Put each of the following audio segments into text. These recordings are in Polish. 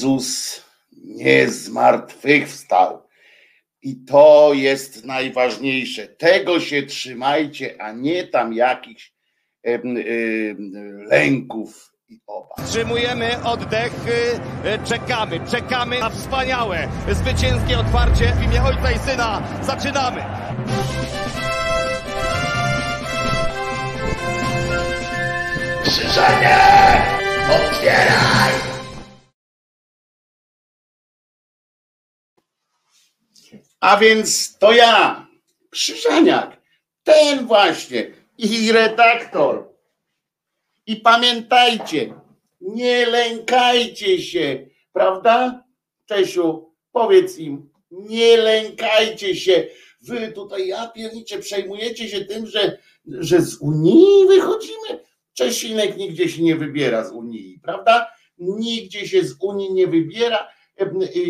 Jezus nie zmartwychwstał. I to jest najważniejsze. Tego się trzymajcie, a nie tam jakichś e, e, lęków i obaw. Wstrzymujemy oddech, e, czekamy, czekamy na wspaniałe, zwycięskie otwarcie w imię Ojca i Syna. Zaczynamy! Krzyżanie! Otwieraj! Więc to ja, Krzyżaniak, ten właśnie i redaktor. I pamiętajcie, nie lękajcie się, prawda? Czesiu, powiedz im, nie lękajcie się. Wy tutaj, ja piernicze, przejmujecie się tym, że, że z Unii wychodzimy. Czesinek nigdzie się nie wybiera z Unii, prawda? Nigdzie się z Unii nie wybiera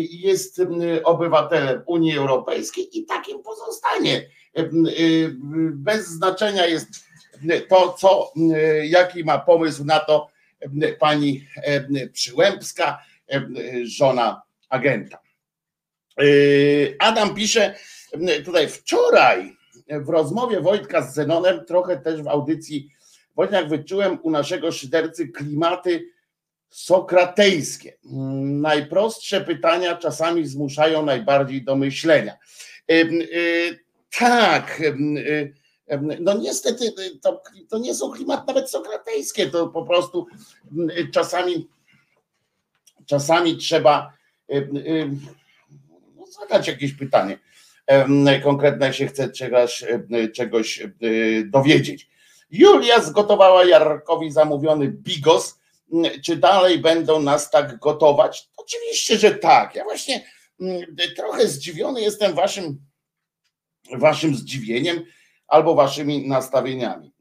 jest obywatelem Unii Europejskiej i takim pozostanie. Bez znaczenia jest to, co, jaki ma pomysł na to pani Przyłębska, żona agenta. Adam pisze tutaj wczoraj w rozmowie Wojtka z Zenonem, trochę też w audycji Wojtek wyczułem u naszego szydercy klimaty sokratejskie. Najprostsze pytania czasami zmuszają najbardziej do myślenia. Tak, no niestety to, to nie są klimaty nawet sokratejskie, to po prostu czasami czasami trzeba no, zadać jakieś pytanie konkretne, się chce czegoś, czegoś dowiedzieć. Julia zgotowała Jarkowi zamówiony bigos. Czy dalej będą nas tak gotować? Oczywiście, że tak. Ja właśnie trochę zdziwiony jestem waszym, waszym zdziwieniem albo waszymi nastawieniami.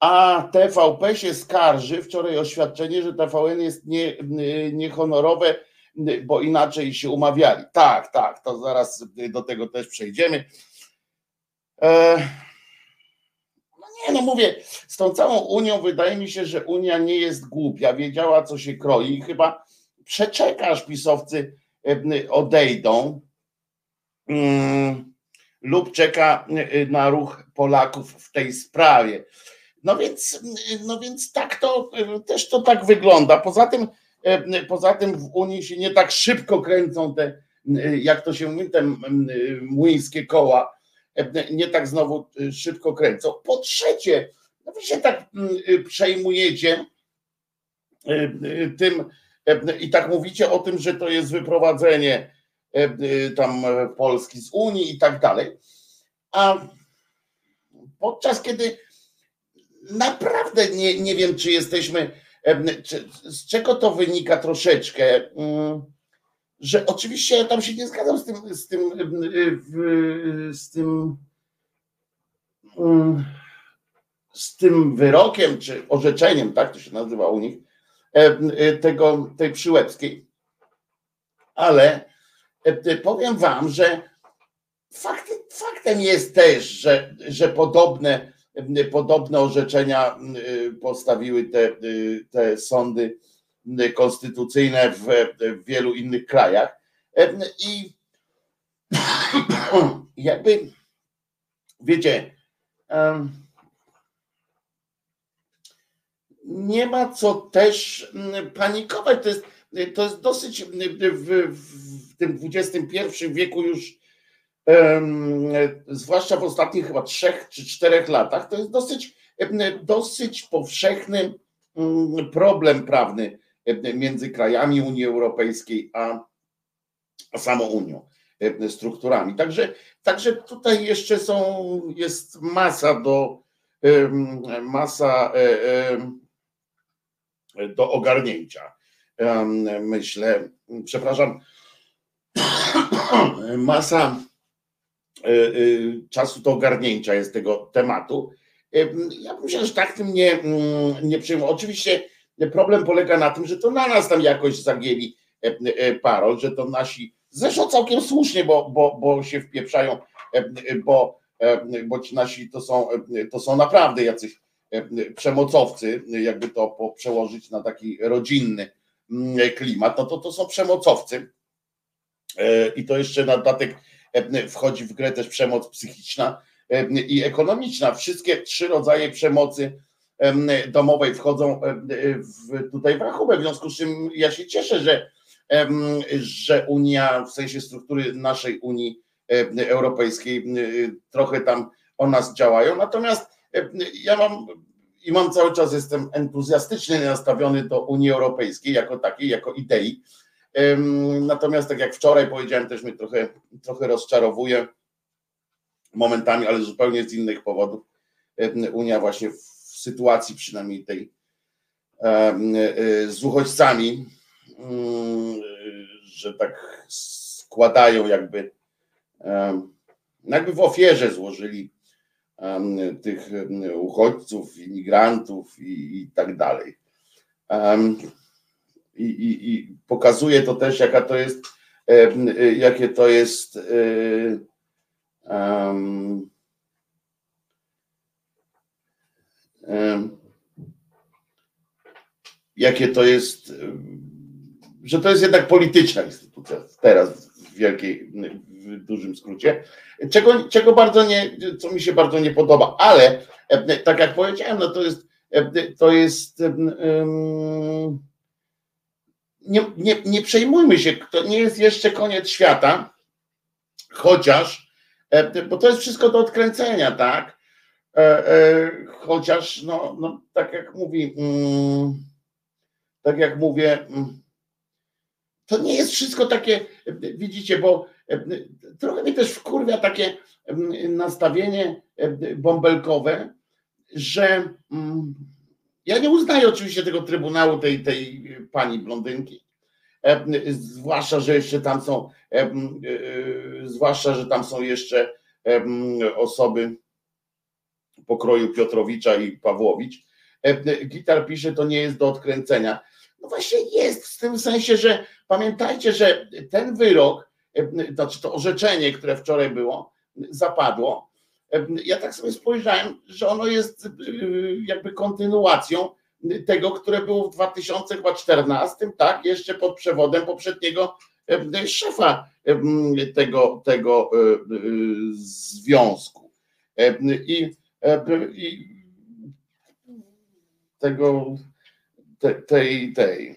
A TVP się skarży, wczoraj oświadczenie, że TVN jest nie, niehonorowe, bo inaczej się umawiali. Tak, tak, to zaraz do tego też przejdziemy. E, nie, no mówię, z tą całą Unią wydaje mi się, że Unia nie jest głupia, wiedziała co się kroi i chyba przeczeka, aż pisowcy odejdą mm, lub czeka na ruch Polaków w tej sprawie. No więc, no więc tak to też to tak wygląda. Poza tym, poza tym w Unii się nie tak szybko kręcą te, jak to się mówi, te młyńskie koła, nie tak znowu szybko kręcą. Po trzecie, no wy się tak przejmujecie tym i tak mówicie o tym, że to jest wyprowadzenie tam Polski z Unii i tak dalej. A podczas kiedy naprawdę nie, nie wiem, czy jesteśmy, czy, z czego to wynika troszeczkę, mm, że oczywiście ja tam się nie zgadzam z tym, z tym, z tym, mm, z tym wyrokiem, czy orzeczeniem, tak to się nazywa u nich, tego, tej przyłębskiej. Ale powiem wam, że faktem jest też, że, że podobne podobne orzeczenia y, postawiły te, y, te sądy y, konstytucyjne w, w wielu innych krajach. I jakby, wiecie, nie ma co też panikować. To jest, to jest dosyć w, w tym XXI wieku już zwłaszcza w ostatnich chyba trzech czy czterech latach, to jest dosyć, dosyć powszechny mm, problem prawny między krajami Unii Europejskiej a, samą Unią, strukturami. Także, także tutaj jeszcze są, jest masa do masa e, do ogarnięcia. Myślę, przepraszam, masa E, e, czasu do ogarnięcia jest tego tematu. E, ja myślę, że tak tym nie, mm, nie przejmuję. Oczywiście problem polega na tym, że to na nas tam jakoś zagięli parol, że to nasi, zresztą całkiem słusznie, bo, bo, bo się wpieprzają, bo, bo ci nasi to są, to są naprawdę jacyś przemocowcy, jakby to przełożyć na taki rodzinny mm, klimat, no to to są przemocowcy i to jeszcze na dodatek E, wchodzi w grę też przemoc psychiczna e, i ekonomiczna. Wszystkie trzy rodzaje przemocy e, domowej wchodzą w, tutaj w rachubę, w związku z czym ja się cieszę, że, że Unia, w sensie struktury naszej Unii Europejskiej trochę tam o nas działają, natomiast ja mam i mam cały czas jestem entuzjastycznie nastawiony do Unii Europejskiej jako takiej, jako idei, Natomiast tak jak wczoraj powiedziałem, też mnie trochę, trochę rozczarowuje momentami, ale zupełnie z innych powodów. Unia właśnie w sytuacji przynajmniej tej e, z uchodźcami, że tak składają jakby, jakby w ofierze złożyli tych uchodźców, imigrantów i, i tak dalej. i, i, i pokazuje to też, jaka to jest, jakie to jest um, um, jakie to jest, że to jest jednak polityczna instytucja teraz w wielkiej, w dużym skrócie, czego, czego bardzo nie, co mi się bardzo nie podoba, ale tak jak powiedziałem, no to jest, to jest nie, nie, nie przejmujmy się, to nie jest jeszcze koniec świata, chociaż, bo to jest wszystko do odkręcenia, tak? Chociaż, no, no tak jak mówi, mm, tak jak mówię, mm, to nie jest wszystko takie, widzicie, bo trochę mnie też wkurwia takie mm, nastawienie bąbelkowe, że ja nie uznaję oczywiście tego trybunału, tej, tej pani blondynki, zwłaszcza, że jeszcze tam są, e, zwłaszcza, że tam są jeszcze osoby pokroju Piotrowicza i Pawłowicz. Gitar pisze, to nie jest do odkręcenia. No właśnie jest, w tym sensie, że pamiętajcie, że ten wyrok, znaczy to orzeczenie, które wczoraj było, zapadło. Ja tak sobie spojrzałem, że ono jest jakby kontynuacją tego, które było w 2014, tak, jeszcze pod przewodem poprzedniego szefa tego, tego związku. I, i tego te, tej, tej.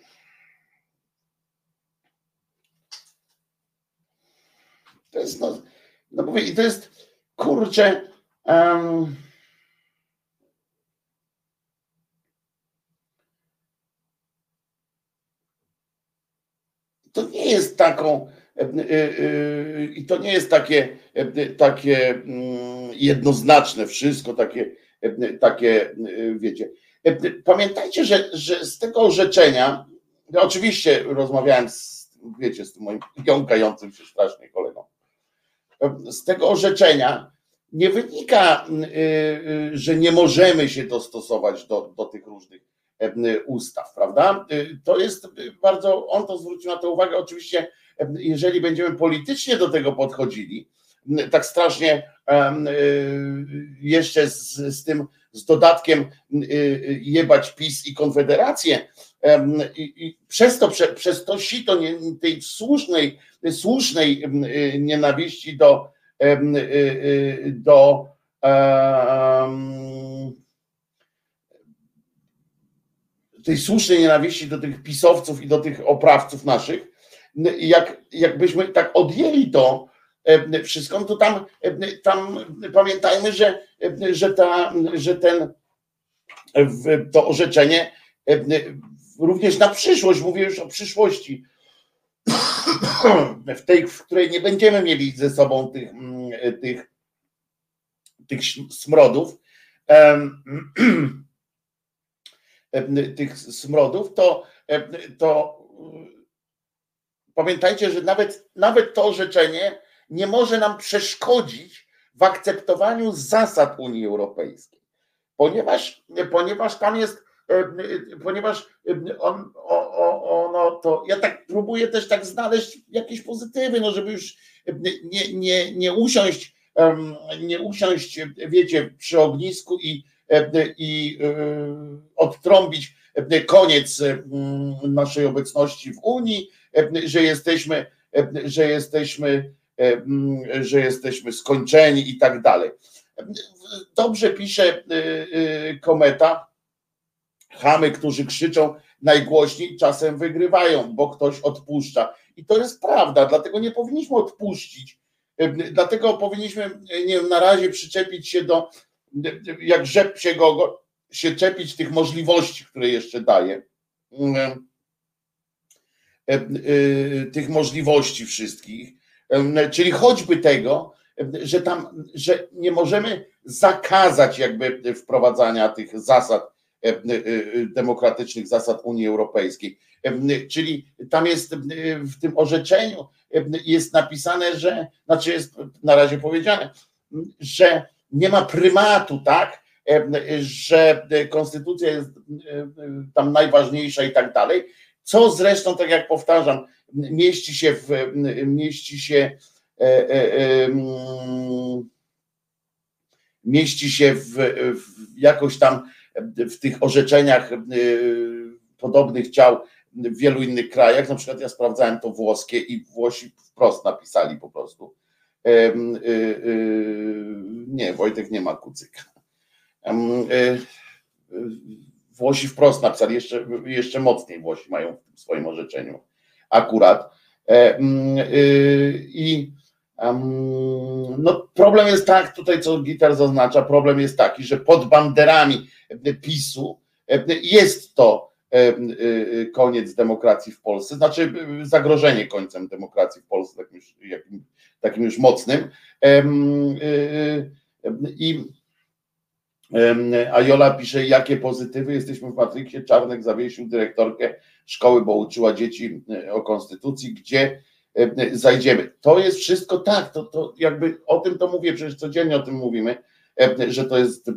To jest, no, no mówię, i to jest, kurczę, um, to nie jest taką, e, e, e, i to nie jest takie, takie mm, jednoznaczne wszystko, takie, takie wiecie, Pamiętajcie, że, że z tego orzeczenia, ja oczywiście rozmawiałem z, wiecie, z tym moim jąkającym się strasznie kolegą, z tego orzeczenia nie wynika, y, że nie możemy się dostosować do, do tych różnych ustaw, prawda? To jest bardzo, on to zwrócił na to uwagę, oczywiście, jeżeli będziemy politycznie do tego podchodzili, tak strasznie jeszcze z, z tym z dodatkiem y, y, jebać PiS i Konfederację. I, przez to, prze, przez to sito tej słusznej, słusznej y, nienawiści do, do tej słusznej nienawiści do tych pisowców i do tych oprawców naszych, jak, jakbyśmy tak odjęli to, wszystko, no to tam, e, tam pamiętajmy, że, e, że, ta, że ten to orzeczenie również na przyszłość, mówię już o przyszłości, w tej, w której nie będziemy mieli ze sobą tych, tych, tych smrodów, tych smrodów, to, to pamiętajcie, że nawet, nawet to orzeczenie nie może nam przeszkodzić w akceptowaniu zasad Unii Europejskiej, ponieważ, ponieważ tam jest, e, ponieważ on, ono to, ja tak próbuję też tak znaleźć jakieś pozytywy, no żeby już nie, nie, nie usiąść, nie usiąść, wiecie, przy ognisku i, i e, odtrąbić koniec naszej obecności w Unii, że jesteśmy, że jesteśmy E, że jesteśmy skończeni i tak dalej. Dobrze pisze e, e, kometa. Chamy, którzy krzyczą najgłośniej, czasem wygrywają, bo ktoś odpuszcza. I to jest prawda, dlatego nie powinniśmy odpuścić. Dlatego powinniśmy nie na razie przyczepić się do, jak rzep się go, się czepić tych możliwości, które jeszcze daje. Tych możliwości wszystkich czyli choćby tego, że tam, że nie możemy zakazać jakby wprowadzania tych zasad e, e, demokratycznych zasad Unii Europejskiej. Czyli tam jest w tym orzeczeniu jest napisane, że, znaczy jest na razie powiedziane, że nie ma prymatu, tak, że konstytucja jest tam najważniejsza i tak dalej, co zresztą, tak jak powtarzam, mieści się w, mieści się e, e, mieści się w, w jakoś tam w tych orzeczeniach podobnych ciał w wielu innych krajach. Na przykład ja sprawdzałem to włoskie i Włosi wprost napisali po prostu. Nie, Wojtek nie ma kucyka. Włosi wprost napisali, jeszcze, jeszcze mocniej Włosi mają w swoim orzeczeniu akurat. E, mm, y, I no, problem jest tak, tutaj co Gitar zaznacza, problem jest taki, że pod banderami PiSu jest to y, koniec demokracji w Polsce, znaczy zagrożenie końcem demokracji w Polsce, takim już, takim już mocnym. Y, I a Jola pisze, jakie pozytywy jesteśmy w Matrixie. Czarnek zawiesił dyrektorkę szkoły, bo uczyła dzieci e, o konstytucji, gdzie e, zajdziemy. To jest wszystko tak, to, to jakby o tym to mówię, przecież codziennie o tym mówimy, e, że to jest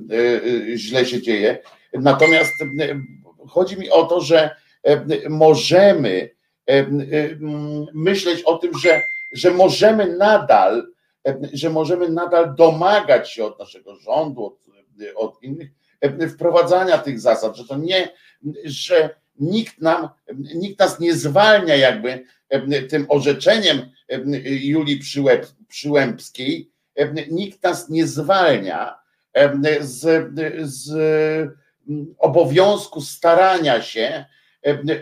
źle się dzieje. Natomiast chodzi mi o to, że możemy myśleć o tym, że, że możemy nadal, że możemy nadal domagać się od naszego rządu, od od innych, e, wprowadzania tych zasad, że to nie, że nikt nam, nikt nas nie zwalnia jakby tym orzeczeniem Julii Przyłęb, Przyłębskiej, nikt nas nie zwalnia z, z obowiązku starania się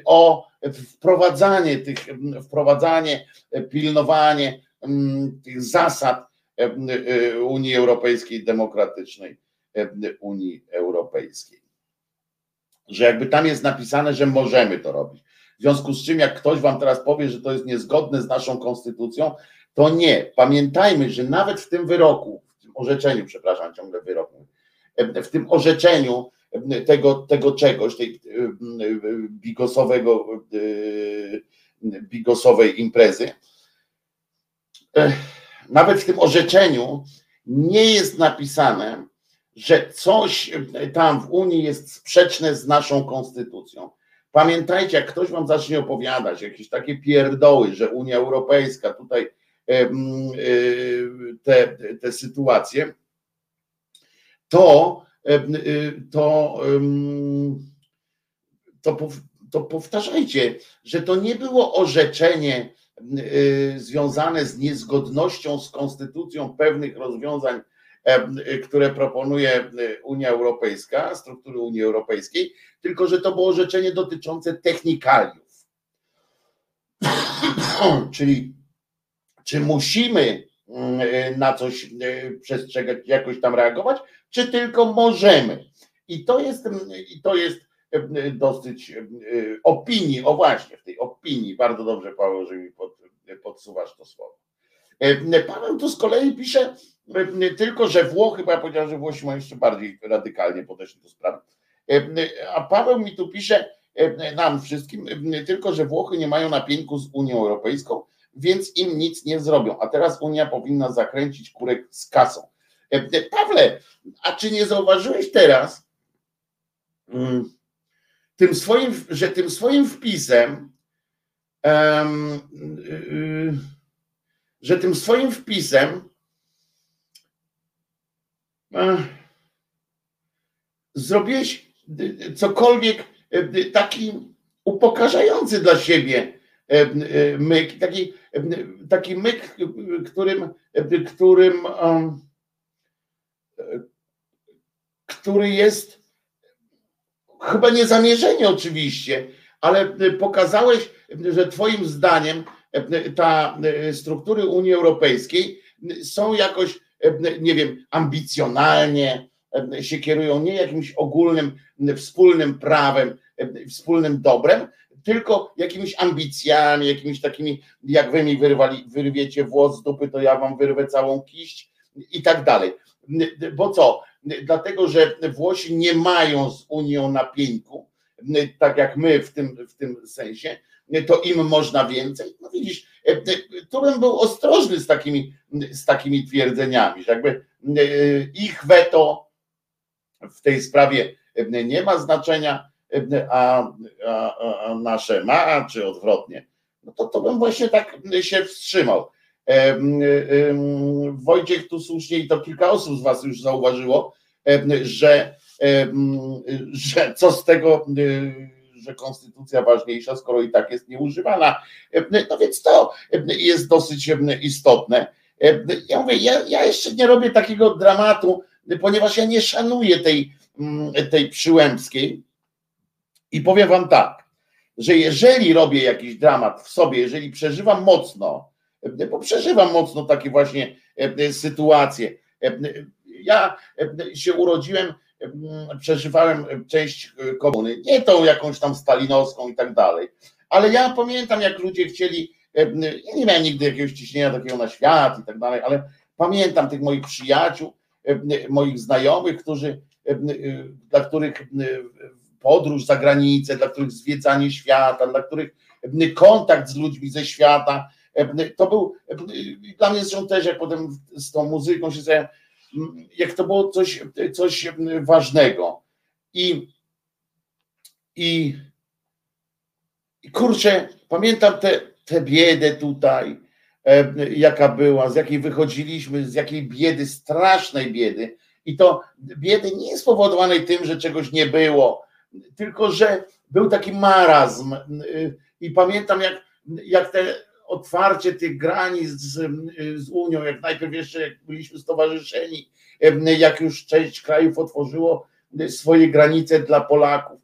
o wprowadzanie tych, wprowadzanie, pilnowanie tych zasad Unii Europejskiej Demokratycznej. Unii Europejskiej. Że jakby tam jest napisane, że możemy to robić. W związku z czym, jak ktoś wam teraz powie, że to jest niezgodne z naszą konstytucją, to nie. Pamiętajmy, że nawet w tym wyroku, w tym orzeczeniu, przepraszam, ciągle wyroku, w tym orzeczeniu tego, tego czegoś, tej bigosowego, bigosowej imprezy, nawet w tym orzeczeniu nie jest napisane, że coś tam w Unii jest sprzeczne z naszą konstytucją. Pamiętajcie, jak ktoś wam zacznie opowiadać jakieś takie pierdoły, że Unia Europejska tutaj e, te, te sytuacje, to, e, to, to, to powtarzajcie, że to nie było orzeczenie e, związane z niezgodnością z konstytucją pewnych rozwiązań które proponuje e, Unia Europejska, struktury Unii Europejskiej, tylko że to było orzeczenie dotyczące technikaliów. Czyli czy musimy mm, e, na coś przestrzegać, jakoś tam reagować, czy tylko możemy. I to jest, i to jest dosyć opinii, o właśnie, w tej opinii, bardzo dobrze Paweł, że mi pod, podsuwasz to słowo. Paweł tu z kolei pisze, tylko, że Włochy, bo ja powiedziałem, że Włosi mają jeszcze bardziej radykalnie podeszli do sprawy. A Paweł mi tu pisze, nam wszystkim, tylko, że Włochy nie mają napięku z Unią Europejską, więc im nic nie zrobią. A teraz Unia powinna zakręcić kurek z kasą. Pawle, a czy nie zauważyłeś teraz, mm, tym swoim, że tym swoim wpisem, um, że tym swoim wpisem zrobiłeś cokolwiek taki upokarzający dla siebie myk, taki, taki myk, którym, którym który jest chyba niezamierzenie oczywiście, ale pokazałeś, że twoim zdaniem ta struktury Unii Europejskiej są jakoś nie wiem, ambicjonalnie się kierują nie jakimś ogólnym, wspólnym prawem, wspólnym dobrem, tylko jakimiś ambicjami, jakimiś takimi, jak wy mi wyrwali, wyrwiecie włos z dupy, to ja wam wyrwę całą kiść i tak dalej. Bo co? Dlatego, że Włosi nie mają z Unią napięku, tak jak my w tym, w tym sensie, to im można więcej. No widzisz, e, e, tu bym był ostrożny z takimi, z takimi twierdzeniami, że jakby e, ich weto w tej sprawie nie ma znaczenia, a, a, a nasze ma, czy odwrotnie, no to, to bym właśnie tak się wstrzymał. Wojciech tu słusznie i to kilka osób z Was już zauważyło, że, że co z tego, że konstytucja ważniejsza, skoro i tak jest nieużywana. No więc to jest dosyć istotne. Ja mówię, ja, ja jeszcze nie robię takiego dramatu, ponieważ ja nie szanuję tej, tej przyłębskiej i powiem Wam tak, że jeżeli robię jakiś dramat w sobie, jeżeli przeżywam mocno, bo przeżywam mocno takie właśnie e, sytuacje. E, ja e, się urodziłem, przeżywałem część komuny, nie tą jakąś tam stalinowską i tak dalej, ale ja pamiętam, jak ludzie chcieli, ja nie miałem nigdy jakiegoś ciśnienia takiego na świat i tak dalej, ale pamiętam tych moich przyjaciół, moich znajomych, którzy, dla których podróż za granicę, dla których zwiedzanie świata, dla których kontakt z ludźmi ze świata to był dla mnie zresztą też, jak potem z tą muzyką się zająłem, jak to było coś, coś ważnego. I, i, i kurczę, pamiętam tę te, te biedę tutaj, jaka była, z jakiej wychodziliśmy, z jakiej biedy, strasznej biedy. I to biedy nie spowodowanej tym, że czegoś nie było, tylko że był taki marazm. I pamiętam, jak, jak te otwarcie tych granic z, z Unią, jak najpierw jeszcze jak byliśmy stowarzyszeni, jak już część krajów otworzyło swoje granice dla Polaków,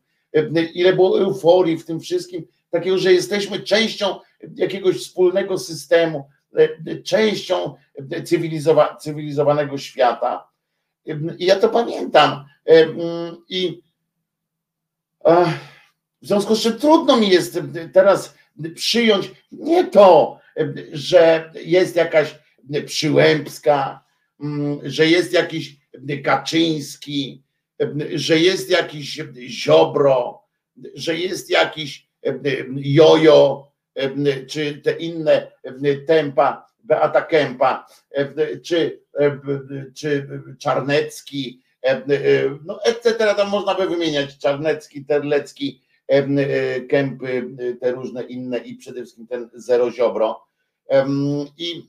ile było euforii w tym wszystkim, takiego, że jesteśmy częścią jakiegoś wspólnego systemu, częścią cywilizowa cywilizowanego świata. I ja to pamiętam. I w związku z czym trudno mi jest teraz przyjąć nie to, że jest jakaś Przyłębska, mm, że jest jakiś Kaczyński, że jest jakiś Ziobro, że jest jakiś Jojo, czy te inne tempa, Beata Kępa, czy, czy Czarnecki, no etc. Tam można by wymieniać Czarnecki, Terlecki, kępy, e, te różne inne i przede wszystkim ten zero ziobro. I,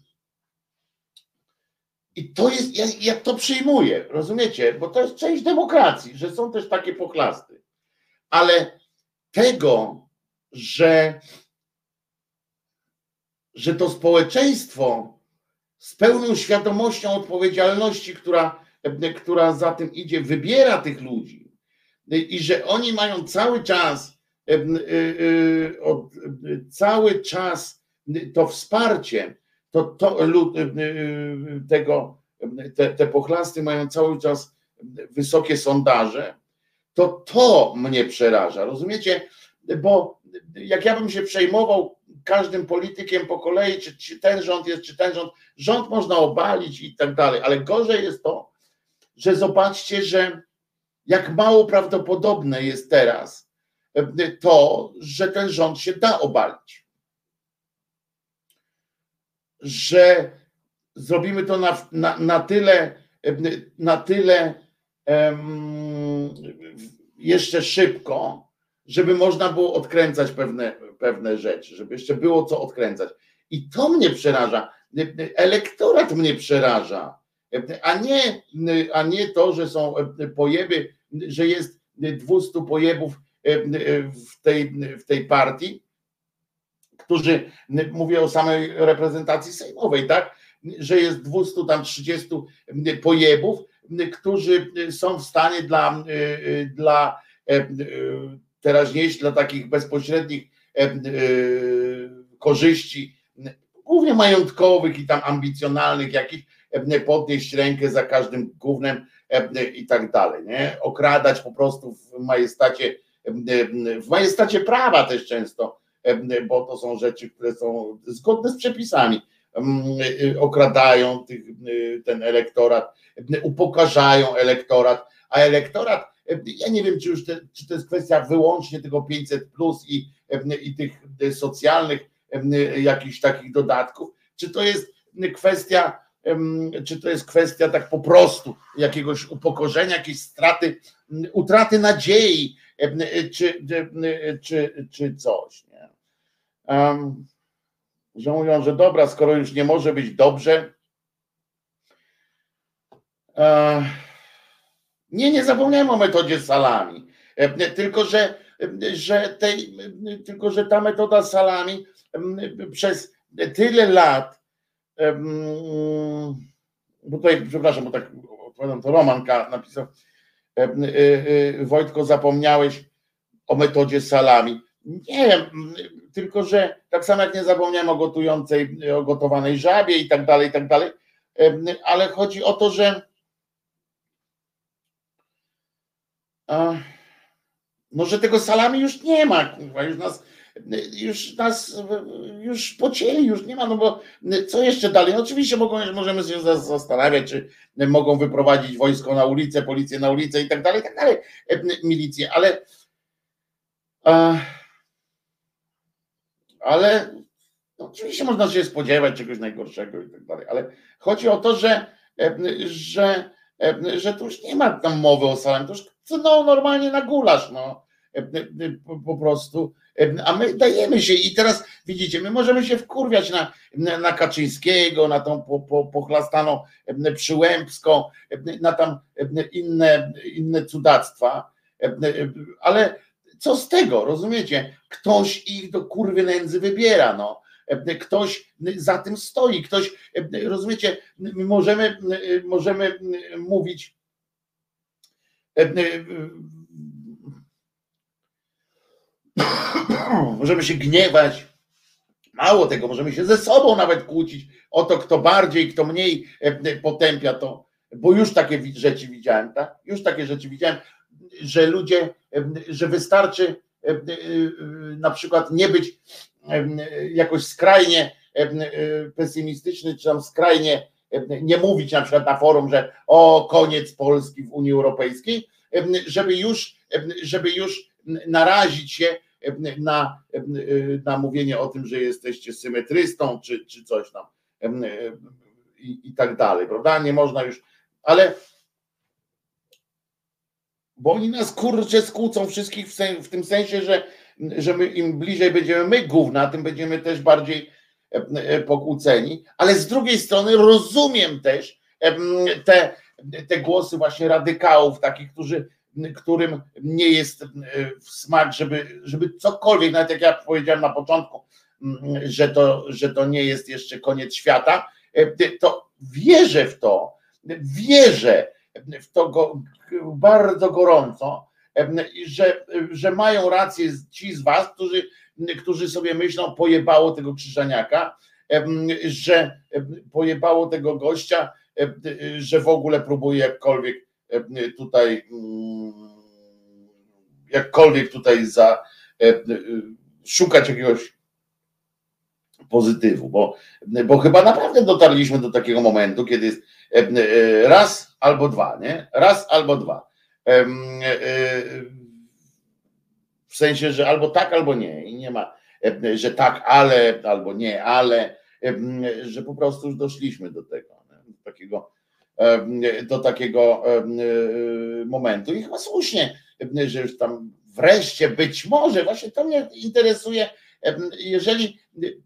i to jest, ja, ja to przyjmuję, rozumiecie? Bo to jest część demokracji, że są też takie pochlasty. Ale tego, że, że to społeczeństwo z pełną świadomością odpowiedzialności, która, która za tym idzie, wybiera tych ludzi, i że oni mają cały czas y, y, cały czas to wsparcie, to, to y, tego, te, te pochlasty mają cały czas wysokie sondaże, to to mnie przeraża, rozumiecie? Bo jak ja bym się przejmował każdym politykiem po kolei, czy, czy ten rząd jest, czy ten rząd, rząd można obalić i tak dalej, ale gorzej jest to, że zobaczcie, że jak mało prawdopodobne jest teraz e, to, że ten rząd się da obalić. Że zrobimy to na, na, na tyle, e, na tyle um, jeszcze szybko, żeby można było odkręcać pewne, pewne rzeczy, żeby jeszcze było co odkręcać. I to mnie przeraża. Elektorat mnie przeraża a nie, a nie to, że są pojeby, że jest 200 pojebów w tej, w tej partii, którzy mówię o samej reprezentacji sejmowej, tak? Że jest 200 tam 30 pojebów, którzy są w stanie dla, dla teraźniejszych, dla takich bezpośrednich korzyści, głównie majątkowych i tam ambicjonalnych jakichś, podnieść rękę za każdym głównym i tak dalej, nie? Okradać po prostu w majestacie, w majestacie prawa też często, bo to są rzeczy, które są zgodne z przepisami. Okradają tych, ten elektorat, upokarzają elektorat, a elektorat, ja nie wiem, czy już te, czy to jest kwestia wyłącznie tego 500 plus i, i tych socjalnych jakichś takich dodatków, czy to jest kwestia czy to jest kwestia tak po prostu jakiegoś upokorzenia, jakiejś straty, utraty nadziei czy, czy, czy coś. Nie? Um, że mówią, że dobra, skoro już nie może być dobrze. E, nie, nie zapomniałem o metodzie salami. Tylko, że, że tej, tylko, że ta metoda salami przez tyle lat, bo tutaj, przepraszam, bo tak odpowiadam, to Roman K. napisał, Wojtko, zapomniałeś o metodzie salami. Nie wiem, tylko że tak samo jak nie zapomniałem o gotującej, o gotowanej żabie i tak dalej, i tak dalej, ale chodzi o to, że no, że tego salami już nie ma, już nas już nas już pocięli, już nie ma, no bo co jeszcze dalej? No oczywiście mogą, możemy się zastanawiać, czy mogą wyprowadzić wojsko na ulicę, policję na ulicę i tak dalej, i tak dalej, milicję, ale ale no, oczywiście można się spodziewać czegoś najgorszego i tak dalej, ale chodzi o to, że, że, że tu już nie ma tam mowy o salem, to już no, normalnie na gulasz, no po prostu, a my dajemy się i teraz widzicie, my możemy się wkurwiać na, na Kaczyńskiego, na tą po, po, pochlastaną Przyłębską, na tam inne, inne cudactwa, ale co z tego, rozumiecie? Ktoś ich do kurwy nędzy wybiera, no. Ktoś za tym stoi, ktoś, rozumiecie, możemy, możemy mówić możemy się gniewać, mało tego, możemy się ze sobą nawet kłócić o to, kto bardziej, kto mniej potępia to, bo już takie rzeczy widziałem, tak? Już takie rzeczy widziałem, że ludzie, że wystarczy na przykład nie być jakoś skrajnie pesymistyczny, czy tam skrajnie nie mówić na przykład na forum, że o koniec Polski w Unii Europejskiej, żeby już, żeby już narazić się na, na mówienie o tym, że jesteście symetrystą, czy, czy coś tam i, i tak dalej, prawda? Nie można już, ale bo oni nas kurczę skłócą wszystkich w, sen, w tym sensie, że, że my, im bliżej będziemy my gówna, tym będziemy też bardziej e, e, pokłóceni, ale z drugiej strony rozumiem też te, te głosy właśnie radykałów, takich, którzy, którym nie jest w smak, żeby, żeby cokolwiek, nawet jak ja powiedziałem na początku, że to, że to nie jest jeszcze koniec świata, e, to wierzę w to, wierzę w to go, bardzo gorąco, że, że mają rację ci z was, którzy, którzy sobie myślą, pojebało tego krzyżaniaka, że pojebało tego gościa, że w ogóle próbuje jakkolwiek tutaj jakkolwiek tutaj za szukać jakiegoś pozytywu, bo, bo chyba naprawdę dotarliśmy do takiego momentu, kiedy jest raz albo dwa, nie? Raz albo dwa. E, w sensie, że albo tak, albo nie. I nie ma, że tak, ale, albo nie, ale, że po prostu już doszliśmy do tego, do takiego, do takiego momentu. I chyba słusznie, że już tam wreszcie być może, właśnie to mnie interesuje, jeżeli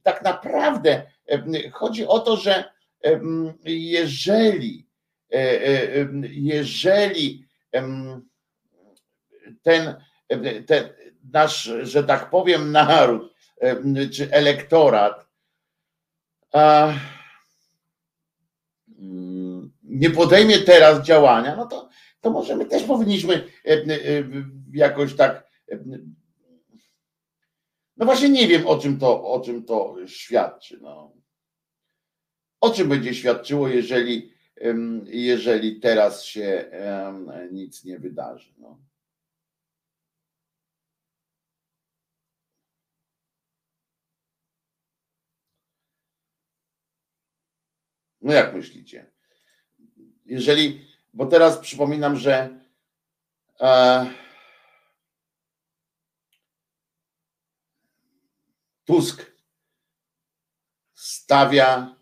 tak naprawdę chodzi o to, że jeżeli E, e, jeżeli ten, ten nasz, że tak powiem, naród czy elektorat nie podejmie teraz działania, no to, to może my też powinniśmy e, jakoś tak. No właśnie nie wiem, o czym to, o czym to świadczy. No. O czym będzie świadczyło, jeżeli jeżeli teraz się nic nie wydarzy. No. No jak myślicie? Jeżeli, bo teraz przypominam, że e, Tusk stawia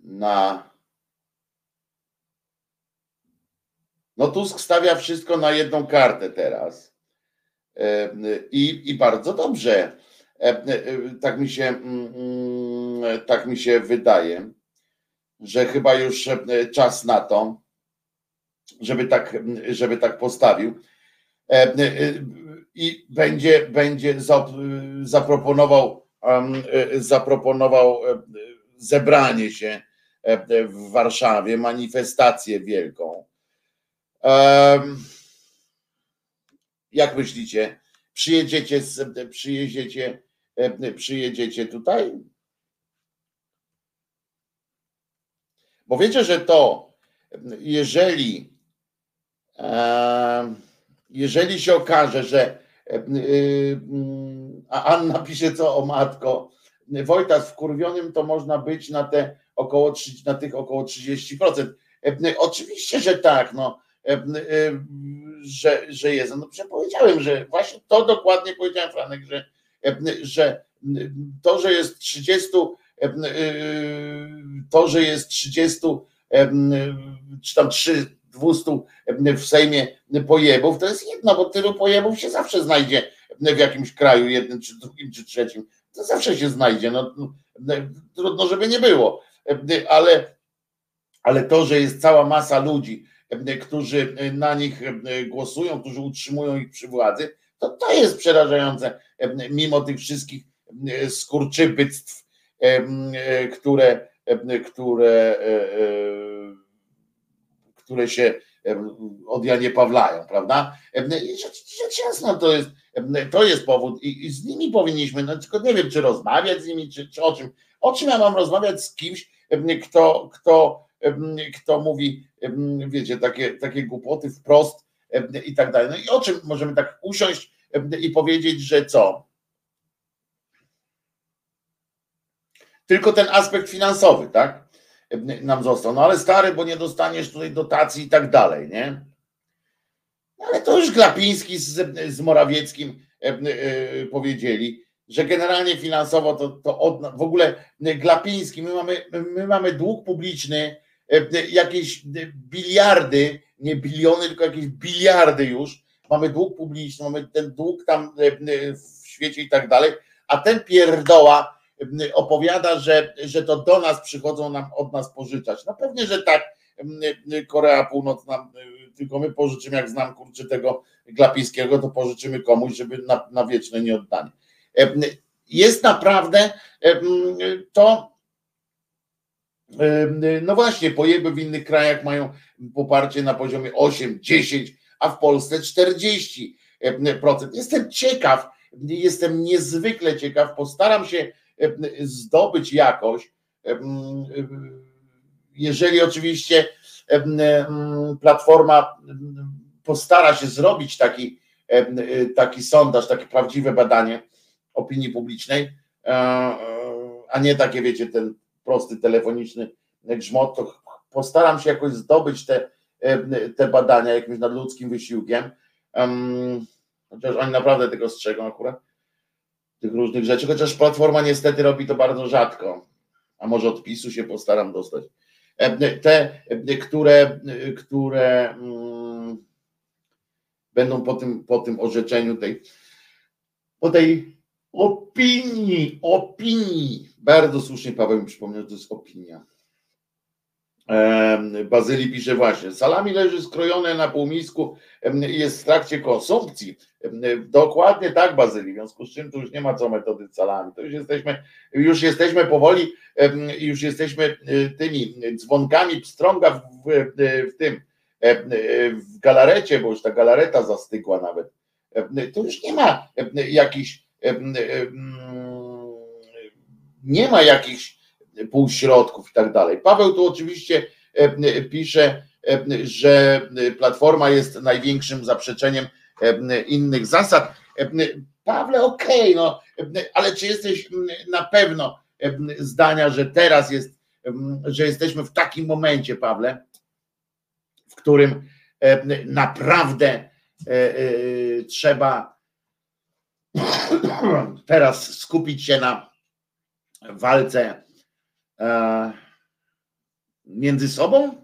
na No Tusk stawia wszystko na jedną kartę teraz. I, i bardzo dobrze. Tak mi się mm, mm, tak mi się wydaje, że chyba już czas na to, żeby tak, żeby tak postawił. I będzie, będzie zaproponował, zaproponował zebranie się w Warszawie, manifestację wielką. Jak myślicie? Przyjedziecie, przyjedziecie, przyjedziecie tutaj? Bo wiecie, że to, jeżeli, jeżeli się okaże, że a Anna pisze co o matko, Wojtas wkurwionym to można być na te około na tych około 30%. Oczywiście, że tak, no, że, że jest. No przecież powiedziałem, że właśnie to dokładnie powiedziałem, Franek, że, że to, że jest 30, to, że jest 30, czy tam 3, 200 w Sejmie pojebów, to jest jedno, bo tylu pojebów się zawsze znajdzie w jakimś kraju, jednym, czy drugim, czy trzecim. To zawsze się znajdzie. No, trudno, żeby nie było. Ale, ale to, że jest cała masa ludzi, którzy na nich głosują, którzy utrzymują ich przy władzy, to to jest przerażające, mimo tych wszystkich skurczybyctw, które, które, które się od Janie Pawlają, prawda? Rzecz jasna to jest, to jest powód i, i, z nimi powinniśmy, no tylko nie wiem, czy rozmawiać z nimi, czy, czy o czym. O czym ja mam rozmawiać z kimś, kto, kto, kto mówi, wiecie, takie, takie głupoty wprost i tak dalej. No i o czym możemy tak usiąść i powiedzieć, że co? Tylko ten aspekt finansowy, tak? Nam został. No ale stary, bo nie dostaniesz tutaj dotacji i tak dalej, nie? Ale to już Glapiński z, z Morawieckim powiedzieli, że generalnie finansowo to, to od, w ogóle Glapiński, my mamy, my mamy dług publiczny, jakieś biliardy, nie biliony, tylko jakieś biliardy już, mamy dług publiczny, mamy ten dług tam w świecie i tak dalej, a ten pierdoła opowiada, że, że to do nas przychodzą nam od nas pożyczać. No pewnie, że tak, Korea Północna, tylko my pożyczymy, jak znam kurczę tego Glapińskiego, to pożyczymy komuś, żeby na, na wieczne nieoddanie. Jest naprawdę to no właśnie, pojeby w innych krajach mają poparcie na poziomie 8, 10, a w Polsce 40%. Jestem ciekaw, jestem niezwykle ciekaw, postaram się zdobyć jakoś, jeżeli oczywiście Platforma postara się zrobić taki, taki sondaż, takie prawdziwe badanie opinii publicznej, e, e, a nie takie, wiecie, ten prosty telefoniczny grzmot, to postaram się jakoś zdobyć te, te badania jakimś nadludzkim wysiłkiem. Chociaż oni naprawdę tego strzegą akurat, tych różnych rzeczy, chociaż platforma niestety robi to bardzo rzadko. A może odpisu się postaram dostać. Te, które, które mm, będą po tym, po tym orzeczeniu tej, po tej opinii, opinii. Bardzo słusznie Paweł mi przypomniał, że to jest opinia. Bazyli pisze właśnie, salami leży skrojone na półmisku jest w trakcie konsumpcji. Dokładnie tak, Bazyli, w związku z czym tu już nie ma co metody salami. To już jesteśmy, już jesteśmy powoli, już jesteśmy e, tymi dzwonkami pstrąga w, w, w tym, w galarecie, bo już ta galareta zastygła nawet. To już nie ma jakichś nie ma jakichś półśrodków i tak dalej. Paweł tu oczywiście pisze, że Platforma jest największym zaprzeczeniem innych zasad. Pawle, okej, okay, no, ale czy jesteś na pewno zdania, że teraz jest, że jesteśmy w takim momencie, Pawle, w którym naprawdę e, e, trzeba teraz skupić się na walce e, między sobą?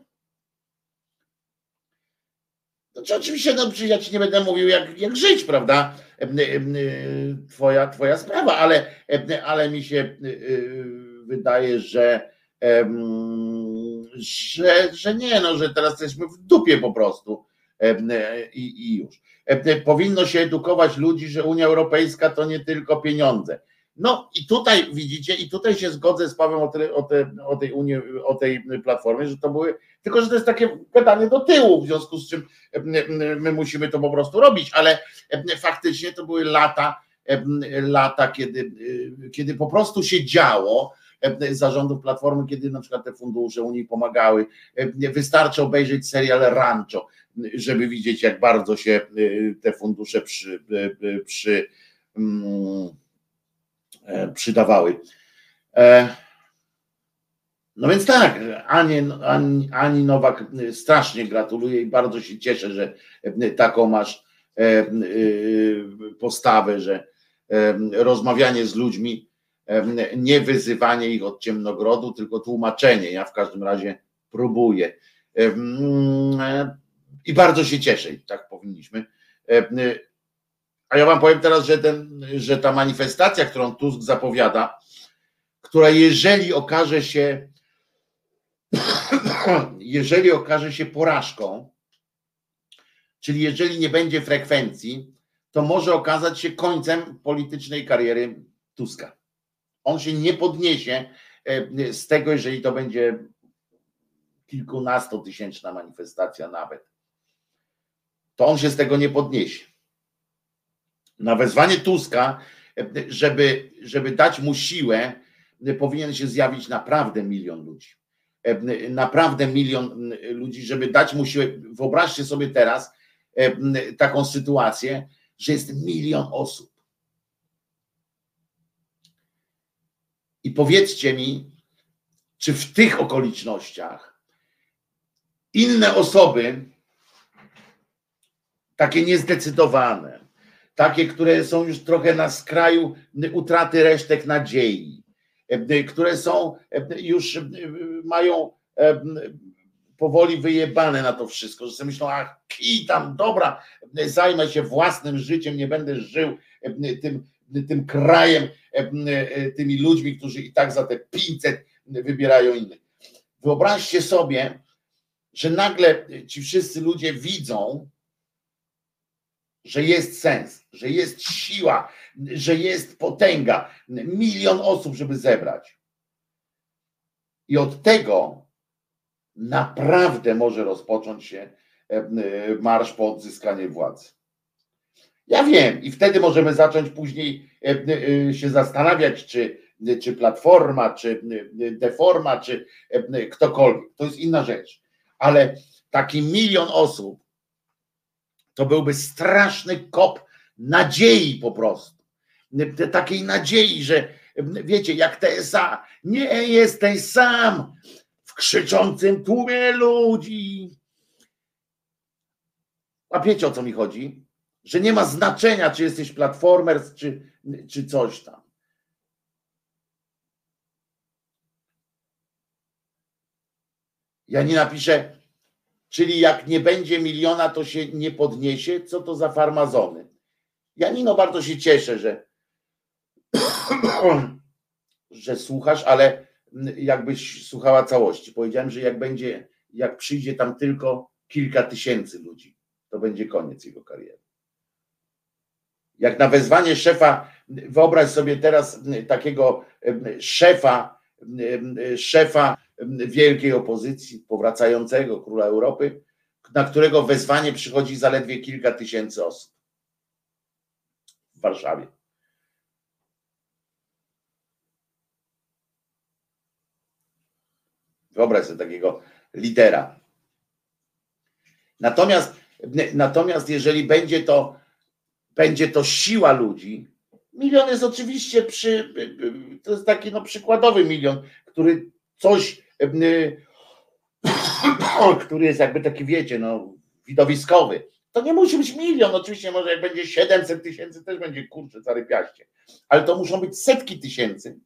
Znaczy, oczywiście, no, ja ci nie będę mówił, jak, jak żyć, prawda? Twoja, twoja sprawa, ale, ale mi się wydaje, że, że, że nie, no, że teraz jesteśmy w dupie po prostu i, i już. Powinno się edukować ludzi, że Unia Europejska to nie tylko pieniądze. No i tutaj widzicie, i tutaj się zgodzę z Pawłem o, te, o, te, o, tej Unii, o tej platformie, że to były, tylko że to jest takie pytanie do tyłu, w związku z czym my musimy to po prostu robić, ale faktycznie to były lata, lata, kiedy, kiedy po prostu się działo zarządów Platformy, kiedy na przykład te fundusze Unii pomagały. Wystarczy obejrzeć serial Rancho, żeby widzieć, jak bardzo się te fundusze przy, przy mm, E, przydawały. E, no więc tak, Ani, Ani, Ani Nowak strasznie gratuluję i bardzo się cieszę, że taką masz e, postawę, że rozmawianie z ludźmi, nie wyzywanie ich od ciemnogrodu, tylko tłumaczenie. Ja w każdym razie próbuję. I bardzo się cieszę, tak powinniśmy. A ja wam powiem teraz, że, ten, że ta manifestacja, którą Tusk zapowiada, która jeżeli okaże się, jeżeli okaże się porażką, czyli jeżeli nie będzie frekwencji, to może okazać się końcem politycznej kariery Tuska. On się nie podniesie e, z tego, jeżeli to będzie kilkunastotysięczna manifestacja nawet. To on się z tego nie podniesie na wezwanie Tuska, żeby, żeby dać mu siłę, powinien się zjawić naprawdę milion ludzi. Naprawdę milion ludzi, żeby dać mu siłę. Wyobraźcie sobie teraz taką sytuację, że jest milion osób. I powiedzcie mi, czy w tych okolicznościach inne osoby, takie niezdecydowane, takie, które są już trochę na skraju utraty resztek nadziei, e, które są e, już e, mają powoli wyjebane na to wszystko, że sobie myślą, ach, kij tam, dobra, zajmę się własnym życiem, nie będę żył tym, tym krajem, tymi ludźmi, którzy i tak za te 500 wybierają innych. Wyobraźcie sobie, że nagle ci wszyscy ludzie widzą, że jest sens, że jest siła, że jest potęga, milion osób, żeby zebrać. I od tego naprawdę może rozpocząć się e, e, marsz po odzyskanie władzy. Ja wiem, i wtedy możemy zacząć później e, się zastanawiać, czy, czy platforma, czy deforma, czy ktokolwiek. To jest inna rzecz. Ale taki milion osób to byłby straszny kop nadziei po prostu. Takiej nadziei, że wiecie, jak TSA, nie jesteś sam w krzyczącym tłumie ludzi. A wiecie o co mi chodzi? Że nie ma znaczenia, czy jesteś platformer, czy, czy coś tam. Ja nie napiszę, Czyli jak nie będzie miliona, to się nie podniesie. Co to za farmazony? Janino, bardzo się cieszę, że, że słuchasz, ale jakbyś słuchała całości. Powiedziałem, że jak będzie, jak przyjdzie tam tylko kilka tysięcy ludzi, to będzie koniec jego kariery. Jak na wezwanie szefa, wyobraź sobie teraz takiego szefa, szefa wielkiej opozycji, powracającego króla Europy, na którego wezwanie przychodzi zaledwie kilka tysięcy osób w Warszawie. Wyobraź sobie takiego lidera. Natomiast, natomiast jeżeli będzie to, będzie to siła ludzi, milion jest oczywiście przy, to jest taki no, przykładowy milion, który coś który jest jakby taki, wiecie, no, widowiskowy. To nie musi być milion, oczywiście może jak będzie 700 tysięcy, też będzie kurczę, cary piaście. Ale to muszą być setki tysięcy,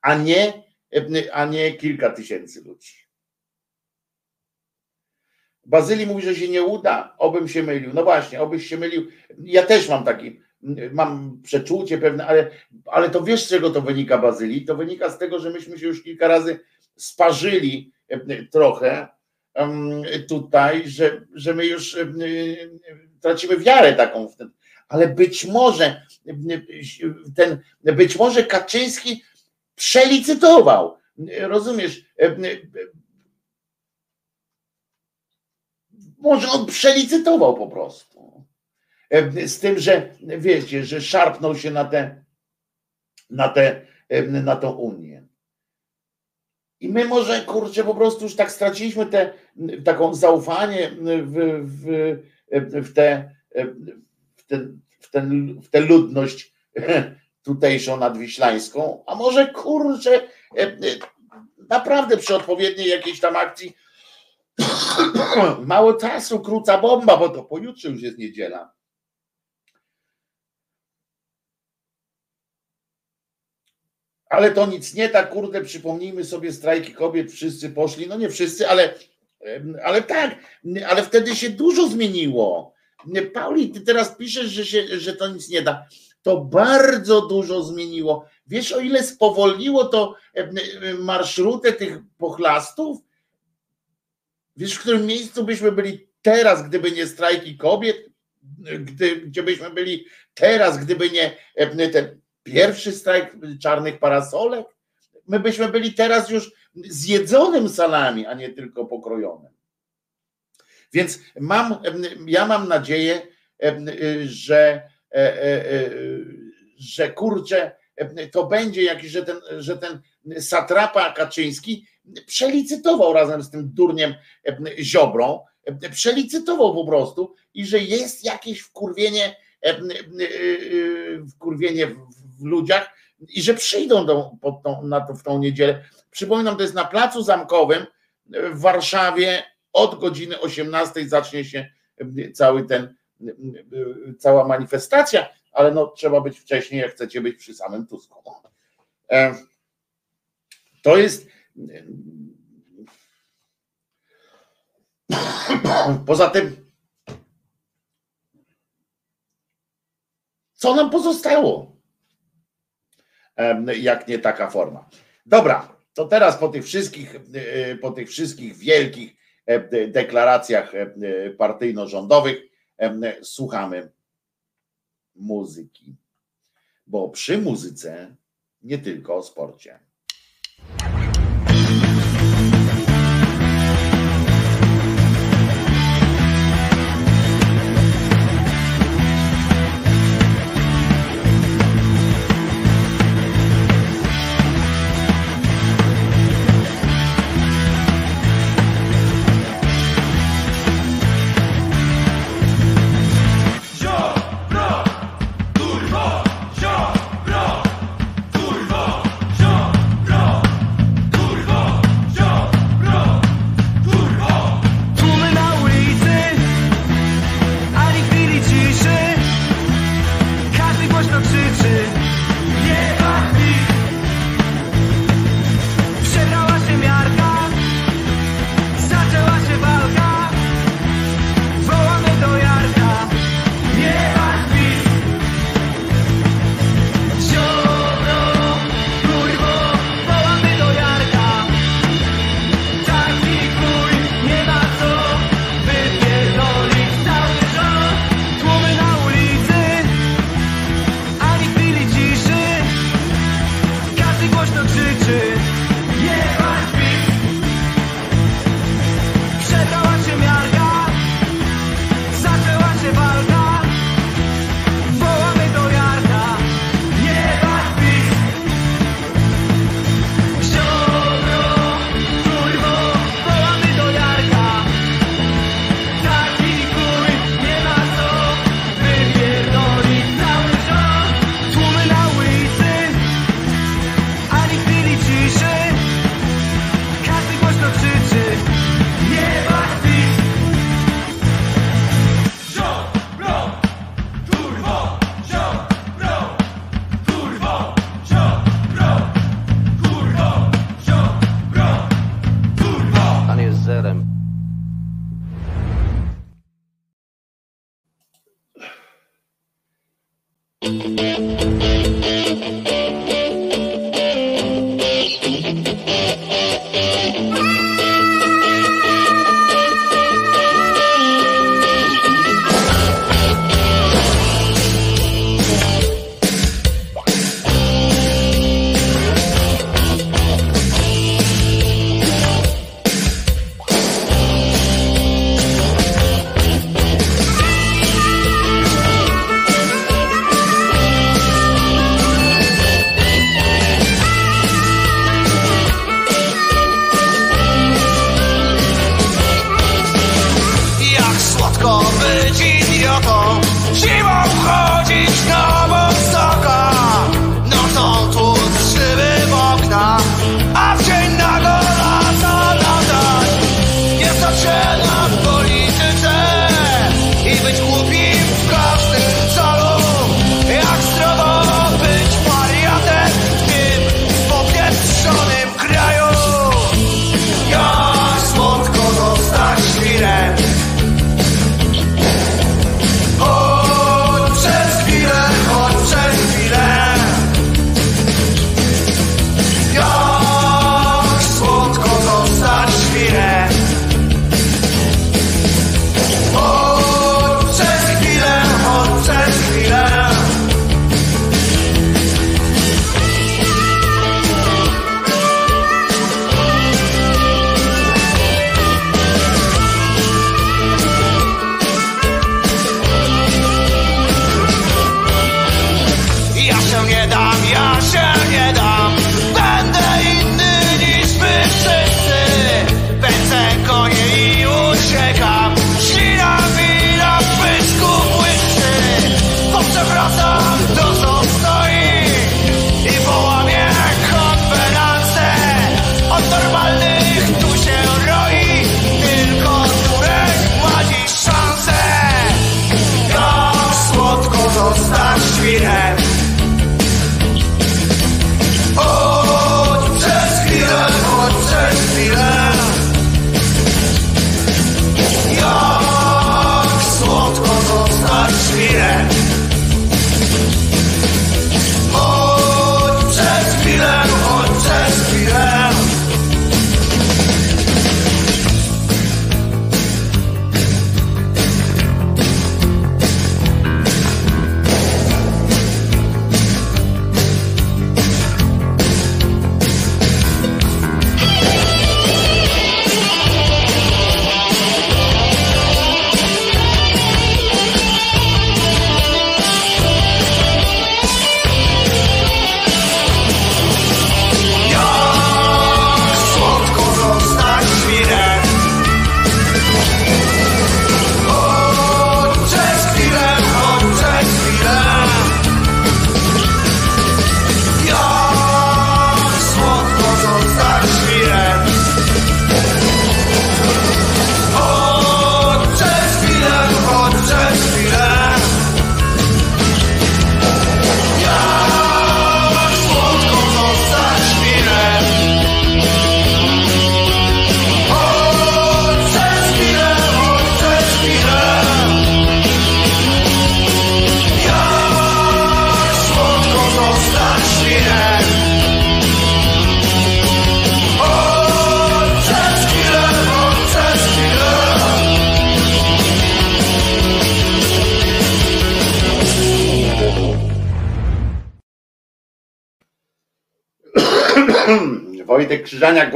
a nie, a nie kilka tysięcy ludzi. Bazyli mówi, że się nie uda, obym się mylił. No właśnie, obyś się mylił. Ja też mam taki, mam przeczucie pewne, ale, ale to wiesz, z czego to wynika, Bazyli? To wynika z tego, że myśmy się już kilka razy sparzyli trochę tutaj, że, że my już tracimy wiarę taką w ten. Ale być może ten, być może Kaczyński przelicytował. Rozumiesz? Może on przelicytował po prostu. Z tym, że wiecie, że szarpnął się na tę na, te, na tą Unię. I my może, kurczę, po prostu już tak straciliśmy te, taką zaufanie w, w, w, te, w, w, ten, w tę ludność tutejszą nadwiślańską, a może kurczę, naprawdę przy odpowiedniej jakiejś tam akcji mało czasu, króca bomba, bo to pojutrze już jest niedziela. Ale to nic nie tak, kurde, przypomnijmy sobie strajki kobiet, wszyscy poszli, no nie wszyscy, ale, ale tak, ale wtedy się dużo zmieniło. Pauli, ty teraz piszesz, że, się, że to nic nie da. To bardzo dużo zmieniło. Wiesz, o ile spowolniło to marszrutę tych pochlastów? Wiesz, w którym miejscu byśmy byli teraz, gdyby nie strajki kobiet? Gdy, gdzie byśmy byli teraz, gdyby nie ten pierwszy strajk czarnych parasolek? My byśmy byli teraz już zjedzonym salami, a nie tylko pokrojonym. Więc mam, ja mam nadzieję, że, e, e, e, że kurczę, to będzie jakiś, że ten, że ten satrapa Kaczyński przelicytował razem z tym durniem Ziobrą, przelicytował po prostu i że jest jakieś wkurwienie, wkurwienie w ludziach i że przyjdą do, tą, na to, w tą niedzielę. Przypominam, to jest na Placu Zamkowym w Warszawie od godziny 18 zacznie się cały ten, cała manifestacja, ale no trzeba być wcześniej, jak chcecie być przy samym Tusku. To jest poza tym co nam pozostało? Jak nie taka forma. Dobra, to teraz po tych wszystkich, po tych wszystkich wielkich deklaracjach partyjno-rządowych słuchamy muzyki. Bo przy muzyce nie tylko o sporcie.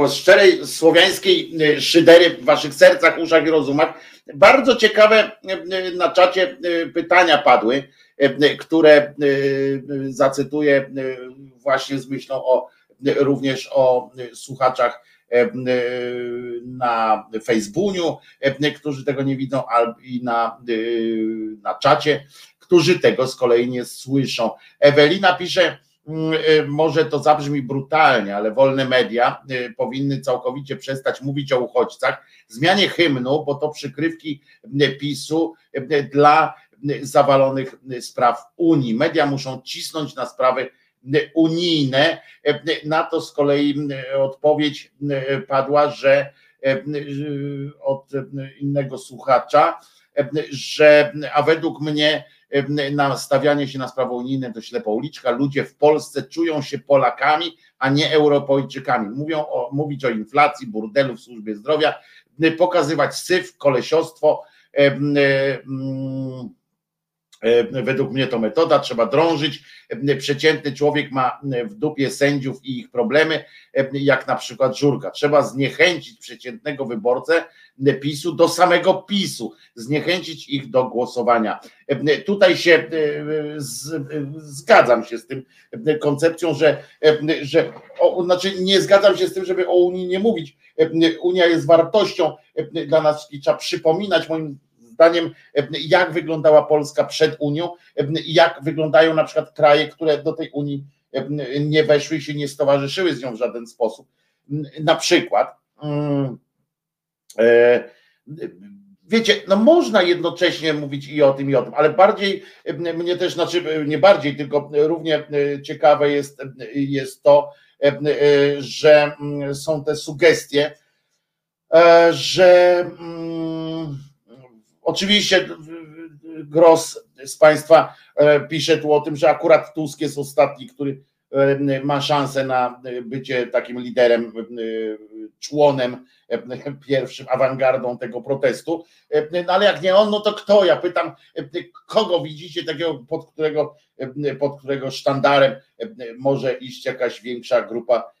Głos szczerej słowiańskiej szydery w waszych sercach, uszach i rozumach. Bardzo ciekawe na czacie pytania padły, które zacytuję właśnie z myślą o również o słuchaczach na Facebooku, którzy tego nie widzą, i na, na czacie, którzy tego z kolei nie słyszą. Ewelina pisze, y, może to zabrzmi brutalnie, ale wolne media y, powinny całkowicie przestać mówić o uchodźcach, zmianie hymnu, bo to przykrywki y, PiSu dla zawalonych spraw Unii. Media muszą cisnąć na sprawy unijne. Na to z kolei odpowiedź padła, że od innego słuchacza, że a według mnie nastawianie się na sprawy unijne to ślepa uliczka. Ludzie w Polsce czują się Polakami, a nie Europejczykami. Mówią o, mówić o inflacji, burdelu w służbie zdrowia, pokazywać syf, kolesiostwo. Według mnie to metoda, trzeba drążyć. Przeciętny człowiek ma w dupie sędziów i ich problemy, jak na przykład Żurka. Trzeba zniechęcić przeciętnego wyborcę PiSu do samego PiSu, zniechęcić ich do głosowania. Tutaj się zgadzam się z tym koncepcją, że, że o, znaczy nie zgadzam się z tym, żeby o Unii nie mówić. Unia jest wartością dla nas, trzeba przypominać moim zdaniem, jak wyglądała Polska przed Unią, jak wyglądają na przykład kraje, które do tej Unii nie weszły i się nie stowarzyszyły z nią w żaden sposób. Na przykład, mm, e, wiecie, no można jednocześnie mówić i o tym, i o tym, ale bardziej mnie też, znaczy nie bardziej, tylko równie ciekawe jest, jest to, że mm, są te sugestie, e, że mm, Oczywiście Gros z Państwa e, pisze tu o tym, że akurat Tusk jest ostatni, który e, ma szansę na bycie takim liderem, e, członem, pierwszym awangardą tego protestu. No ale jak nie on, no to kto? Ja pytam, kogo widzicie takiego, pod którego, pod którego sztandarem może iść jakaś większa grupa E,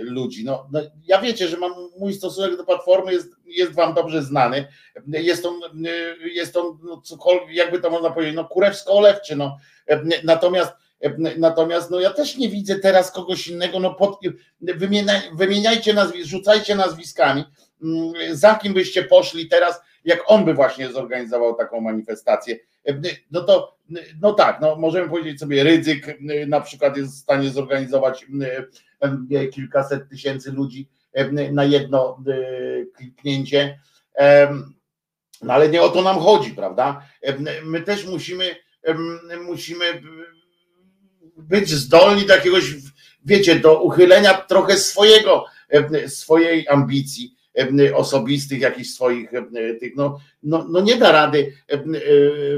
ludzi. No, no, ja wiecie, że mam mój stosunek do platformy jest, jest wam dobrze znany. Jest on, e, jest on no, cokolwiek, jakby to można powiedzieć, no kurewsko-olewczy. No. Natomiast Natomiast no ja też nie widzę teraz kogoś innego, no pod, wymieniaj, wymieniajcie nazwisk, rzucajcie nazwiskami, mm, za kim byście poszli teraz, jak on by właśnie zorganizował taką manifestację. No to, no tak, no możemy powiedzieć sobie, ryzyk na przykład jest w stanie zorganizować kilkaset tysięcy ludzi na jedno e, kliknięcie. No ale nie o to nam chodzi, prawda? My też musimy, musimy być zdolni do jakiegoś, wiecie, do uchylenia trochę swojego, swojej ambicji osobistych, jakichś swoich tych, no, no, no nie da rady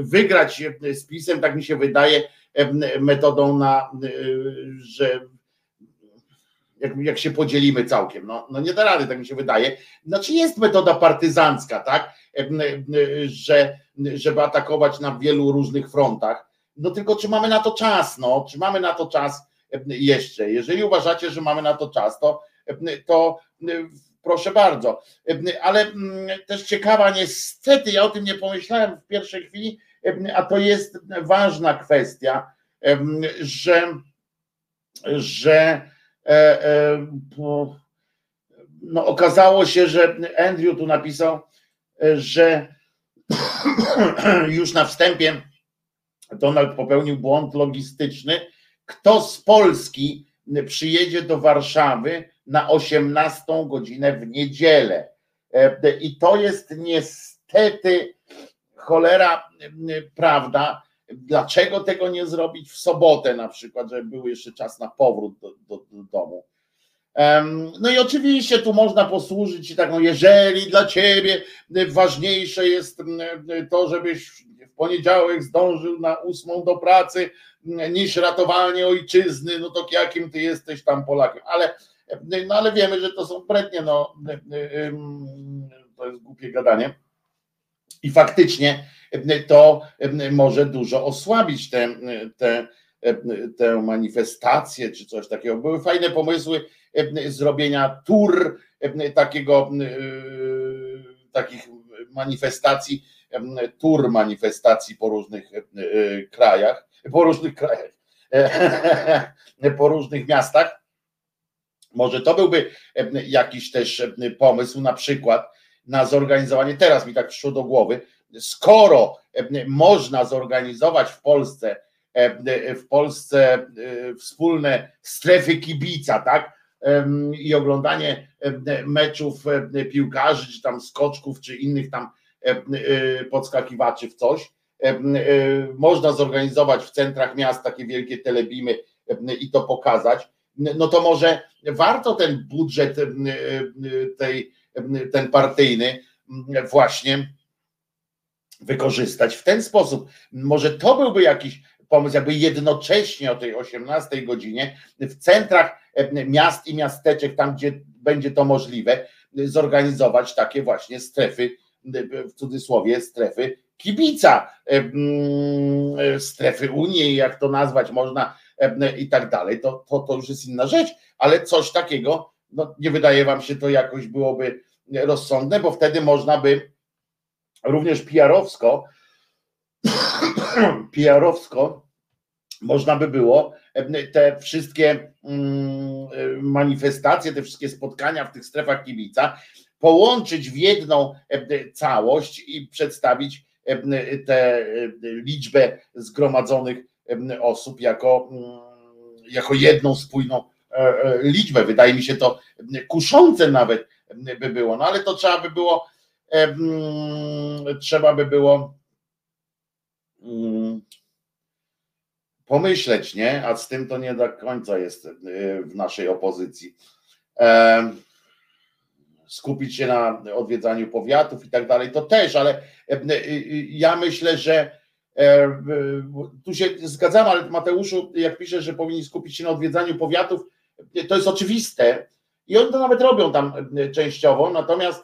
wygrać z pisem, tak mi się wydaje, metodą na, że jak, jak się podzielimy całkiem. No, no nie da rady, tak mi się wydaje. Znaczy jest metoda partyzancka, tak, że, żeby atakować na wielu różnych frontach. No tylko czy mamy na to czas, no, czy mamy na to czas jeszcze. Jeżeli uważacie, że mamy na to czas, to, to proszę bardzo. Ale też ciekawa, niestety, ja o tym nie pomyślałem w pierwszej chwili, a to jest ważna kwestia, że, że E, no, okazało się, że Andrew tu napisał, e, że już na wstępie Donald popełnił błąd logistyczny. Kto z Polski przyjedzie do Warszawy na 18 godzinę w niedzielę? I to jest niestety cholera prawda, Dlaczego tego nie zrobić w sobotę na przykład, żeby był jeszcze czas na powrót do, do, do domu? No i oczywiście tu można posłużyć się taką, jeżeli dla ciebie ważniejsze jest to, żebyś w poniedziałek zdążył na ósmą do pracy niż ratowanie ojczyzny, no to jakim ty jesteś tam Polakiem? Ale, no ale wiemy, że to są brednie, no to jest głupie gadanie. I faktycznie to może dużo osłabić te, te tę manifestację czy coś takiego. Były fajne pomysły zrobienia tur takiego takich manifestacji, tur manifestacji po różnych krajach, po różnych krajach, po różnych miastach. Może to byłby jakiś też pomysł, na przykład na zorganizowanie, teraz mi tak przyszło do głowy, skoro można zorganizować w Polsce w Polsce wspólne strefy kibica, tak? I oglądanie meczów piłkarzy, czy tam skoczków, czy innych tam podskakiwaczy w coś. Można zorganizować w centrach miast takie wielkie telebimy i to pokazać. No to może warto ten budżet tej, ten partyjny właśnie wykorzystać w ten sposób. Może to byłby jakiś pomysł, jakby jednocześnie o tej 18 godzinie w centrach miast i miasteczek, tam gdzie będzie to możliwe, zorganizować takie właśnie strefy, w cudzysłowie strefy kibica, strefy Unii, jak to nazwać można i tak dalej. To, to, to już jest inna rzecz, ale coś takiego, no nie wydaje wam się to jakoś byłoby rozsądne, bo wtedy można by również PR-owsko PR-owsko można by było te wszystkie mm, manifestacje, te wszystkie spotkania w tych strefach kibica połączyć w jedną całość i przedstawić tę liczbę zgromadzonych osób jako, mm, jako jedną spójną e, e, liczbę. Wydaje mi się to kuszące nawet by było, no ale to trzeba by było trzeba by było mm, pomyśleć, nie? A z tym to nie do końca jest y, w naszej opozycji. Skupić się na odwiedzaniu powiatów i tak dalej, to też, ale y, y, ja myślę, że tu się zgadzam, ale Mateuszu, jak pisze, że powinni skupić się na odwiedzaniu powiatów, to jest oczywiste i oni to nawet robią tam częściowo, natomiast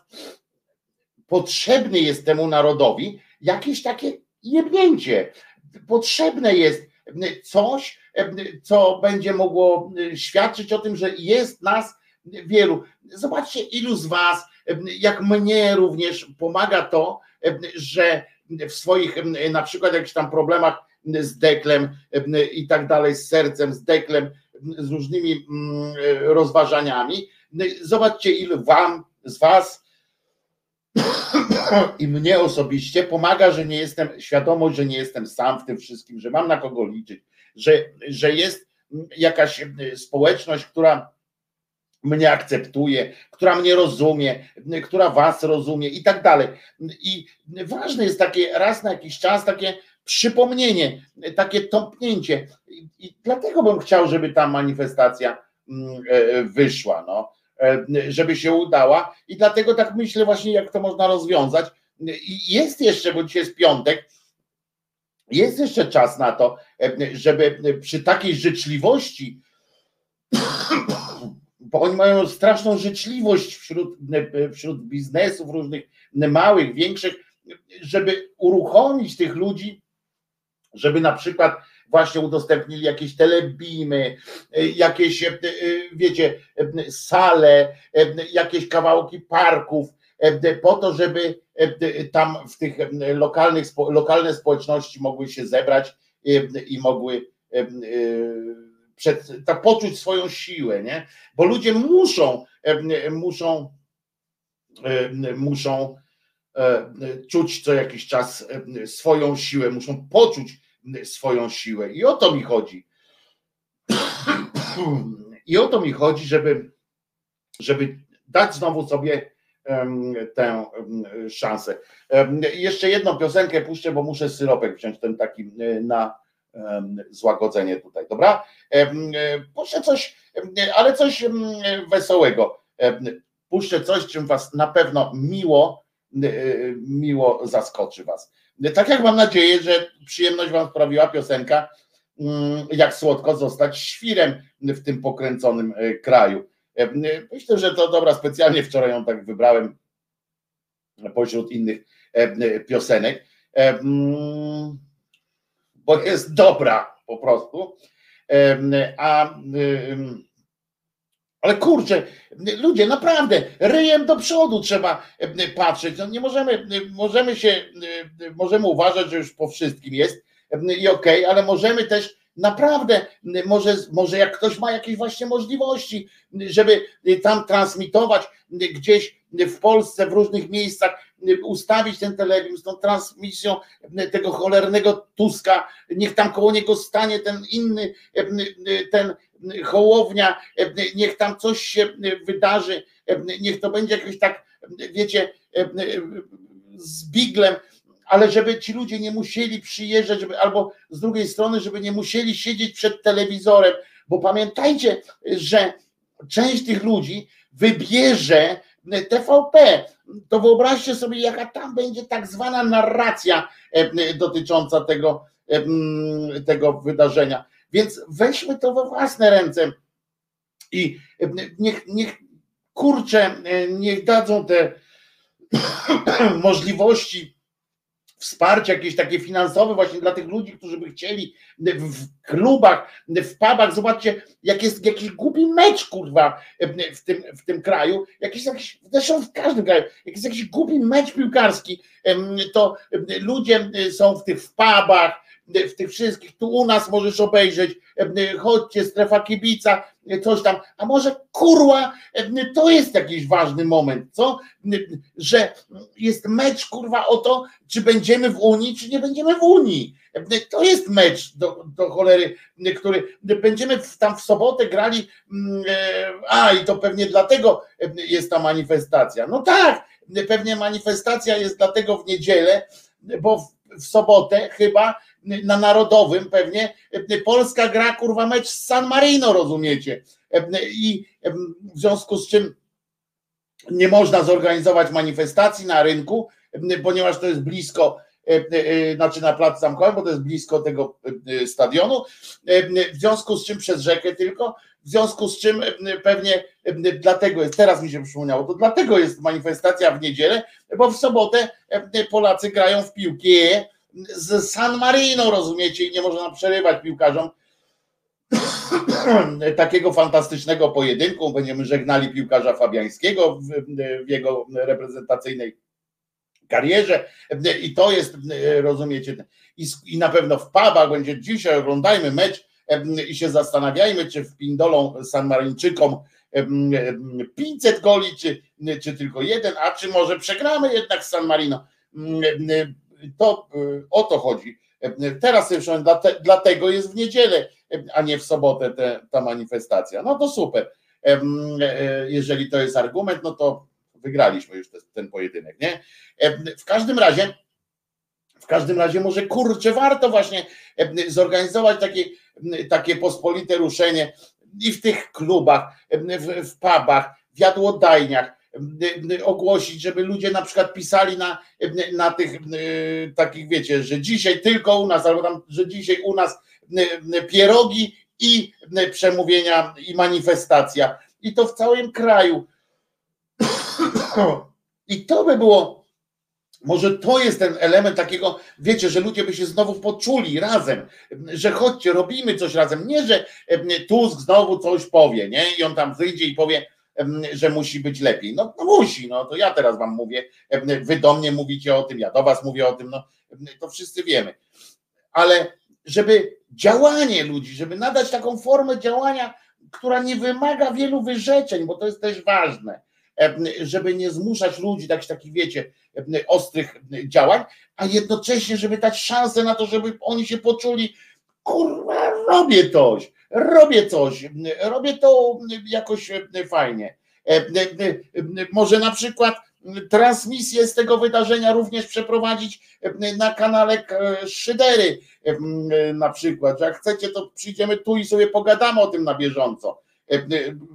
potrzebny jest temu narodowi jakieś takie jebnięcie. Potrzebne jest coś, co będzie mogło świadczyć o tym, że jest nas wielu. Zobaczcie, ilu z Was, jak mnie również pomaga to, że w swoich na przykład jakichś tam problemach z deklem i tak dalej, z sercem, z deklem, z różnymi rozważaniami. Zobaczcie, ilu Wam, z Was i mnie osobiście pomaga, że nie jestem, świadomość, że nie jestem sam w tym wszystkim, że mam na kogo liczyć, że, że jest jakaś społeczność, która mnie akceptuje, która mnie rozumie, która was rozumie i tak dalej. I ważne jest takie raz na jakiś czas takie przypomnienie, takie tąpnięcie. I dlatego bym chciał, żeby ta manifestacja mm, e, wyszła. No. E, żeby się udała i dlatego tak myślę właśnie, jak to można rozwiązać. I jest jeszcze, bo dzisiaj jest piątek, jest jeszcze czas na to, e, żeby przy takiej życzliwości, bo oni mają straszną życzliwość wśród, e, wśród biznesów różnych, małych, większych, żeby uruchomić tych ludzi, żeby na przykład właśnie udostępnili jakieś telebimy, e, jakieś, e, e, wiecie, sale, jakieś kawałki parków, po to, żeby tam w tych lokalnych, lokalne społeczności mogły się zebrać i mogły przed, tak poczuć swoją siłę, nie? Bo ludzie muszą, muszą, muszą czuć co jakiś czas swoją siłę, muszą poczuć swoją siłę. I o to mi chodzi. I o to mi chodzi, żeby, żeby dać znowu sobie tę szansę. Jeszcze jedną piosenkę puszczę, bo muszę syropek wziąć ten taki na złagodzenie tutaj, dobra? Puszczę coś, ale coś wesołego. Puszczę coś, czym was na pewno miło, miło zaskoczy was. Tak jak mam nadzieję, że przyjemność Wam sprawiła piosenka, mm, jak słodko zostać świrem w tym pokręconym e, kraju. E, myślę, że to dobra, specjalnie wczoraj ją tak wybrałem pośród innych e, piosenek, bo jest dobra. po prostu. A ale kurczę, ludzie, naprawdę, ryjem do przodu trzeba patrzeć. No nie możemy, możemy się, możemy uważać, że już po wszystkim jest i okej, okay, ale możemy też naprawdę, może, może jak ktoś ma jakieś właśnie możliwości, żeby tam transmitować gdzieś w Polsce, w różnych miejscach, ustawić ten telewizor z tą transmisją tego cholernego Tuska, niech tam koło niego stanie ten inny, ten Hołownia, niech tam coś się wydarzy, niech to będzie jakoś tak, wiecie, z biglem, ale żeby ci ludzie nie musieli przyjeżdżać, żeby, albo z drugiej strony, żeby nie musieli siedzieć przed telewizorem, bo pamiętajcie, że część tych ludzi wybierze TVP. To wyobraźcie sobie, jaka tam będzie tak zwana narracja dotycząca tego, tego wydarzenia. Więc weźmy to we własne ręce i niech, niech kurczę, niech dadzą te możliwości wsparcie jakieś takie finansowe właśnie dla tych ludzi, którzy by chcieli w klubach, w pubach, zobaczcie, jak jest jakiś głupi mecz, kurwa, w tym, w tym kraju, jakiś, jakiś, zresztą w każdym kraju, jak jest jakiś głupi mecz piłkarski, to ludzie są w tych pubach, w tych wszystkich, tu u nas możesz obejrzeć, chodźcie, strefa kibica, coś tam, a może kurwa, to jest jakiś ważny moment, co? Że jest mecz kurwa o to, czy będziemy w Unii, czy nie będziemy w Unii. To jest mecz do, do cholery, który będziemy tam w sobotę grali, a i to pewnie dlatego jest ta manifestacja. No tak, pewnie manifestacja jest dlatego w niedzielę, bo w, w sobotę chyba na Narodowym pewnie Polska gra kurwa mecz z San Marino, rozumiecie? I w związku z czym nie można zorganizować manifestacji na rynku, ponieważ to jest blisko, znaczy na placu zamkowym, bo to jest blisko tego stadionu, w związku z czym przez rzekę tylko, w związku z czym pewnie dlatego jest, teraz mi się przypomniało, to dlatego jest manifestacja w niedzielę, bo w sobotę Polacy grają w piłkę, z San Marino, rozumiecie, i nie można przerywać piłkarzom takiego fantastycznego pojedynku. Będziemy żegnali piłkarza Fabiańskiego w, jego reprezentacyjnej karierze i to jest, rozumiecie, i, i na pewno w pubach będzie dzisiaj, oglądajmy mecz i się zastanawiajmy, czy w Pindolą San Marinczykom 500 goli, czy, czy tylko jeden, a czy może przegramy jednak z San Marino to y, o to chodzi. Teraz sobie dlatego jest w niedzielę, a nie w sobotę te, ta manifestacja. No to super. Jeżeli to jest argument, no to wygraliśmy już ten pojedynek, nie? W każdym razie, w każdym razie może kurczę, warto właśnie zorganizować takie, takie pospolite ruszenie i w tych klubach, w, w pubach, w jadłodajniach, ogłosić, żeby ludzie na przykład pisali na, na tych takich, wiecie, że dzisiaj tylko u nas, albo tam, że dzisiaj u nas pierogi i przemówienia i manifestacja. I to w całym kraju. I to by było, może to jest ten element takiego, wiecie, że ludzie by się znowu poczuli razem, że chodźcie, robimy coś razem. Nie, że Tusk znowu coś powie, nie? I on tam wyjdzie i powie, że musi być lepiej. No, no, musi, no to ja teraz wam mówię, wy do mnie mówicie o tym, ja do was mówię o tym, no to wszyscy wiemy. Ale żeby działanie ludzi, żeby nadać taką formę działania, która nie wymaga wielu wyrzeczeń, bo to jest też ważne, żeby nie zmuszać ludzi do takich, wiecie, ostrych działań, a jednocześnie, żeby dać szansę na to, żeby oni się poczuli, kurwa, robię coś, robię coś, robię to jakoś fajnie. E, e, e, może na przykład transmisję z tego wydarzenia również przeprowadzić na kanale Szydery na przykład. Jak chcecie, to przyjdziemy tu i sobie pogadamy o tym na bieżąco.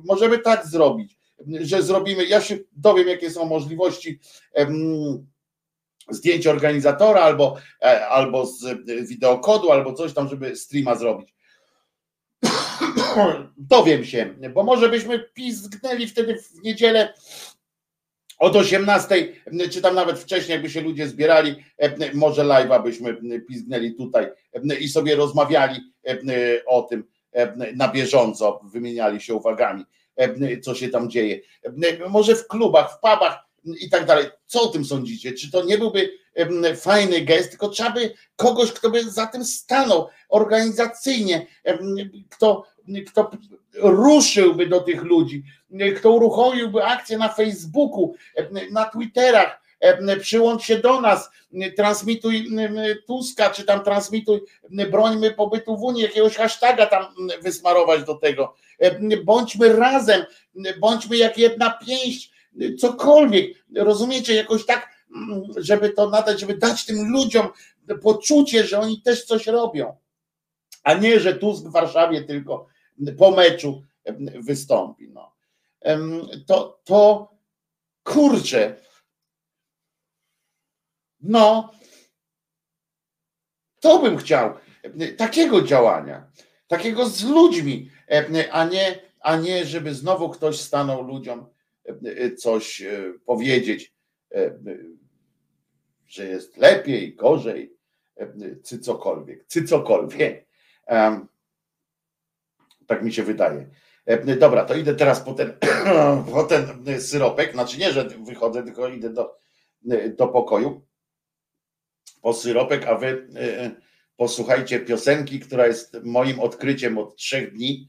Możemy tak zrobić, że zrobimy, ja się dowiem, jakie są możliwości zdjęć organizatora albo, albo z wideokodu, albo coś tam, żeby streama zrobić. Dowiem się, bo może byśmy pizgnęli wtedy w niedzielę od 18, czy tam nawet wcześniej, jakby się ludzie zbierali, może live'a byśmy pizgnęli tutaj i sobie rozmawiali o tym na bieżąco, wymieniali się uwagami, co się tam dzieje. Może w klubach, w pubach i tak dalej. Co o tym sądzicie? Czy to nie byłby fajny gest, tylko trzeba by kogoś, kto by za tym stanął organizacyjnie, kto, kto ruszyłby do tych ludzi, kto uruchomiłby akcję na Facebooku, na Twitterach, przyłącz się do nas, transmituj Tuska, czy tam transmituj brońmy pobytu w Unii, jakiegoś hashtaga tam wysmarować do tego. Bądźmy razem, bądźmy jak jedna pięść, cokolwiek. Rozumiecie, jakoś tak, żeby to nadać, żeby dać tym ludziom poczucie, że oni też coś robią, a nie, że Tusk w Warszawie tylko po meczu wystąpi. No. To, to kurczę, no, to bym chciał takiego działania, takiego z ludźmi, a nie, a nie żeby znowu ktoś stanął ludziom coś powiedzieć, że jest lepiej, gorzej, czy cokolwiek, czy cokolwiek. Tak mi się wydaje. Dobra, to idę teraz po ten, po ten syropek. Znaczy nie, że wychodzę, tylko idę do, do pokoju po syropek, a wy posłuchajcie piosenki, która jest moim odkryciem od trzech dni.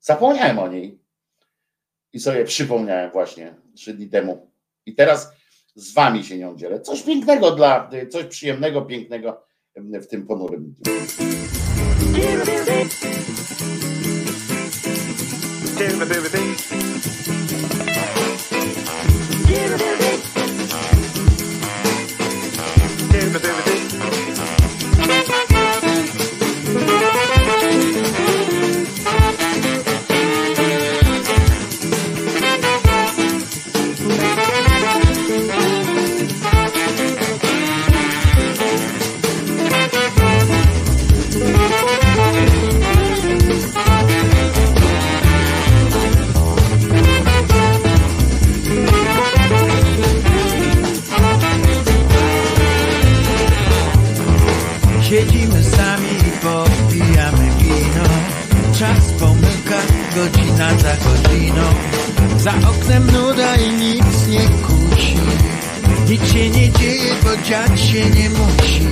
Zapomniałem o niej i sobie przypomniałem właśnie trzy dni temu. I teraz z wami się nią dzielę. Coś pięknego dla, coś przyjemnego, pięknego w tym ponurym dniu. Za godziną Za oknem nuda i nic nie kusi. Nic się nie dzieje, bo dziać się nie musi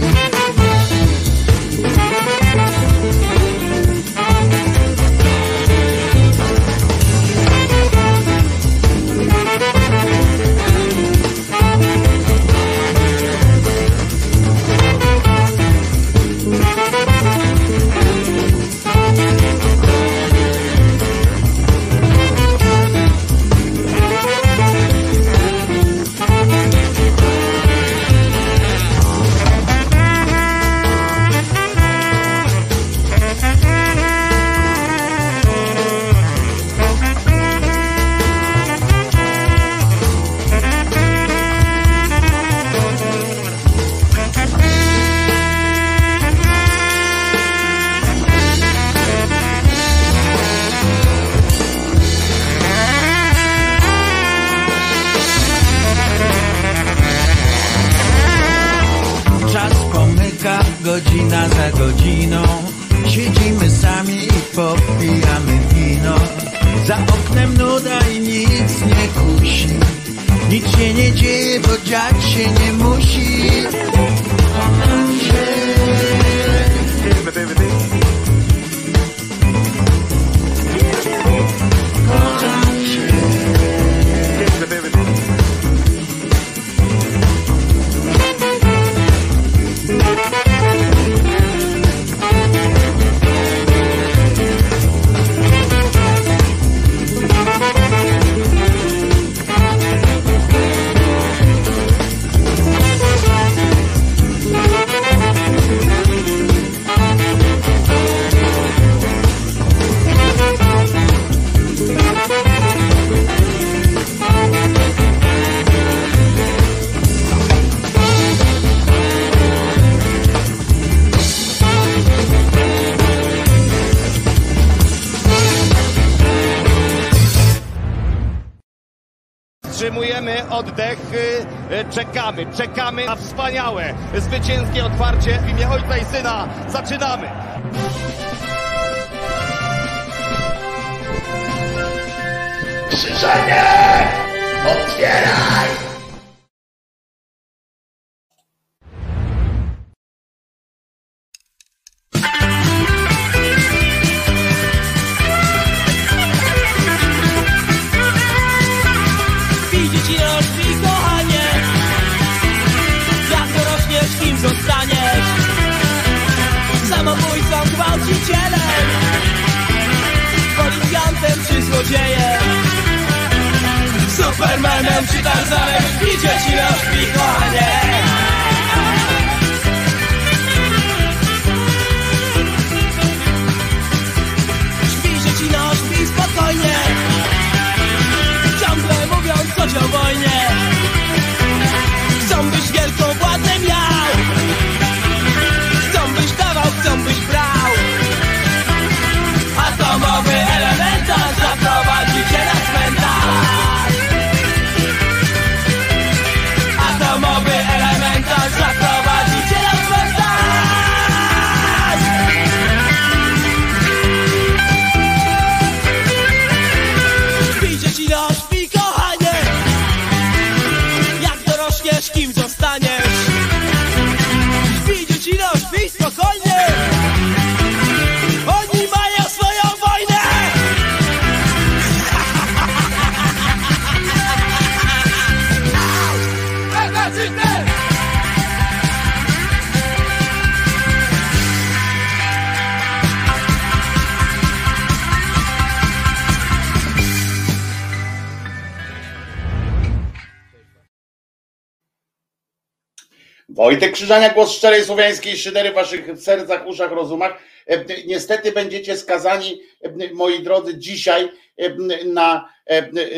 Wojtek Krzyżania, głos szczerej słowiańskiej szydery w waszych sercach, uszach, rozumach. E, Niestety będziecie skazani, e, moi drodzy, dzisiaj e, na,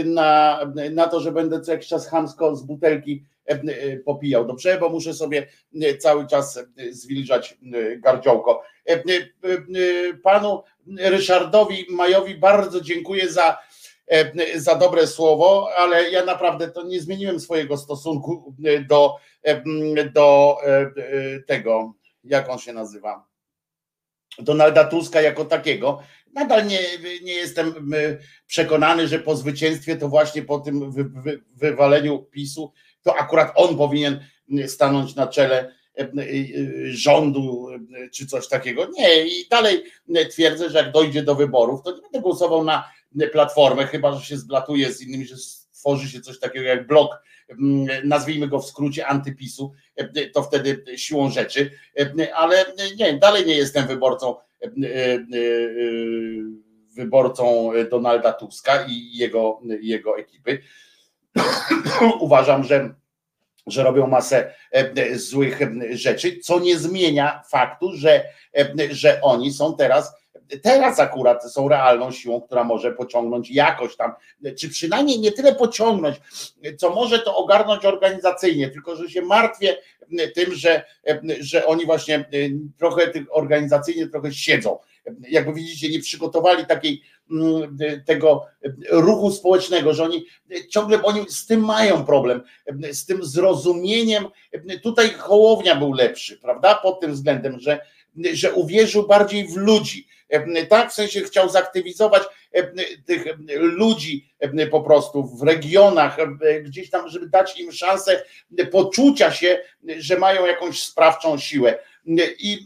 na, na to, że będę co jakiś czas chamsko z butelki popijał. Dobrze, bo muszę sobie cały czas zwilżać gardziołko. Panu Ryszardowi Majowi bardzo dziękuję za, za dobre słowo, ale ja naprawdę to nie zmieniłem swojego stosunku do, do tego, jak on się nazywa, Donalda Tuska jako takiego. Nadal nie, nie jestem przekonany, że po zwycięstwie to właśnie po tym wy, wy, wywaleniu PiSu, to akurat on powinien stanąć na czele rządu czy coś takiego. Nie, i dalej twierdzę, że jak dojdzie do wyborów, to nie będę głosował na platformę, chyba że się zblatuje z innymi, że stworzy się coś takiego jak blok, nazwijmy go w skrócie antypisu, to wtedy siłą rzeczy, ale nie, dalej nie jestem wyborcą wyborcą Donalda Tuska i jego, jego ekipy. Uważam, że, że robią masę złych rzeczy, co nie zmienia faktu, że, że oni są teraz teraz akurat są realną siłą, która może pociągnąć jakoś tam, czy przynajmniej nie tyle pociągnąć, co może to ogarnąć organizacyjnie, tylko że się martwię tym, że, że oni właśnie trochę organizacyjnie trochę siedzą. Jakby widzicie, nie przygotowali takiej tego ruchu społecznego, że oni ciągle, oni z tym mają problem, z tym zrozumieniem. Tutaj Hołownia był lepszy, prawda? Pod tym względem, że, że uwierzył bardziej w ludzi tak, w sensie chciał zaktywizować tych ludzi po prostu w regionach, gdzieś tam, żeby dać im szansę poczucia się, że mają jakąś sprawczą siłę. I,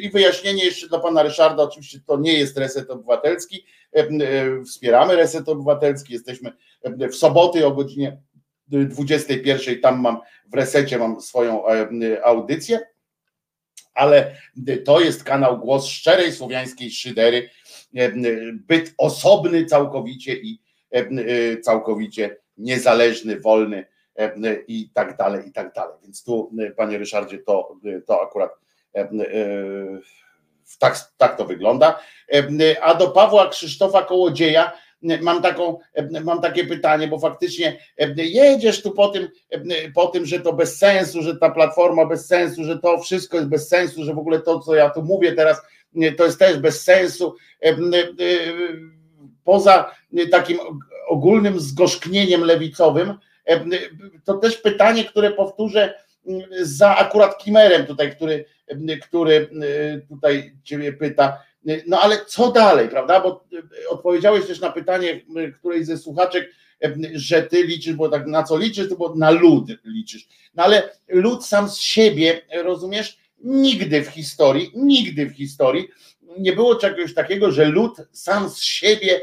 I wyjaśnienie jeszcze dla pana Ryszarda, oczywiście to nie jest reset obywatelski, wspieramy reset obywatelski, jesteśmy w soboty o godzinie 21, tam mam w resecie mam swoją audycję ale to jest kanał Głos Szczerej Słowiańskiej Szydery, byt osobny całkowicie i całkowicie niezależny, wolny i tak dalej, i tak dalej. Więc tu, panie Ryszardzie, to, to akurat tak, tak to wygląda. A do Pawła Krzysztofa Kołodzieja mam, taką, mam takie pytanie, bo faktycznie jedziesz tu po tym, po tym, że to bez sensu, że ta platforma bez sensu, że to wszystko jest bez sensu, że w ogóle to, co ja tu mówię teraz, to jest też bez sensu. Poza takim ogólnym zgorzknieniem lewicowym, to też pytanie, które powtórzę za akurat Kimerem tutaj, który, który tutaj ciebie pyta, no ale co dalej, prawda? Bo odpowiedziałeś też na pytanie którejś ze słuchaczek, że ty liczysz, bo tak na co liczysz, to bo na lud liczysz. No ale lud sam z siebie, rozumiesz, nigdy w historii, nigdy w historii nie było czegoś takiego, że lud sam z siebie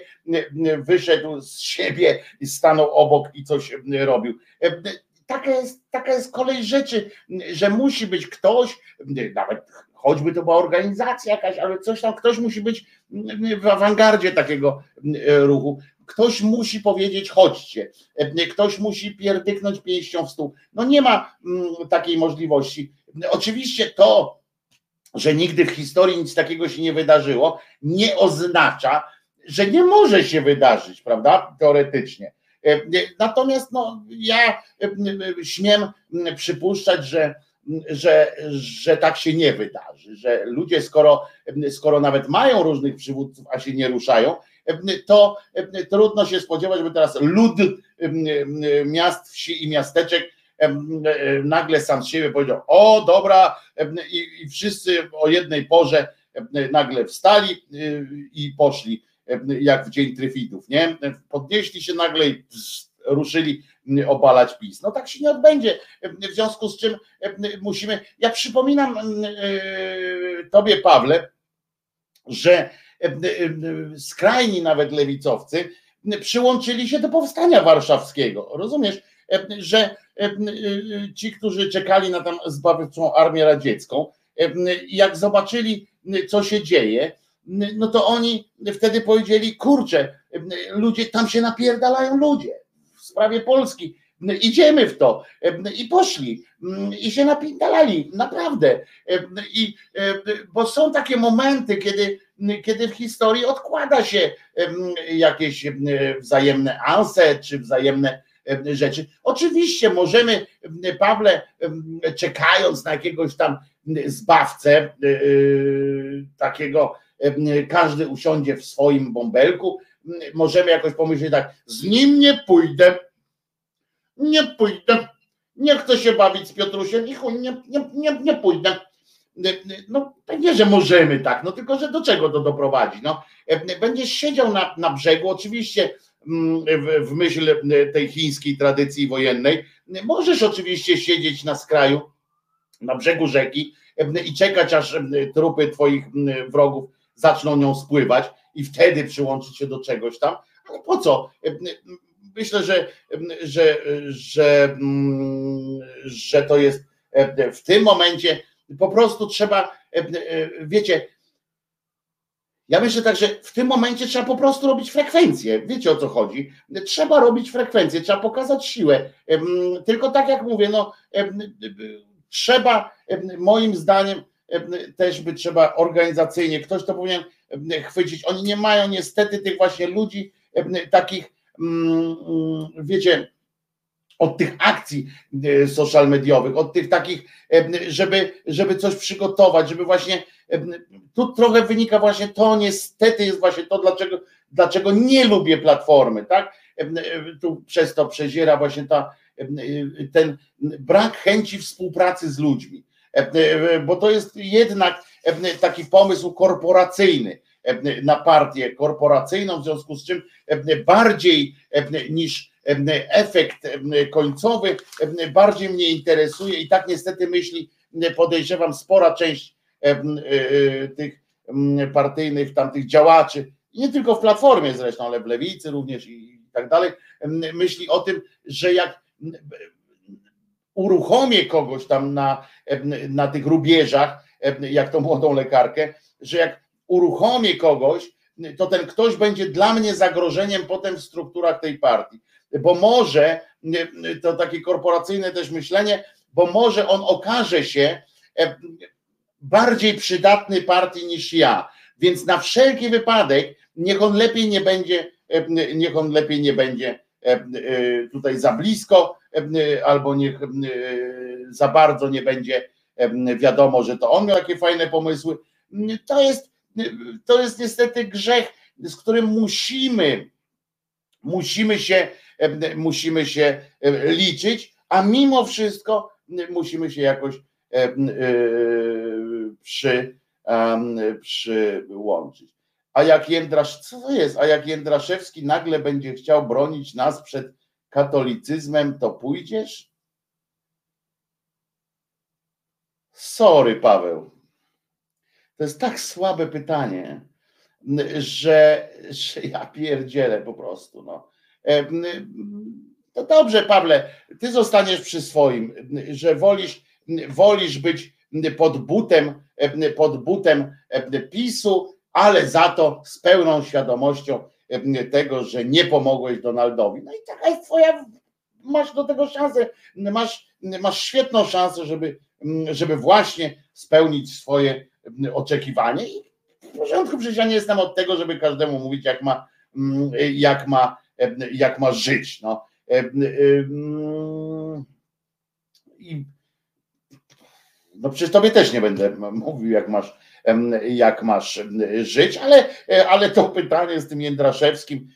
wyszedł z siebie i stanął obok i coś robił. Taka jest, taka jest kolej rzeczy, że musi być ktoś, nawet choćby to była organizacja jakaś, ale coś tam, ktoś musi być w awangardzie takiego ruchu. Ktoś musi powiedzieć chodźcie, ktoś musi pierdyknąć pięścią w stół. No nie ma takiej możliwości. Oczywiście to, że nigdy w historii nic takiego się nie wydarzyło, nie oznacza, że nie może się wydarzyć, prawda? Teoretycznie. Natomiast no, ja śmiem przypuszczać, że, że, że tak się nie wydarzy, że ludzie, skoro, skoro nawet mają różnych przywódców, a się nie ruszają, to trudno się spodziewać, by teraz lud miast, wsi i miasteczek nagle sam z siebie powiedział, o dobra, i, wszyscy o jednej porze nagle wstali y, i poszli jak w dzień tryfidów, nie? Podnieśli się nagle i ruszyli obalać PiS. No tak się nie odbędzie, w związku z czym musimy, ja przypominam y, tobie Pawle, że skrajni nawet lewicowcy przyłączyli się do powstania warszawskiego, rozumiesz? że ci, którzy czekali na tam zbawczą armię radziecką, jak zobaczyli, co się dzieje, no to oni wtedy powiedzieli, kurczę, ludzie, tam się napierdalają ludzie sprawie Polski, idziemy w to i poszli i się napierdalali, naprawdę. I, bo są takie momenty, kiedy, kiedy w historii odkłada się jakieś wzajemne anse, czy wzajemne rzeczy. Oczywiście możemy, Pawle, czekając na jakiegoś tam zbawcę, e, e, takiego, każdy usiądzie w swoim bąbelku, możemy jakoś pomyśleć tak, z nim nie pójdę, nie pójdę, nie chcę się bawić z Piotrusiem i chuj, nie, nie, nie, nie pójdę. No, nie, że możemy tak, no tylko, że do czego to doprowadzi? No, będziesz siedział na, na brzegu, oczywiście Mm, w myśl tej chińskiej tradycji wojennej. Możesz oczywiście siedzieć na skraju, na brzegu rzeki i czekać, aż trupy twoich wrogów zaczną nią spływać i wtedy przyłączyć się do czegoś tam. Ale po co? Myślę, że, że, że, że to jest w tym momencie po prostu trzeba, wiecie, ja myślę tak, że w tym momencie trzeba po prostu robić frekwencję. Wiecie o co chodzi? Trzeba robić frekwencję, trzeba pokazać siłę. Tylko tak jak mówię, no trzeba, moim zdaniem, też by trzeba organizacyjnie, ktoś to powinien chwycić. Oni nie mają niestety tych właśnie ludzi, takich, wiecie, od tych akcji e, social mediowych, od tych takich, żeby, żeby coś przygotować, żeby właśnie tu trochę wynika właśnie to, niestety jest właśnie to, dlaczego, dlaczego nie lubię platformy, tak? Tu przez to przeziera właśnie ta, ten brak chęci współpracy z ludźmi, bo to jest jednak taki pomysł korporacyjny na partię korporacyjną, w związku z czym bardziej niż efekt końcowy bardziej mnie interesuje i tak niestety myśli, podejrzewam, spora część E, e, tych partyjnych tamtych działaczy, nie tylko w Platformie zresztą, ale w Lewicy również i tak dalej, myśli o tym, że jak uruchomię kogoś tam na, na tych rubieżach, jak tą młodą lekarkę, że jak uruchomię kogoś, to ten ktoś będzie dla mnie zagrożeniem potem w strukturach tej partii. Bo może, to takie korporacyjne też myślenie, bo może on okaże się bardziej przydatny partii niż ja. Więc na wszelki wypadek niech on lepiej nie będzie, niech on lepiej nie będzie tutaj za blisko, albo niech za bardzo nie będzie wiadomo, że to on miał takie fajne pomysły. To jest, to jest niestety grzech, z którym musimy musimy się, musimy się liczyć, a mimo wszystko musimy się jakoś przy, przyłączyć. A jak Jędrasz, co to jest? A jak Jędraszewski nagle będzie chciał bronić nas przed katolicyzmem, to pójdziesz? Sorry, Paweł. To jest tak słabe pytanie, że, że ja pierdzielę po prostu. No. To dobrze, Pawle, ty zostaniesz przy swoim, że wolisz, wolisz być pod butem, pod butem PiSu, ale za to z pełną świadomością tego, że nie pomogłeś Donaldowi. No i taka jest twoja, masz do tego szansę, masz, masz świetną szansę, żeby, żeby właśnie spełnić swoje oczekiwanie i w porządku, przecież ja nie jestem od tego, żeby każdemu mówić, jak ma, jak ma, jak ma żyć. No. I no przecież tobie też nie będę mówił, jak masz, jak masz żyć, ale, ale to pytanie z tym Jędraszewskim,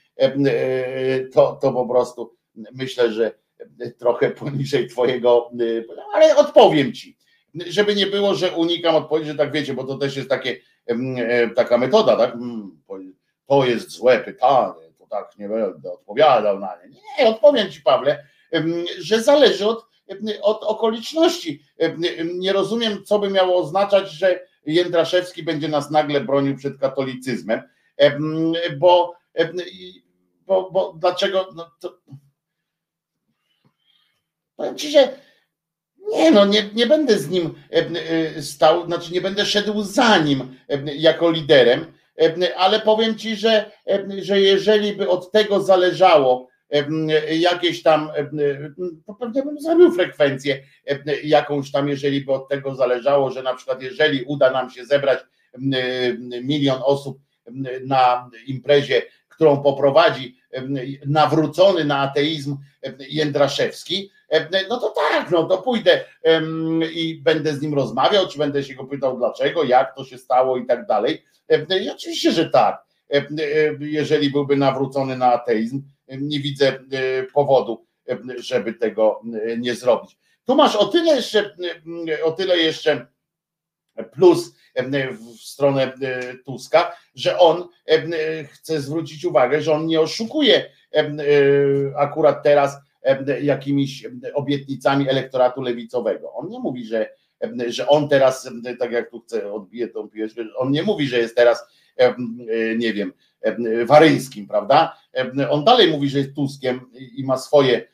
to, to po prostu myślę, że trochę poniżej twojego, ale odpowiem ci, żeby nie było, że unikam odpowiedzi, że tak wiecie, bo to też jest takie, taka metoda, tak? Mm, to jest złe pytanie, to tak nie będę odpowiadał na nie. Nie, odpowiem ci, Pawle, że zależy od, od okoliczności. Nie rozumiem, co by miało oznaczać, że Jędraszewski będzie nas nagle bronił przed katolicyzmem, bo, bo, bo dlaczego? No to, powiem ci, że nie, no nie, nie będę z nim stał, znaczy nie będę szedł za nim jako liderem, ale powiem ci, że, że jeżeli by od tego zależało, jakieś tam, pewnie bym zrobił frekwencję jakąś tam, jeżeli by od tego zależało, że na przykład jeżeli uda nam się zebrać milion osób na imprezie, którą poprowadzi nawrócony na ateizm Jędraszewski, no to tak, no to pójdę i będę z nim rozmawiał, czy będę się go pytał dlaczego, jak to się stało i tak dalej. I oczywiście, że tak, jeżeli byłby nawrócony na ateizm, nie widzę e, powodu, e, żeby tego e, nie zrobić. Tu masz o tyle jeszcze, o tyle jeszcze plus w stronę Tuska, że on chce zwrócić uwagę, że on nie oszukuje akurat teraz jakimiś obietnicami elektoratu lewicowego. On nie mówi, że, że on teraz, tak jak tu chce, odbije tą piłeczkę, on nie mówi, że jest teraz, nie wiem, Waryńskim, prawda? On dalej mówi, że jest Tuskiem i ma swoje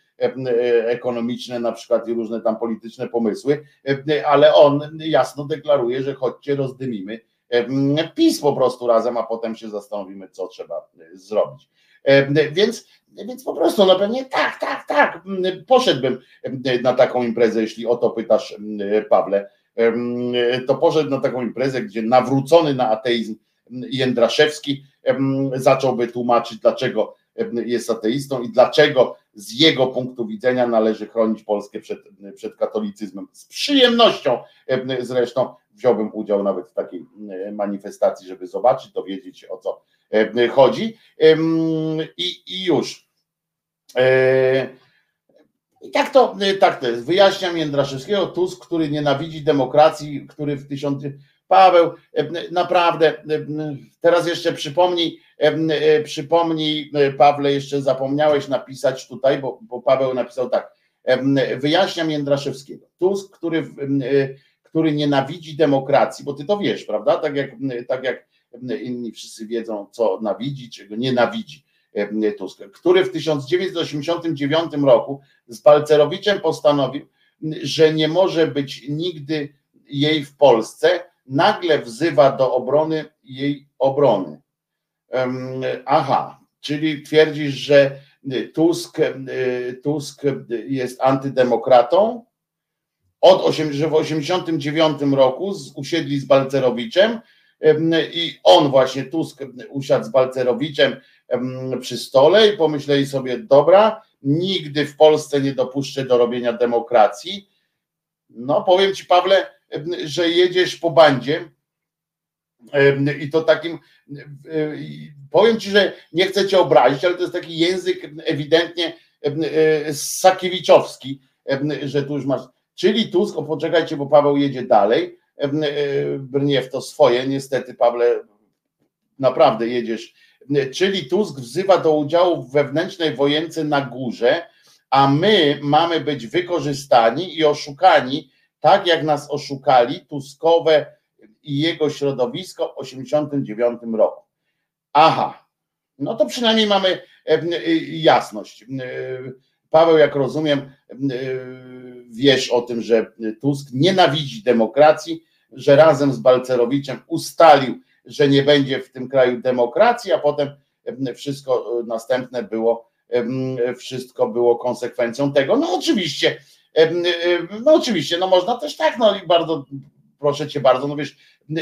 ekonomiczne, na przykład i różne tam polityczne pomysły, ale on jasno deklaruje, że chodźcie, rozdymimy PiS po prostu razem, a potem się zastanowimy, co trzeba zrobić. Więc, więc po prostu, no pewnie tak, tak, tak, poszedłbym na taką imprezę, jeśli o to pytasz, Pawle, to poszedł na taką imprezę, gdzie nawrócony na ateizm Jędraszewski zacząłby tłumaczyć, dlaczego jest ateistą i dlaczego z jego punktu widzenia należy chronić Polskę przed, przed katolicyzmem. Z przyjemnością zresztą wziąłbym udział nawet w takiej manifestacji, żeby zobaczyć, dowiedzieć się o co chodzi. I, i już. E, I tak to, tak to jest. Wyjaśniam Jędraszewskiego, Tusk, który nienawidzi demokracji, który w tysiąc, Paweł, e, naprawdę, e, teraz jeszcze przypomnij, e, przypomnij, Pawle, jeszcze zapomniałeś napisać tutaj, bo, bo Paweł napisał tak. Wyjaśniam Jędraszewskiego. Tusk, który, który nienawidzi demokracji, bo ty to wiesz, prawda? Tak jak, tak jak inni wszyscy wiedzą, co nawidzi, czego nienawidzi. Tusk, który w 1989 roku z Balcerowiczem postanowił, że nie może być nigdy jej w Polsce, nagle wzywa do obrony jej obrony. Aha, czyli twierdzisz, że Tusk, Tusk jest antydemokratą. Od 1989 roku usiedli z Balcerowiczem i on właśnie, Tusk, usiadł z Balcerowiczem przy stole i pomyśleli sobie, dobra, nigdy w Polsce nie dopuszczę do robienia demokracji. No powiem Ci Pawle, że jedziesz po bandzie I to takim, powiem ci, że nie chcę cię obrazić, ale to jest taki język ewidentnie sakiewiczowski, że tu już masz. Czyli Tusk, o poczekajcie, bo Paweł jedzie dalej. Brnie w to swoje, niestety, Pawle, naprawdę jedziesz. Czyli Tusk wzywa do udziału w wewnętrznej wojence na górze, a my mamy być wykorzystani i oszukani, tak jak nas oszukali Tuskowe i jego środowisko w 1989 roku. Aha, no to przynajmniej mamy jasność. Paweł, jak rozumiem, wiesz o tym, że Tusk nienawidzi demokracji, że razem z Balcerowiczem ustalił, że nie będzie w tym kraju demokracji, a potem wszystko następne było, wszystko było konsekwencją tego. No oczywiście, no oczywiście, no można też tak, no i bardzo, proszę cię bardzo, no wiesz,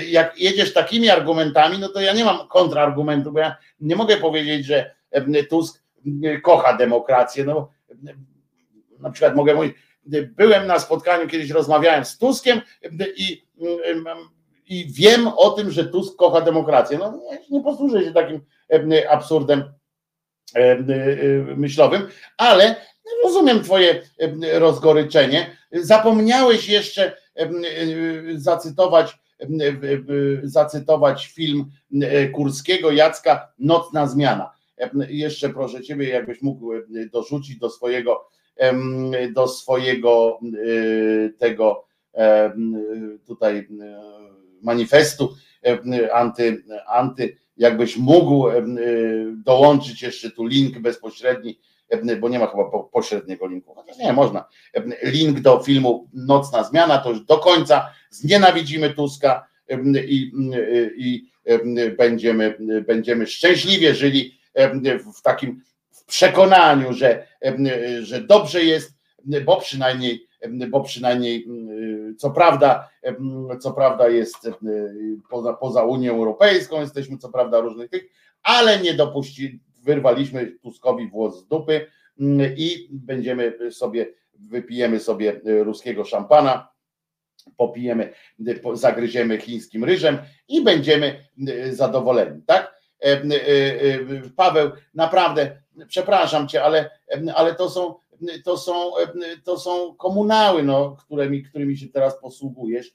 jak jedziesz takimi argumentami, no to ja nie mam kontrargumentu, bo ja nie mogę powiedzieć, że Tusk kocha demokrację, no na przykład mogę mówić, byłem na spotkaniu, kiedyś rozmawiałem z Tuskiem i, i wiem o tym, że Tusk kocha demokrację. No nie posłużę się takim absurdem myślowym, ale rozumiem twoje rozgoryczenie. Zapomniałeś jeszcze zacytować zacytować film Kurskiego Jacka Nocna Zmiana. Jeszcze proszę Ciebie, jakbyś mógł dorzucić do swojego do swojego tego tutaj manifestu anty, anty jakbyś mógł dołączyć jeszcze tu link bezpośredni, bo nie ma chyba pośredniego linku, chociaż nie, można. Link do filmu Nocna Zmiana, to już do końca znienawidzimy Tuska i, i będziemy, będziemy szczęśliwie żyli w takim przekonaniu, że, że dobrze jest, bo przynajmniej, bo przynajmniej co prawda, co prawda jest poza, poza Unią Europejską, jesteśmy co prawda różnych tych, ale nie dopuści, wyrwaliśmy Tuskowi włos z dupy i będziemy sobie, wypijemy sobie ruskiego szampana, popijemy, zagryziemy chińskim ryżem i będziemy zadowoleni, tak? Paweł, naprawdę przepraszam cię, ale, ale to są to są, to są komunały, no, którymi, którymi się teraz posługujesz.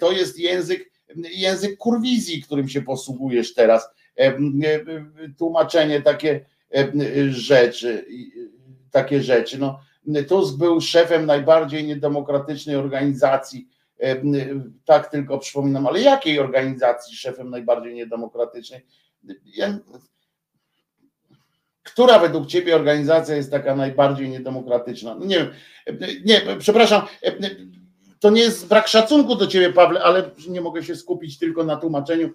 To jest język, język kurwizji, którym się posługujesz teraz. Tłumaczenie takie rzeczy, takie rzeczy. No, Tusk był szefem najbardziej niedemokratycznej organizacji. Tak tylko przypominam, ale jakiej organizacji szefem najbardziej niedemokratycznej? Która według Ciebie organizacja jest taka najbardziej niedemokratyczna? No nie wiem, nie, przepraszam, to nie jest brak szacunku do Ciebie, Pawle, ale nie mogę się skupić tylko na tłumaczeniu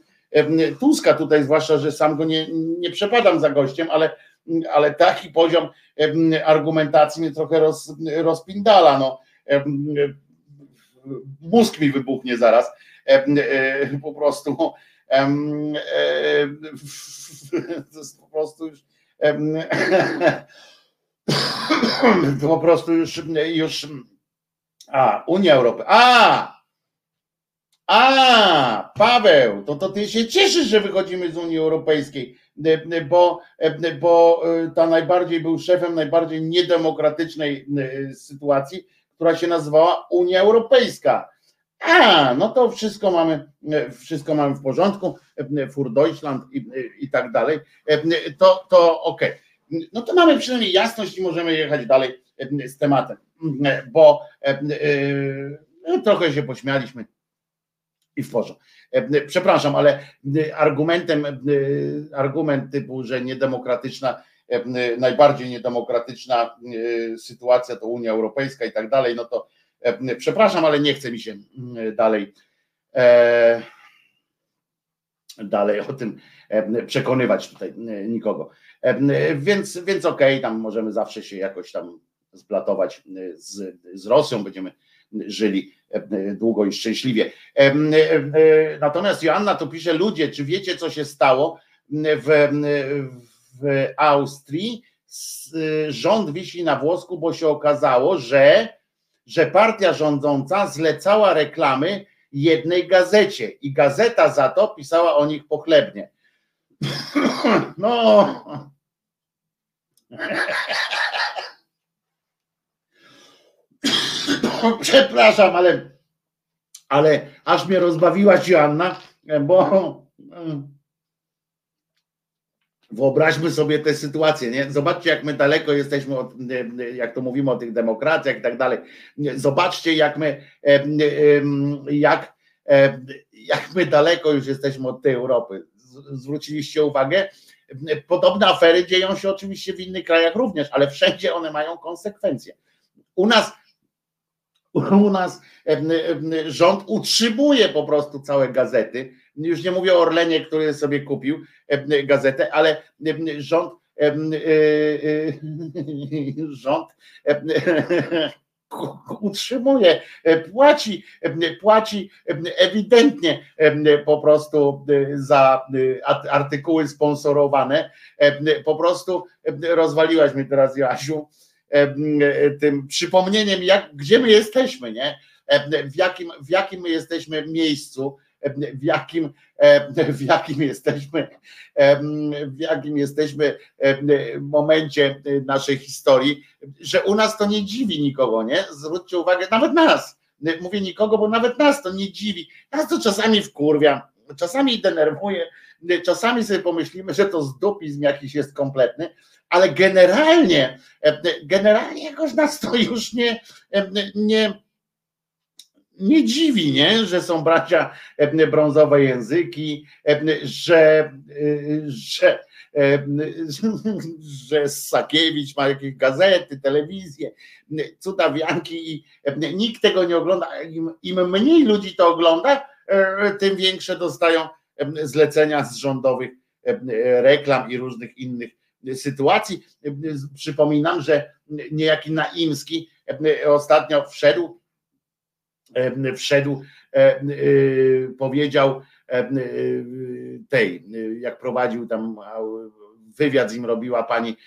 Tuska tutaj, zwłaszcza, że sam go nie, nie przepadam za gościem, ale, ale taki poziom argumentacji mnie trochę roz, rozpindala. No. Mózg mi wybuchnie zaraz. Po prostu to jest po prostu już po prostu już, już a, Unia Europejska. A! A, Paweł, to, to ty się cieszysz, że wychodzimy z Unii Europejskiej, bo, bo e, ta najbardziej był szefem najbardziej niedemokratycznej e, sytuacji, która się nazywała Unia Europejska. A, no to wszystko mamy, e, wszystko mamy w porządku, e, Fur Deutschland i, e, i tak dalej. To, to okej. Okay. No to mamy przynajmniej jasność i możemy jechać dalej z tematem, bo trochę się pośmialiśmy i w porządku. Przepraszam, ale argumentem, argument typu, że niedemokratyczna, najbardziej niedemokratyczna sytuacja to Unia Europejska i tak dalej, no to E, przepraszam, ale nie chce mi się dalej e, dalej o tym e, przekonywać tutaj nikogo. Więc, więc okej, okay, tam możemy zawsze się jakoś tam zblatować z, z Rosją, będziemy żyli długo i szczęśliwie. Natomiast Joanna tu pisze, ludzie, czy wiecie, co się stało w, w Austrii? Rząd wisi na włosku, bo się okazało, że że partia rządząca zlecała reklamy jednej gazecie i gazeta za to pisała o nich pochlebnie. No. Przepraszam, ale, ale aż mnie rozbawiłaś Joanna, bo Wyobraźmy sobie tę sytuację, nie? Zobaczcie, jak my daleko jesteśmy od, jak to mówimy o tych demokracjach i tak dalej. Zobaczcie, jak my, jak, jak my daleko już jesteśmy od tej Europy. Zwróciliście uwagę? Podobne afery dzieją się oczywiście w innych krajach również, ale wszędzie one mają konsekwencje. U nas u nas rząd utrzymuje po prostu całe gazety. Już nie mówię o Orlenie, który sobie kupił gazetę, ale rząd rząd utrzymuje, płaci, płaci ewidentnie po prostu za artykuły sponsorowane. Po prostu rozwaliłaś mnie teraz, Jasiu tym przypomnieniem, jak, gdzie my jesteśmy, nie? W jakim, w jakim my jesteśmy miejscu, w jakim, w jakim jesteśmy, w jakim jesteśmy momencie naszej historii, że u nas to nie dziwi nikogo, nie? Zwróćcie uwagę, nawet nas. Mówię nikogo, bo nawet nas to nie dziwi. Nas to czasami wkurwia, czasami denerwuje, czasami sobie pomyślimy, że to zdupizm jakiś jest kompletny, ale generalnie, e, generalnie jakoś nas to już nie, e, nie, nie dziwi, nie? że są bracia e, brązowe języki, że, że, że Sakiewicz ma jakieś gazety, telewizję, cudawianki i nikt tego nie ogląda. Im, Im mniej ludzi to ogląda, tym większe dostają zlecenia z rządowych reklam i różnych innych sytuacji. Przypominam, że niejaki Naimski ostatnio wszedł, wszedł, powiedział tej, jak prowadził tam wywiad z nim robiła pani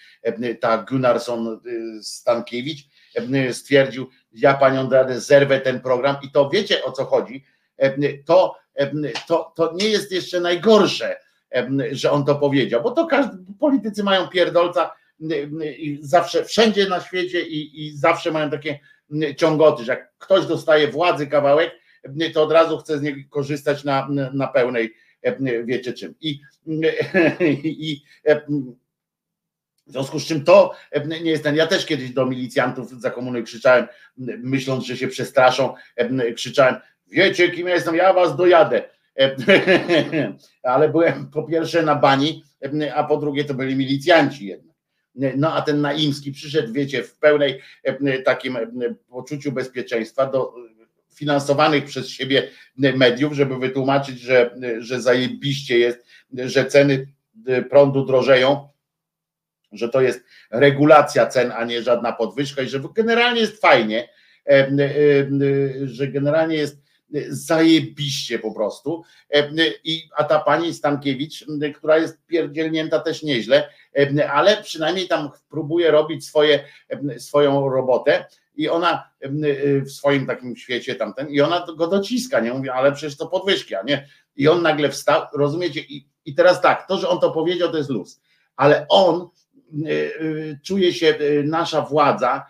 ta Gunnarsson Stankiewicz, stwierdził, ja panią Dradę zerwę ten program i to wiecie o co chodzi, to, to, to nie jest jeszcze najgorsze, że on to powiedział, bo to każdy, politycy mają pierdolca i zawsze, wszędzie na świecie i, i zawsze mają takie ciągoty, że jak ktoś dostaje władzy kawałek, to od razu chce z niego korzystać na, na pełnej, wiecie czym. I, i w związku z czym to nie jest ten. Ja też kiedyś do milicjantów za komuny krzyczałem, myśląc, że się przestraszą, krzyczałem: Wiecie, kim ja jestem, ja was dojadę. ale byłem po pierwsze na bani, a po drugie to byli milicjanci jednak. No a ten Naimski przyszedł, wiecie, w pełnej takim poczuciu bezpieczeństwa do finansowanych przez siebie mediów, żeby wytłumaczyć, że, że zajebiście jest, że ceny prądu drożeją, że to jest regulacja cen, a nie żadna podwyżka i że generalnie jest fajnie, że generalnie jest zajebiście po prostu. E, I, a ta pani Stankiewicz, która jest pierdzielnięta też nieźle, e, ale przynajmniej tam próbuje robić swoje, swoją robotę i ona w swoim takim świecie tamten, i ona go dociska, nie mówi, ale przecież to podwyżki, a nie. I on nagle wstał, rozumiecie? I, i teraz tak, to, że on to powiedział, to jest luz, ale on czuje się, nasza władza,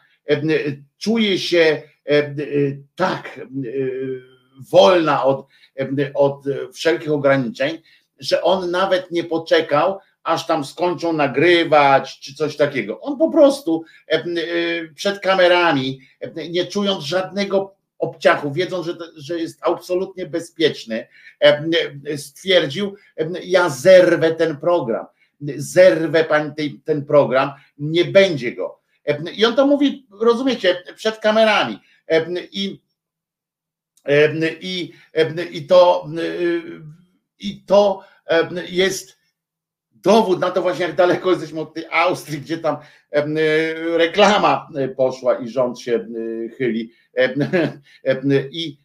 czuje się tak wolna od, od wszelkich ograniczeń, że on nawet nie poczekał, aż tam skończą nagrywać czy coś takiego. On po prostu e, przed kamerami, nie czując żadnego obciachu, wiedząc, że, że jest absolutnie bezpieczny, stwierdził: Ja zerwę ten program, zerwę pani ten program, nie będzie go. I on to mówi, rozumiecie, przed kamerami. I i, i, to, I to jest dowód na to właśnie, jak daleko jesteśmy od tej Austrii, gdzie tam reklama poszła i rząd się chyli. I,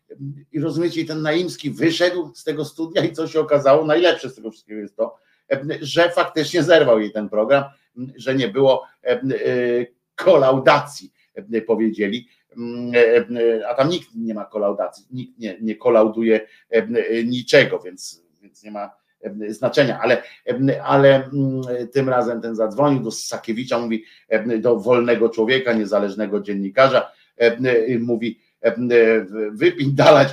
i rozumiecie, ten Naimski wyszedł z tego studia i co się okazało, najlepsze z tego wszystkiego jest to, że faktycznie zerwał jej ten program, że nie było kolaudacji powiedzieli, a tam nikt nie ma kolaudacji, nikt nie, nie kolauduje niczego, więc, więc nie ma znaczenia, ale, ale mm, tym razem ten zadzwonił do Sakiewicza, mówi do wolnego człowieka, niezależnego dziennikarza, mówi wypindalać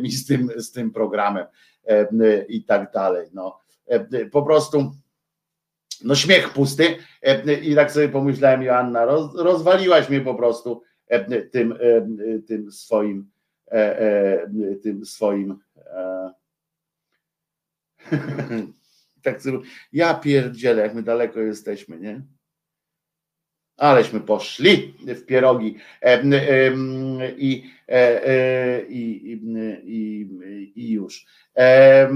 mi z tym, z tym programem i tak dalej. No, po prostu no śmiech pusty i tak sobie pomyślałem Joanna, roz, rozwaliłaś mnie po prostu tym, tym swoim tym swoim tak ja pierdzielę, jak my daleko jesteśmy, nie? Aleśmy poszli w pierogi i, e, e, i, i, i już. E,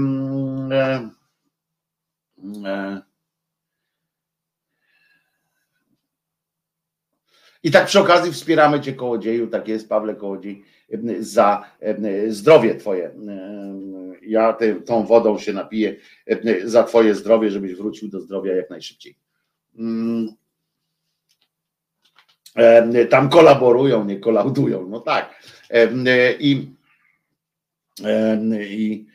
I tak przy okazji wspieramy Cię Kołodzieju, tak jest Pawle Kołodziej, za zdrowie Twoje. Ja te, tą wodą się napiję za Twoje zdrowie, żebyś wrócił do zdrowia jak najszybciej. Mm. Tam kolaborują, nie kolaudują, no tak. I, i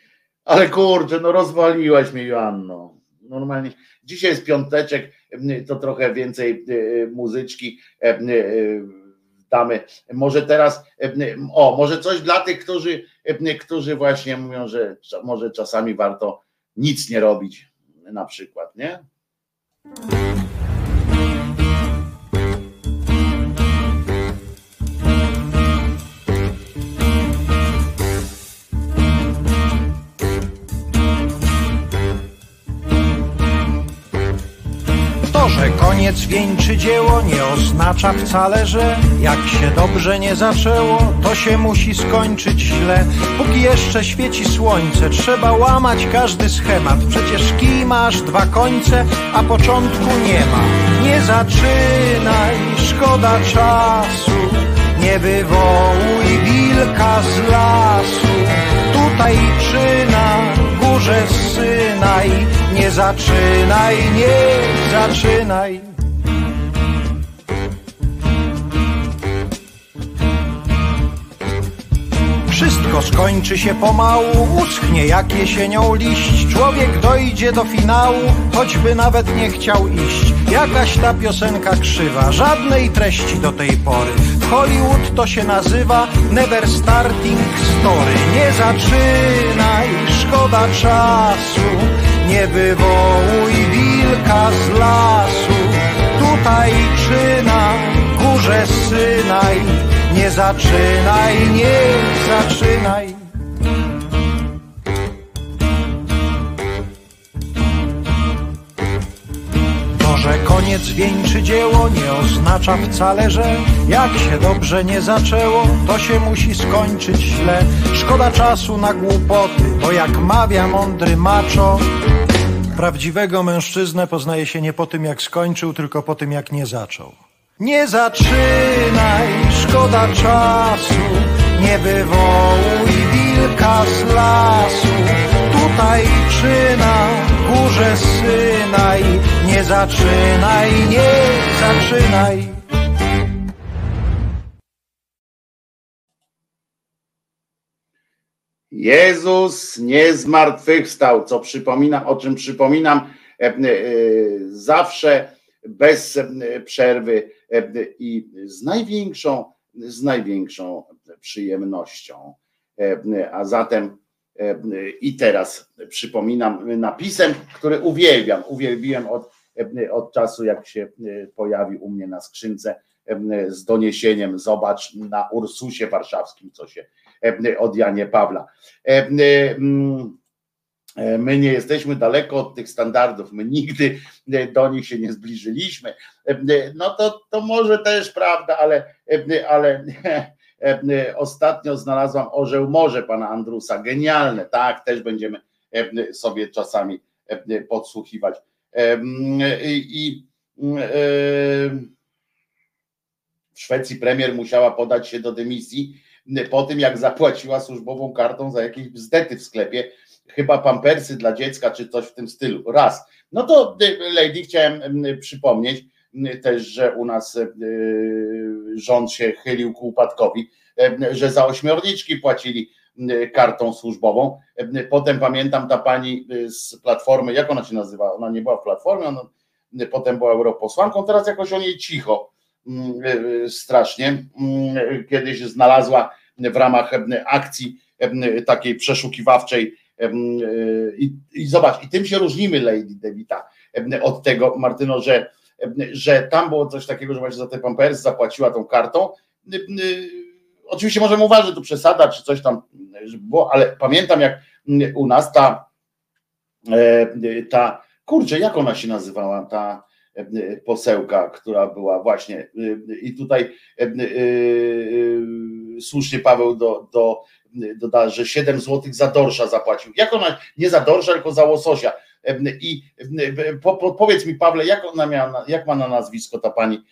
ale kurczę, no rozwaliłaś mnie Joanno. Normalnie. Dzisiaj jest piąteczek, to trochę więcej e, muzyczki e, e, damy. Może teraz, o, może coś dla tych, którzy, którzy właśnie mówią, że może czasami warto nic nie robić, na przykład, nie? Że koniec wieńczy dzieło nie oznacza wcale, że jak się dobrze nie zaczęło, to się musi skończyć źle. Póki jeszcze świeci słońce, trzeba łamać każdy schemat. Przecież kij masz dwa końce, a początku nie ma. Nie zaczynaj, szkoda czasu, nie wywołuj wilka z lasu. Tutaj czy na górze Synaj, nie zaczynaj, nie zaczynaj. Wszystko skończy się pomału, uschnie jak jesienią liść. Człowiek dojdzie do finału, choćby nawet nie chciał iść. Jakaś ta piosenka krzywa, żadnej treści do tej pory. W Hollywood to się nazywa Never Starting Story. Nie zaczynaj, szkoda czasu, nie wywołuj wilka z lasu. Tutaj czy na górze Synaj, nie zaczynaj, nie zaczynaj. Że koniec wieńczy dzieło nie oznacza wcale, że jak się dobrze nie zaczęło, to się musi skończyć źle. Szkoda czasu na głupoty, bo jak mawia mądry maczo, prawdziwego mężczyznę poznaje się nie po tym jak skończył, tylko po tym jak nie zaczął. Nie zaczynaj, szkoda czasu, nie wywołuj wilka z lasu. Tutaj czy na górze Synaj, nie zaczynaj, nie zaczynaj. Jezus nie zmartwychwstał, co przypominam, o czym przypominam e, e, zawsze bez e, przerwy i z największą, z największą przyjemnością. A zatem i teraz przypominam napisem, który uwielbiam, uwielbiłem od, od czasu, jak się pojawił u mnie na skrzynce z doniesieniem, zobacz na Ursusie Warszawskim, co się od Janie Pawla. Mm, my nie jesteśmy daleko od tych standardów, my nigdy do nich się nie zbliżyliśmy. No to, to może też prawda, ale, ale ostatnio znalazłam Orzeł Morze pana Andrusa. Genialne, tak, też będziemy sobie czasami podsłuchiwać. I, w Szwecji premier musiała podać się do dymisji po tym, jak zapłaciła służbową kartą za jakieś bzdety w sklepie, chyba pampersy dla dziecka, czy coś w tym stylu. Raz. No to Lady chciałem przypomnieć, też, że u nas rząd się chylił ku upadkowi, że za ośmiorniczki płacili kartą służbową. Potem pamiętam ta pani z Platformy, jak ona się nazywa? Ona nie była w Platformie, ona potem była europosłanką, teraz jakoś o niej cicho strasznie. Kiedyś znalazła w ramach akcji takiej przeszukiwawczej i, i zobacz, i tym się różnimy Lady Devita od tego, Martyno, że, że tam było coś takiego, że właśnie za te Pampers zapłaciła tą kartą. Oczywiście możemy uważać, że to przesada, czy coś tam było, ale pamiętam jak u nas ta, ta kurczę, jak ona się nazywała, ta posełka, która była właśnie i tutaj słusznie Paweł do, do, doda, że 7 zł za dorsza zapłacił. Jak ona, nie za dorsza, tylko za łososia. I po, po, powiedz mi, Pawle, jak ona miała, jak ma na nazwisko ta pani,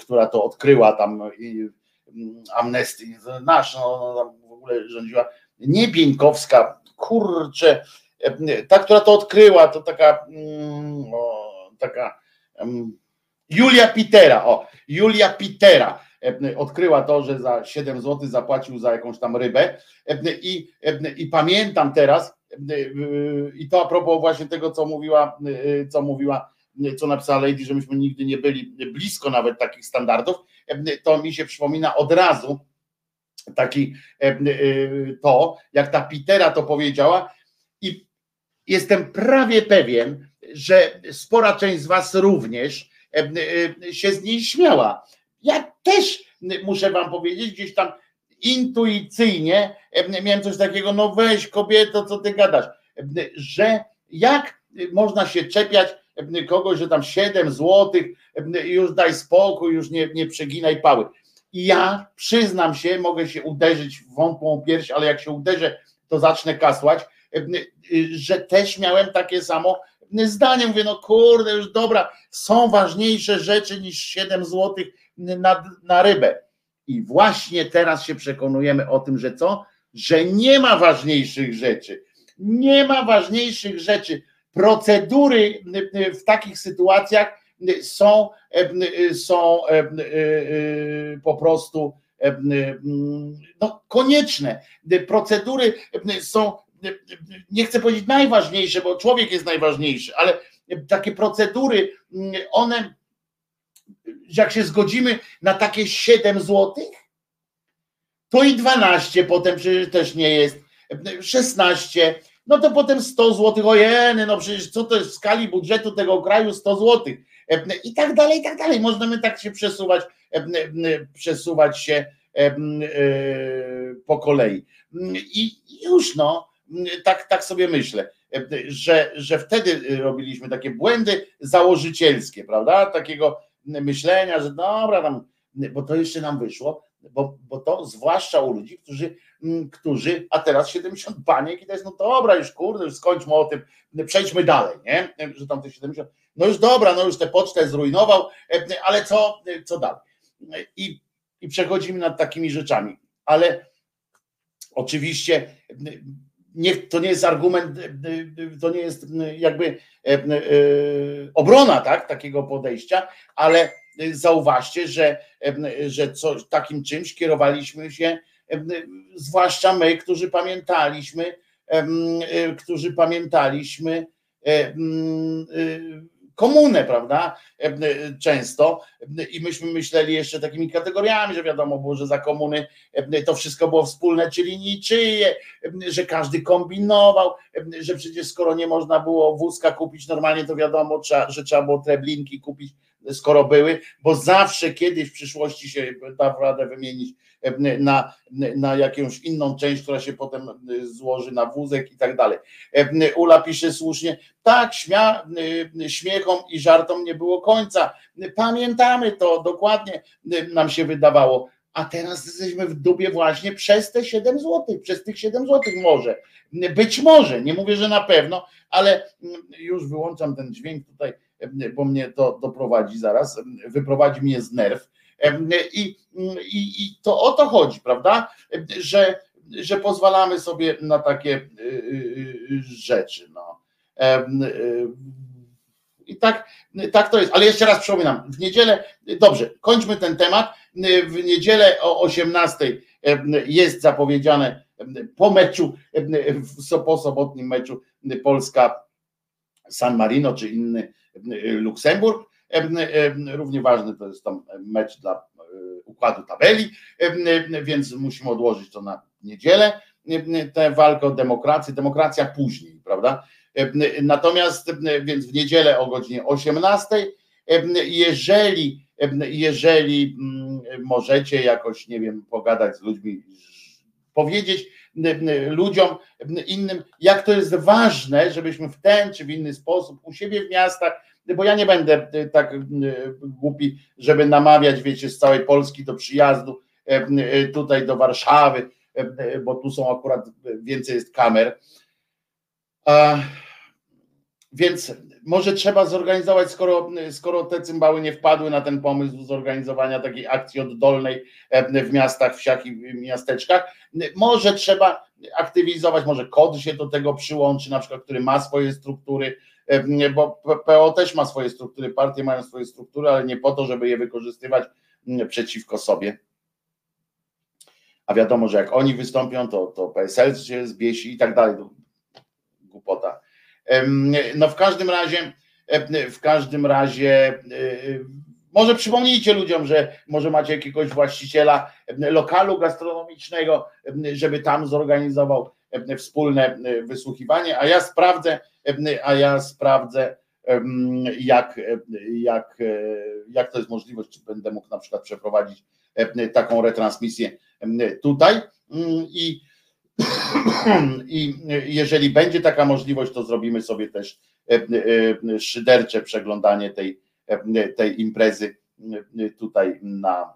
która to odkryła tam Amnesty, nasz, no, no, w ogóle rządziła, nie Bieńkowska, kurczę, ta, która to odkryła, to taka, o, taka Julia Pitera, o, Julia Pitera odkryła to, że za 7 zł zapłacił za jakąś tam rybę. I, i pamiętam teraz, i to a propos właśnie tego, co mówiła, co mówiła, co napisała Lady, że myśmy nigdy nie byli blisko nawet takich standardów, to mi się przypomina od razu taki to, jak ta Pitera to powiedziała. I jestem prawie pewien, że spora część z was również się z niej śmiała. Ja też muszę wam powiedzieć, gdzieś tam intuicyjnie miałem coś takiego, no weź kobieto, co ty gadasz, że jak można się czepiać kogoś, że tam 7 złotych, już daj spokój, już nie, nie przeginaj pały. I ja przyznam się, mogę się uderzyć w wątłą pierś, ale jak się uderzę, to zacznę kasłać, że też miałem takie samo zdanie. Mówię, no kurde, już dobra, są ważniejsze rzeczy niż 7 złotych na, na rybę. I właśnie teraz się przekonujemy o tym, że co? Że nie ma ważniejszych rzeczy. Nie ma ważniejszych rzeczy. Procedury w takich sytuacjach są, są po prostu no, konieczne. Procedury są, nie chcę powiedzieć najważniejsze, bo człowiek jest najważniejszy, ale takie procedury, one jak się zgodzimy na takie 7 złotych, to i 12 potem przecież też nie jest, 16, no to potem 100 złotych, ojeny, no przecież co to jest w skali budżetu tego kraju 100 złotych i tak dalej, i tak dalej. Możemy tak się przesuwać, przesuwać się e, po kolei. I już no, tak, tak sobie myślę, że, że wtedy robiliśmy takie błędy założycielskie, prawda? Takiego myślenia, że dobra, tam, bo to jeszcze nam wyszło, bo, bo to zwłaszcza u ludzi, którzy, którzy, a teraz 70 baniek i to jest, no dobra, już kurde, już skończmy o tym, przejdźmy dalej, nie? Że tam te 70, no już dobra, no już tę pocztę zrujnował, ale co, co dalej? I, I przechodzimy nad takimi rzeczami, ale oczywiście nie, to nie jest argument, to nie jest jakby e, e, obrona tak, takiego podejścia, ale zauważcie, że, że coś, takim czymś kierowaliśmy się, zwłaszcza my, którzy pamiętaliśmy, którzy pamiętaliśmy komunę, prawda? E, e, często i myśmy myśleli jeszcze takimi kategoriami, że wiadomo było, że za komuny e, to wszystko było wspólne, czyli niczyje, że każdy kombinował, że przecież skoro nie można było wózka kupić normalnie, to wiadomo, że trzeba było treblinki kupić, skoro były, bo zawsze kiedyś w przyszłości się da radę wymienić na, na jakąś inną część, która się potem złoży na wózek i tak dalej. Ula pisze słusznie, tak, śmia, śmiechom i żartom nie było końca. Pamiętamy to dokładnie, nam się wydawało. A teraz jesteśmy w dubie właśnie przez te 7 zł, przez tych 7 zł może. Być może, nie mówię, że na pewno, ale już wyłączam ten dźwięk tutaj, bo mnie to doprowadzi zaraz, wyprowadzi mnie z nerw i, i, I to o to chodzi, prawda? Że, że pozwalamy sobie na takie y, y, y, rzeczy. No. I tak, tak to jest. Ale jeszcze raz przypominam, w niedzielę, dobrze, kończmy ten temat. W niedzielę o 18 jest zapowiedziane po meczu, po sobotnim meczu Polska San Marino czy inny Luksemburg. Równie ważny to jest tam mecz dla e, układu tabeli, więc musimy odłożyć to na niedzielę. Tę walkę o demokrację, demokracja później, prawda? Natomiast więc w niedzielę o godzinie 18, jeżeli, jeżeli mm, możecie jakoś, nie wiem, pogadać z ludźmi, powiedzieć ludziom innym, jak to jest ważne, żebyśmy w ten czy w inny sposób u siebie w miastach, bo ja nie będę tak głupi, żeby namawiać, wiecie, z całej Polski do przyjazdu tutaj do Warszawy, bo tu są akurat więcej jest kamer. Więc może trzeba zorganizować, skoro, skoro te cymbały nie wpadły na ten pomysł zorganizowania takiej akcji oddolnej e, w miastach, wsiach i miasteczkach, może trzeba aktywizować, może kod się do tego przyłączy, na przykład, który ma swoje struktury, e, bo PO też ma swoje struktury, partie mają swoje struktury, ale nie po to, żeby je wykorzystywać przeciwko sobie. A wiadomo, że jak oni wystąpią, to, to PSL się zbiesi i tak dalej. Głupota. No w każdym razie, w każdym razie, e, może przypomnijcie ludziom, że może macie jakiegoś właściciela lokalu gastronomicznego, żeby tam zorganizował wspólne wysłuchiwanie, a ja sprawdzę, a ja sprawdzę, jak, jak, jak to jest możliwość, czy będę mógł na przykład przeprowadzić taką retransmisję tutaj i i jeżeli będzie taka możliwość, to zrobimy sobie też e, e, szydercze przeglądanie tej, e, tej imprezy tutaj na,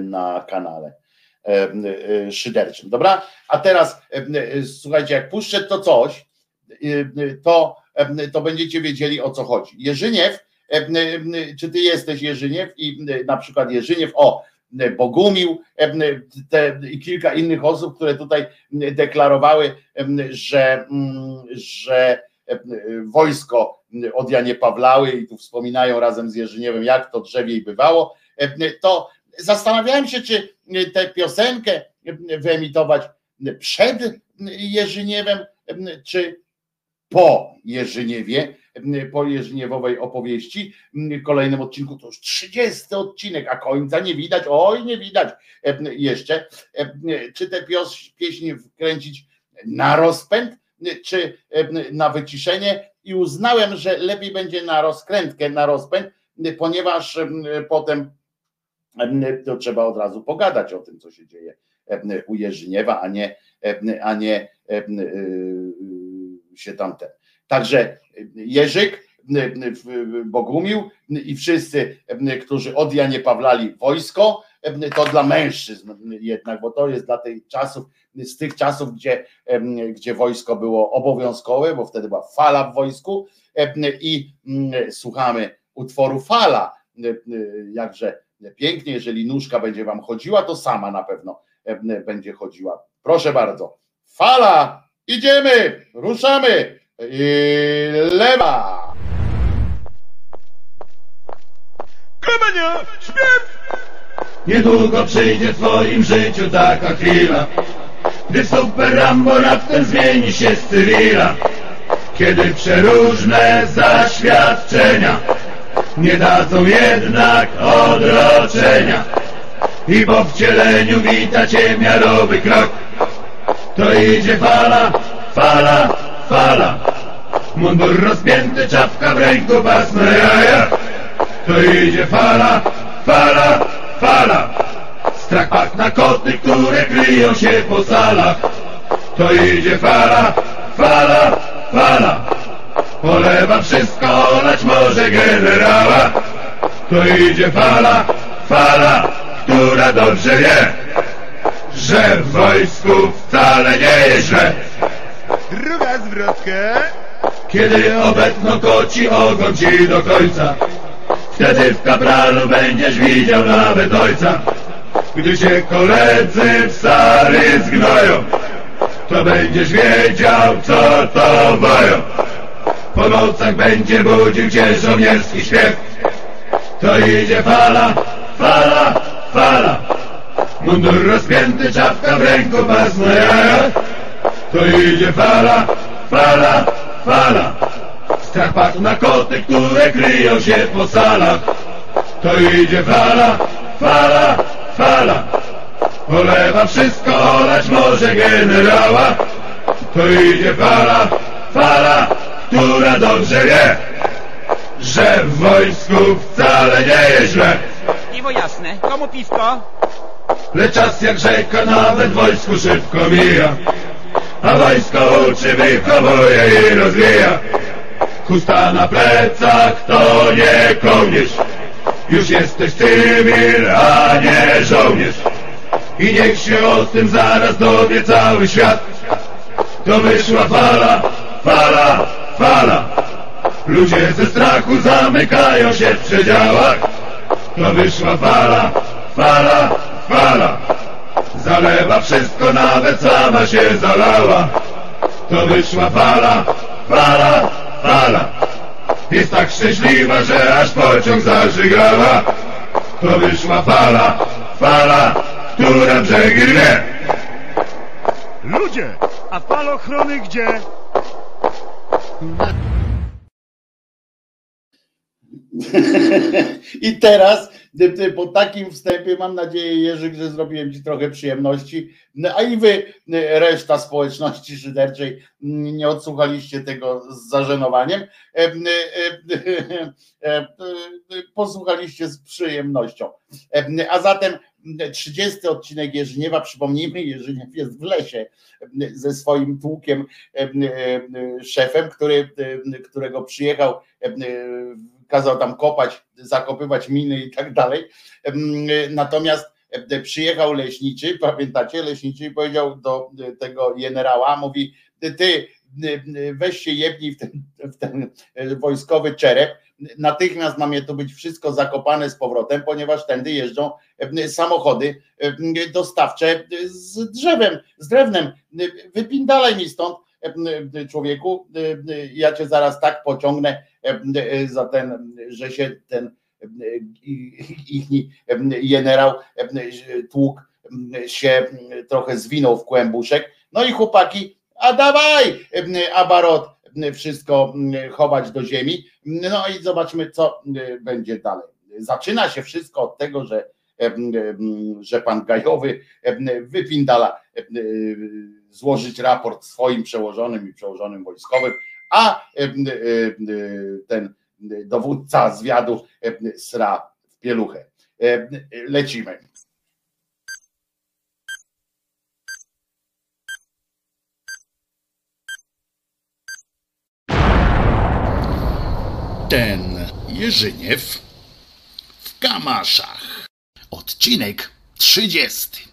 na kanale szyderczym. Dobra? A teraz słuchajcie, jak puszczę to coś, to, to będziecie wiedzieli o co chodzi. Jerzyniew, czy ty jesteś Jerzyniew i na przykład Jerzyniew, o, Bogumił te, i kilka innych osób, które tutaj deklarowały, że, że wojsko od Janie Pawlały i tu wspominają razem z Jerzyniewem, jak to drzewiej bywało, to zastanawiałem się, czy tę piosenkę wyemitować przed Jerzyniewem, czy po Jerzyniewie, po Jerzyniewowej opowieści. Kolejnym odcinku to już 30 odcinek, a końca nie widać, oj nie widać jeszcze. Czy tę pieśń wkręcić na rozpęd, czy na wyciszenie i uznałem, że lepiej będzie na rozkrętkę, na rozpęd, ponieważ potem to trzeba od razu pogadać o tym, co się dzieje u Jerzyniewa, a nie, a nie się tamten. Także Jerzyk, Bogumił i wszyscy, którzy od Janie Pawlali wojsko, to dla mężczyzn jednak, bo to jest dla tych czasów, z tych czasów, gdzie, gdzie wojsko było obowiązkowe, bo wtedy była fala w wojsku i słuchamy utworu fala, jakże pięknie, jeżeli nóżka będzie wam chodziła, to sama na pewno będzie chodziła. Proszę bardzo. Fala, idziemy, ruszamy i lewa. Kamienia, śpiew! Niedługo przyjdzie w twoim życiu taka chwila, gdy super Rambo raptem zmieni się z cywila. Kiedy przeróżne zaświadczenia nie dadzą jednak odroczenia i po wcieleniu wita cię miarowy krok, to idzie fala, fala, fala. Mundur rozpięty, czapka w ręku, pasne jaja. To idzie fala, fala, fala. Strach na koty, które kryją się po salach. To idzie fala, fala, fala. Polewa wszystko, olać może generała. To idzie fala, fala, która dobrze wie, że w wojsku wcale nie jest źle. Druga zwrotka. Kiedy obetną koci ogon ci do końca Wtedy w kapralu będziesz widział nawet ojca Gdy się koledzy w stary zgnoją To będziesz wiedział co to boją Po nocach będzie budził cię żołnierski śpiew To idzie fala, fala, fala Mundur rozpięty, czapka w ręku, pas na jajach To idzie fala, fala, fala. Strach padł na koty, które kryją się po salach. To idzie fala, fala, fala. Polewa wszystko, olać może generała. To idzie fala, fala, która dobrze wie Że w wojsku wcale nie jest źle. Piwo jasne. Komu piwko? Lecz czas jak rzeka nawet wojsku szybko mija A wojsko uczy, wychowuje i rozwija. Chusta na plecach to nie kołnierz Już jesteś cywil, a nie żołnierz. I niech się o tym zaraz dowie cały świat. To wyszła fala, fala, fala. Ludzie ze strachu zamykają się w przedziałach. To wyszła fala, fala, fala Zalewa wszystko, nawet sama się zalała. To wyszła fala, fala, fala. Jest tak szczęśliwa, że aż pociąg zażygała. To wyszła fala, fala, która brzegi rwie Ludzie, a falochrony gdzie? I teraz po takim wstępie mam nadzieję, Jerzyk, że zrobiłem Ci trochę przyjemności, No, a i Wy, y, reszta społeczności szyderczej, mm, nie odsłuchaliście tego z zażenowaniem, e, e, e, e, posłuchaliście z przyjemnością. E, A zatem 30 odcinek Jerzyniewa, przypomnijmy, Jerzyniew jest w lesie ze swoim tłukiem szefem, który, którego przyjechał kazał tam kopać, zakopywać miny i tak dalej. Natomiast e, przyjechał leśniczy, pamiętacie, leśniczy i powiedział do e, tego generała, mówi, ty e, weź się jebnij w ten, w ten wojskowy czerep, natychmiast ma mnie to być wszystko zakopane z powrotem, ponieważ tędy jeżdżą samochody dostawcze z drzewem, z drewnem. Wypindalaj mi stąd, człowieku, e, ja cię zaraz tak pociągnę e, za ten, że się ten e, ich generał e, tłuk się trochę zwinął w kłębuszek. No i chłopaki, a dawaj, abarot, wszystko chować do ziemi. No i zobaczmy, co będzie dalej. Zaczyna się wszystko od tego, że, że pan Gajowy wypindala złożyć raport swoim przełożonym i przełożonym wojskowym, a ten dowódca zwiadu sra w pieluchę. Lecimy. Ten Jerzyniew w Kamaszach. Odcinek 30.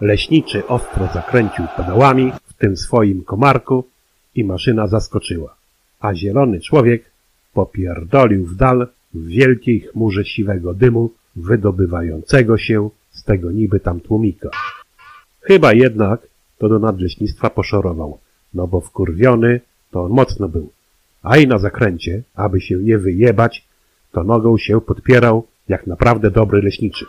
Leśniczy ostro zakręcił pedałami w tym swoim komarku i maszyna zaskoczyła, a zielony człowiek popierdolił w dal w wielkiej chmurze siwego dymu wydobywającego się z tego niby tam tłumika. Chyba jednak to do nadleśnictwa poszorował, no bo wkurwiony to on mocno był, a i na zakręcie, aby się nie wyjebać, to nogą się podpierał jak naprawdę dobry leśniczy.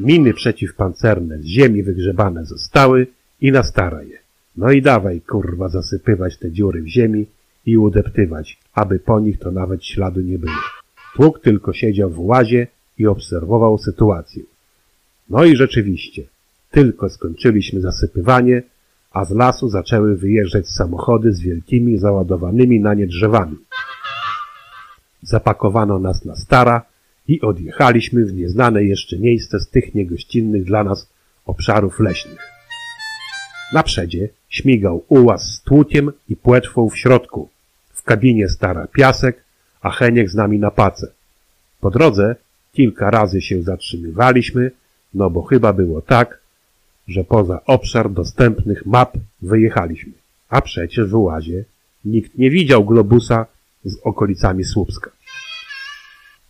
Miny przeciwpancerne z ziemi wygrzebane zostały i na stara je. No i dawaj, kurwa, zasypywać te dziury w ziemi i udeptywać, aby po nich to nawet śladu nie było. Tłuk tylko siedział w łazie i obserwował sytuację. No i rzeczywiście, tylko skończyliśmy zasypywanie, a z lasu zaczęły wyjeżdżać samochody z wielkimi załadowanymi na nie drzewami. Zapakowano nas na stara i odjechaliśmy w nieznane jeszcze miejsce z tych niegościnnych dla nas obszarów leśnych. Na przedzie śmigał ułaz z tłukiem i płetwą w środku. W kabinie stara piasek, a Heniek z nami na pace. Po drodze kilka razy się zatrzymywaliśmy, no bo chyba było tak, że poza obszar dostępnych map wyjechaliśmy. A przecież w ułazie nikt nie widział globusa z okolicami Słupska.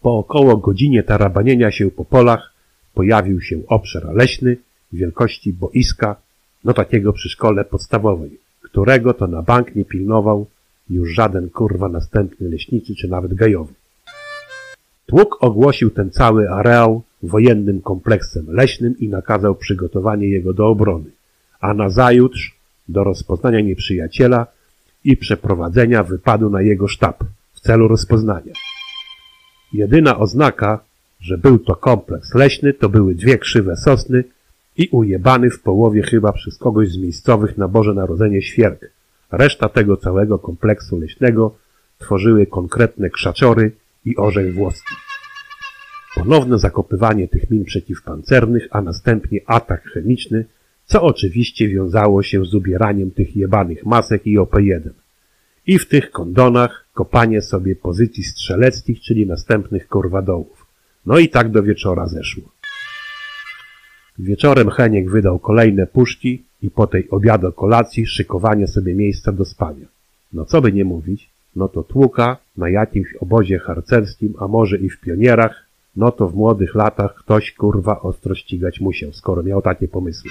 Po około godzinie tarabanienia się po polach pojawił się obszar leśny wielkości boiska, no takiego przy szkole podstawowej, którego to na bank nie pilnował już żaden kurwa następny leśniczy czy nawet gajowy. Tłuk ogłosił ten cały areał wojennym kompleksem leśnym i nakazał przygotowanie jego do obrony, a nazajutrz do rozpoznania nieprzyjaciela i przeprowadzenia wypadu na jego sztab w celu rozpoznania. Jedyna oznaka, że był to kompleks leśny, to były dwie krzywe sosny i ujebany w połowie chyba przez kogoś z miejscowych na Boże Narodzenie świerk. Reszta tego całego kompleksu leśnego tworzyły konkretne krzaczory i orzech włoski. Ponowne zakopywanie tych min przeciwpancernych, a następnie atak chemiczny, co oczywiście wiązało się z ubieraniem tych jebanych masek i OP-1. I w tych kondonach kopanie sobie pozycji strzeleckich, czyli następnych korwadołów. No i tak do wieczora zeszło. Wieczorem Heniek wydał kolejne puszki i po tej obiado kolacji szykowanie sobie miejsca do spania. No co by nie mówić, no to tłuka na jakimś obozie harcerskim, a może i w pionierach, no to w młodych latach ktoś kurwa ostro ścigać musiał, skoro miał takie pomysły.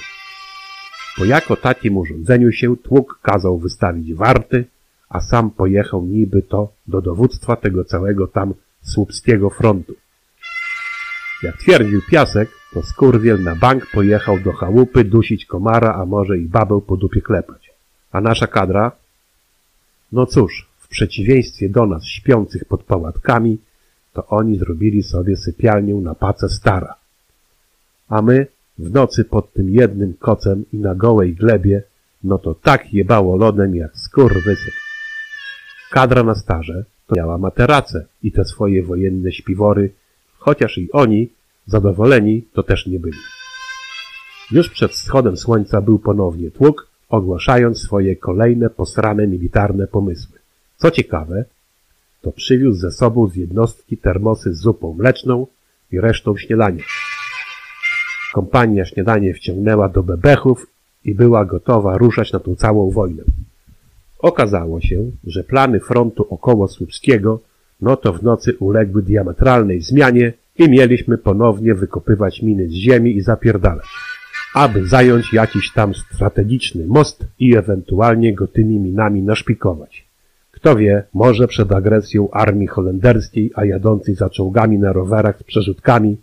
Po jako takim urządzeniu się tłuk kazał wystawić warty, a sam pojechał niby to do dowództwa tego całego tam słupskiego frontu. Jak twierdził Piasek, to skurwiel na bank pojechał do chałupy dusić komara, a może i babę po dupie klepać. A nasza kadra? No cóż, w przeciwieństwie do nas śpiących pod pałatkami, to oni zrobili sobie sypialnię na pace stara. A my w nocy pod tym jednym kocem i na gołej glebie, no to tak jebało lodem jak skurwysy. Kadra na starze to miała materace i te swoje wojenne śpiwory, chociaż i oni, zadowoleni, to też nie byli. Już przed wschodem słońca był ponownie tłuk, ogłaszając swoje kolejne posrane militarne pomysły. Co ciekawe, to przywiózł ze sobą z jednostki termosy z zupą mleczną i resztą śniadania. Kompania śniadanie wciągnęła do bebechów i była gotowa ruszać na tą całą wojnę. Okazało się, że plany frontu około Słupskiego no to w nocy uległy diametralnej zmianie i mieliśmy ponownie wykopywać miny z ziemi i zapierdalać, aby zająć jakiś tam strategiczny most i ewentualnie go tymi minami naszpikować. Kto wie, może przed agresją armii holenderskiej, a jadącej za czołgami na rowerach z przerzutkami.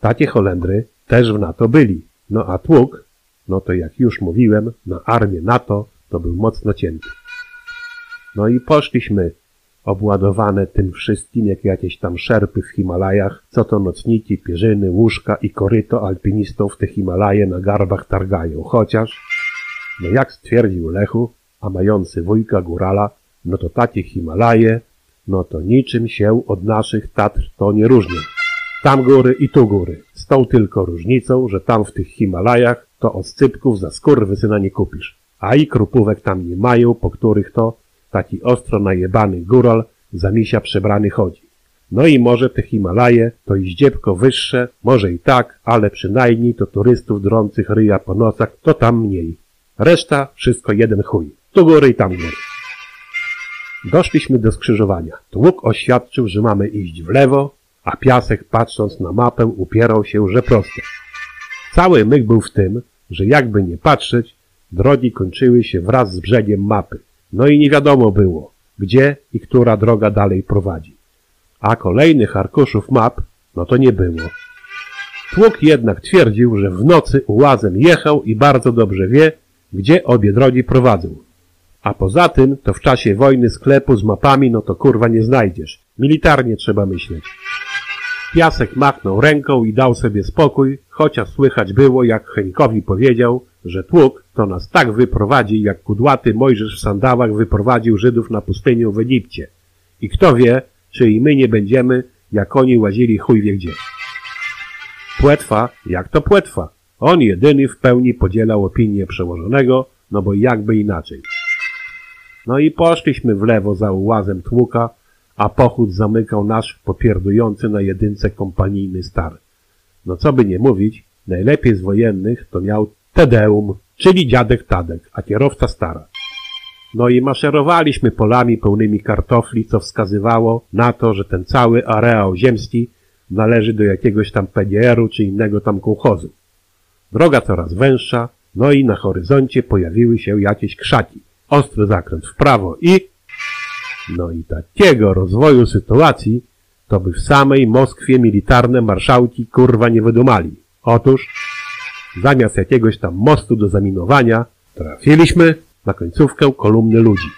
Takie Holendry też w NATO byli. No a tłuk, no to jak już mówiłem, na armię NATO to był mocno cięty. No i poszliśmy obładowane tym wszystkim jak jakieś tam szerpy w Himalajach, co to nocniki, pierzyny, łóżka i koryto alpinistów te Himalaje na garbach targają. Chociaż, no jak stwierdził Lechu, a mający wujka górala, no to takie Himalaje, no to niczym się od naszych Tatr to nie różnią. Tam góry i tu góry. Z tą tylko różnicą, że tam w tych Himalajach to oscypków za skurwysyna nie kupisz. A i krupówek tam nie mają, po których to taki ostro najebany góral za misia przebrany chodzi. No i może te Himalaje to i zdziebko wyższe, może i tak, ale przynajmniej to turystów drących ryja po nocach to tam mniej. Reszta wszystko jeden chuj. Tu góry i tam góry. Doszliśmy do skrzyżowania. Tłuk oświadczył, że mamy iść w lewo, a piasek patrząc na mapę upierał się, że prosto. Cały myk był w tym, że jakby nie patrzeć, drogi kończyły się wraz z brzegiem mapy. No i nie wiadomo było, gdzie i która droga dalej prowadzi. A kolejnych arkuszów map, no to nie było. Tłuk jednak twierdził, że w nocy ułazem jechał i bardzo dobrze wie, gdzie obie drogi prowadzą. A poza tym, to w czasie wojny sklepu z mapami, no to kurwa nie znajdziesz. Militarnie trzeba myśleć. Piasek machnął ręką i dał sobie spokój, chociaż słychać było, jak Henikowi powiedział, że tłuk to nas tak wyprowadzi, jak kudłaty Mojżesz w sandałach wyprowadził Żydów na pustynię w Egipcie. I kto wie, czy i my nie będziemy, jak oni łazili chuj wie gdzie. Płetwa, jak to płetwa? On jedyny w pełni podzielał opinię przełożonego, no bo jakby inaczej. No i poszliśmy w lewo za ułazem tłuka, a pochód zamykał nasz popierdujący na jedynce kompanijny star. No co by nie mówić, najlepiej z wojennych to miał Tedeum, czyli dziadek Tadek, a kierowca stara. No i maszerowaliśmy polami pełnymi kartofli, co wskazywało na to, że ten cały areał ziemski należy do jakiegoś tam PGR-u czy innego tam kołchozu. Droga coraz węższa, no i na horyzoncie pojawiły się jakieś krzaki. Ostry zakręt w prawo i... No i takiego rozwoju sytuacji to by w samej Moskwie militarne marszałki kurwa nie wydumali. Otóż zamiast jakiegoś tam mostu do zaminowania trafiliśmy na końcówkę kolumny ludzi.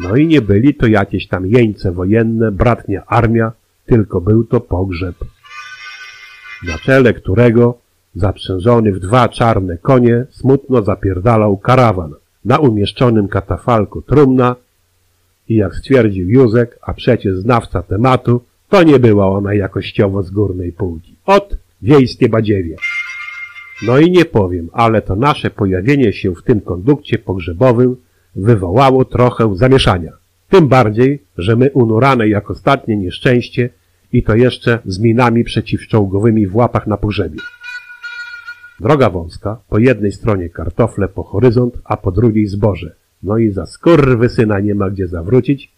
No i nie byli to jakieś tam jeńce wojenne, bratnia armia, tylko był to pogrzeb, na czele którego zaprzężony w dwa czarne konie smutno zapierdalał karawan. Na umieszczonym katafalku trumna i jak stwierdził Józek, a przecież znawca tematu, to nie była ona jakościowo z górnej półki. Ot, wiejskie badziewie. No i nie powiem, ale to nasze pojawienie się w tym kondukcie pogrzebowym wywołało trochę zamieszania. Tym bardziej, że my unurane jak ostatnie nieszczęście i to jeszcze z minami przeciwczołgowymi w łapach na pogrzebie. Droga wąska, po jednej stronie kartofle po horyzont, a po drugiej zboże. No i za syna nie ma gdzie zawrócić,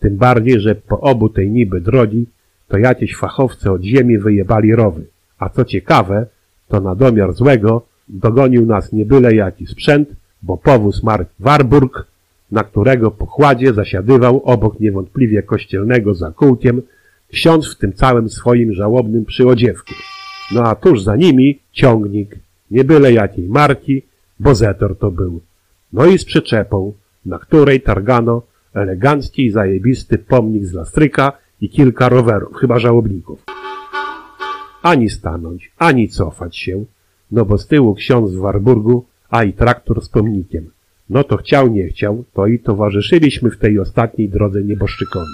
tym bardziej, że po obu tej niby drogi to jakieś fachowce od ziemi wyjebali rowy. A co ciekawe, to na domiar złego dogonił nas nie byle jaki sprzęt, bo powóz mark Warburg, na którego pokładzie zasiadywał obok niewątpliwie kościelnego za kółkiem ksiądz w tym całym swoim żałobnym przyodziewku. No a tuż za nimi ciągnik, nie byle jakiej marki, bo Zetor to był. No i z przyczepą, na której targano elegancki i zajebisty pomnik z lastryka i kilka rowerów, chyba żałobników. Ani stanąć, ani cofać się, no bo z tyłu ksiądz w Warburgu, a i traktor z pomnikiem. No to chciał, nie chciał, to i towarzyszyliśmy w tej ostatniej drodze nieboszczykowi.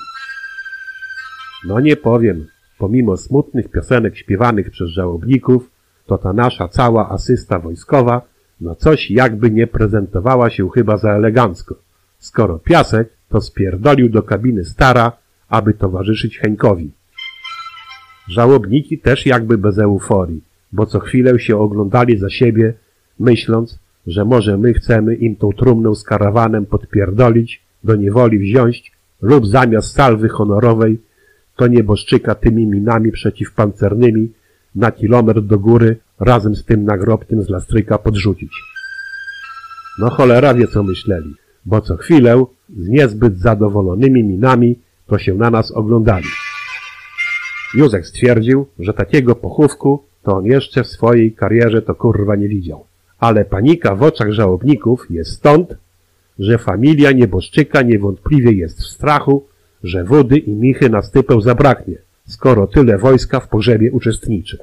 No nie powiem, pomimo smutnych piosenek śpiewanych przez żałobników, to ta nasza cała asysta wojskowa no coś jakby nie prezentowała się chyba za elegancko. Skoro piasek, to spierdolił do kabiny stara, aby towarzyszyć Henkowi. Żałobniki też jakby bez euforii, bo co chwilę się oglądali za siebie, myśląc, że może my chcemy im tą trumnę z karawanem podpierdolić, do niewoli wziąć lub zamiast salwy honorowej to nieboszczyka tymi minami przeciwpancernymi na kilometr do góry razem z tym nagrobkiem z lastryka podrzucić. No cholera wie co myśleli, bo co chwilę z niezbyt zadowolonymi minami to się na nas oglądali. Józek stwierdził, że takiego pochówku to on jeszcze w swojej karierze to kurwa nie widział. Ale panika w oczach żałobników jest stąd, że familia nieboszczyka niewątpliwie jest w strachu, że wody i michy na stypę zabraknie, skoro tyle wojska w pogrzebie uczestniczy.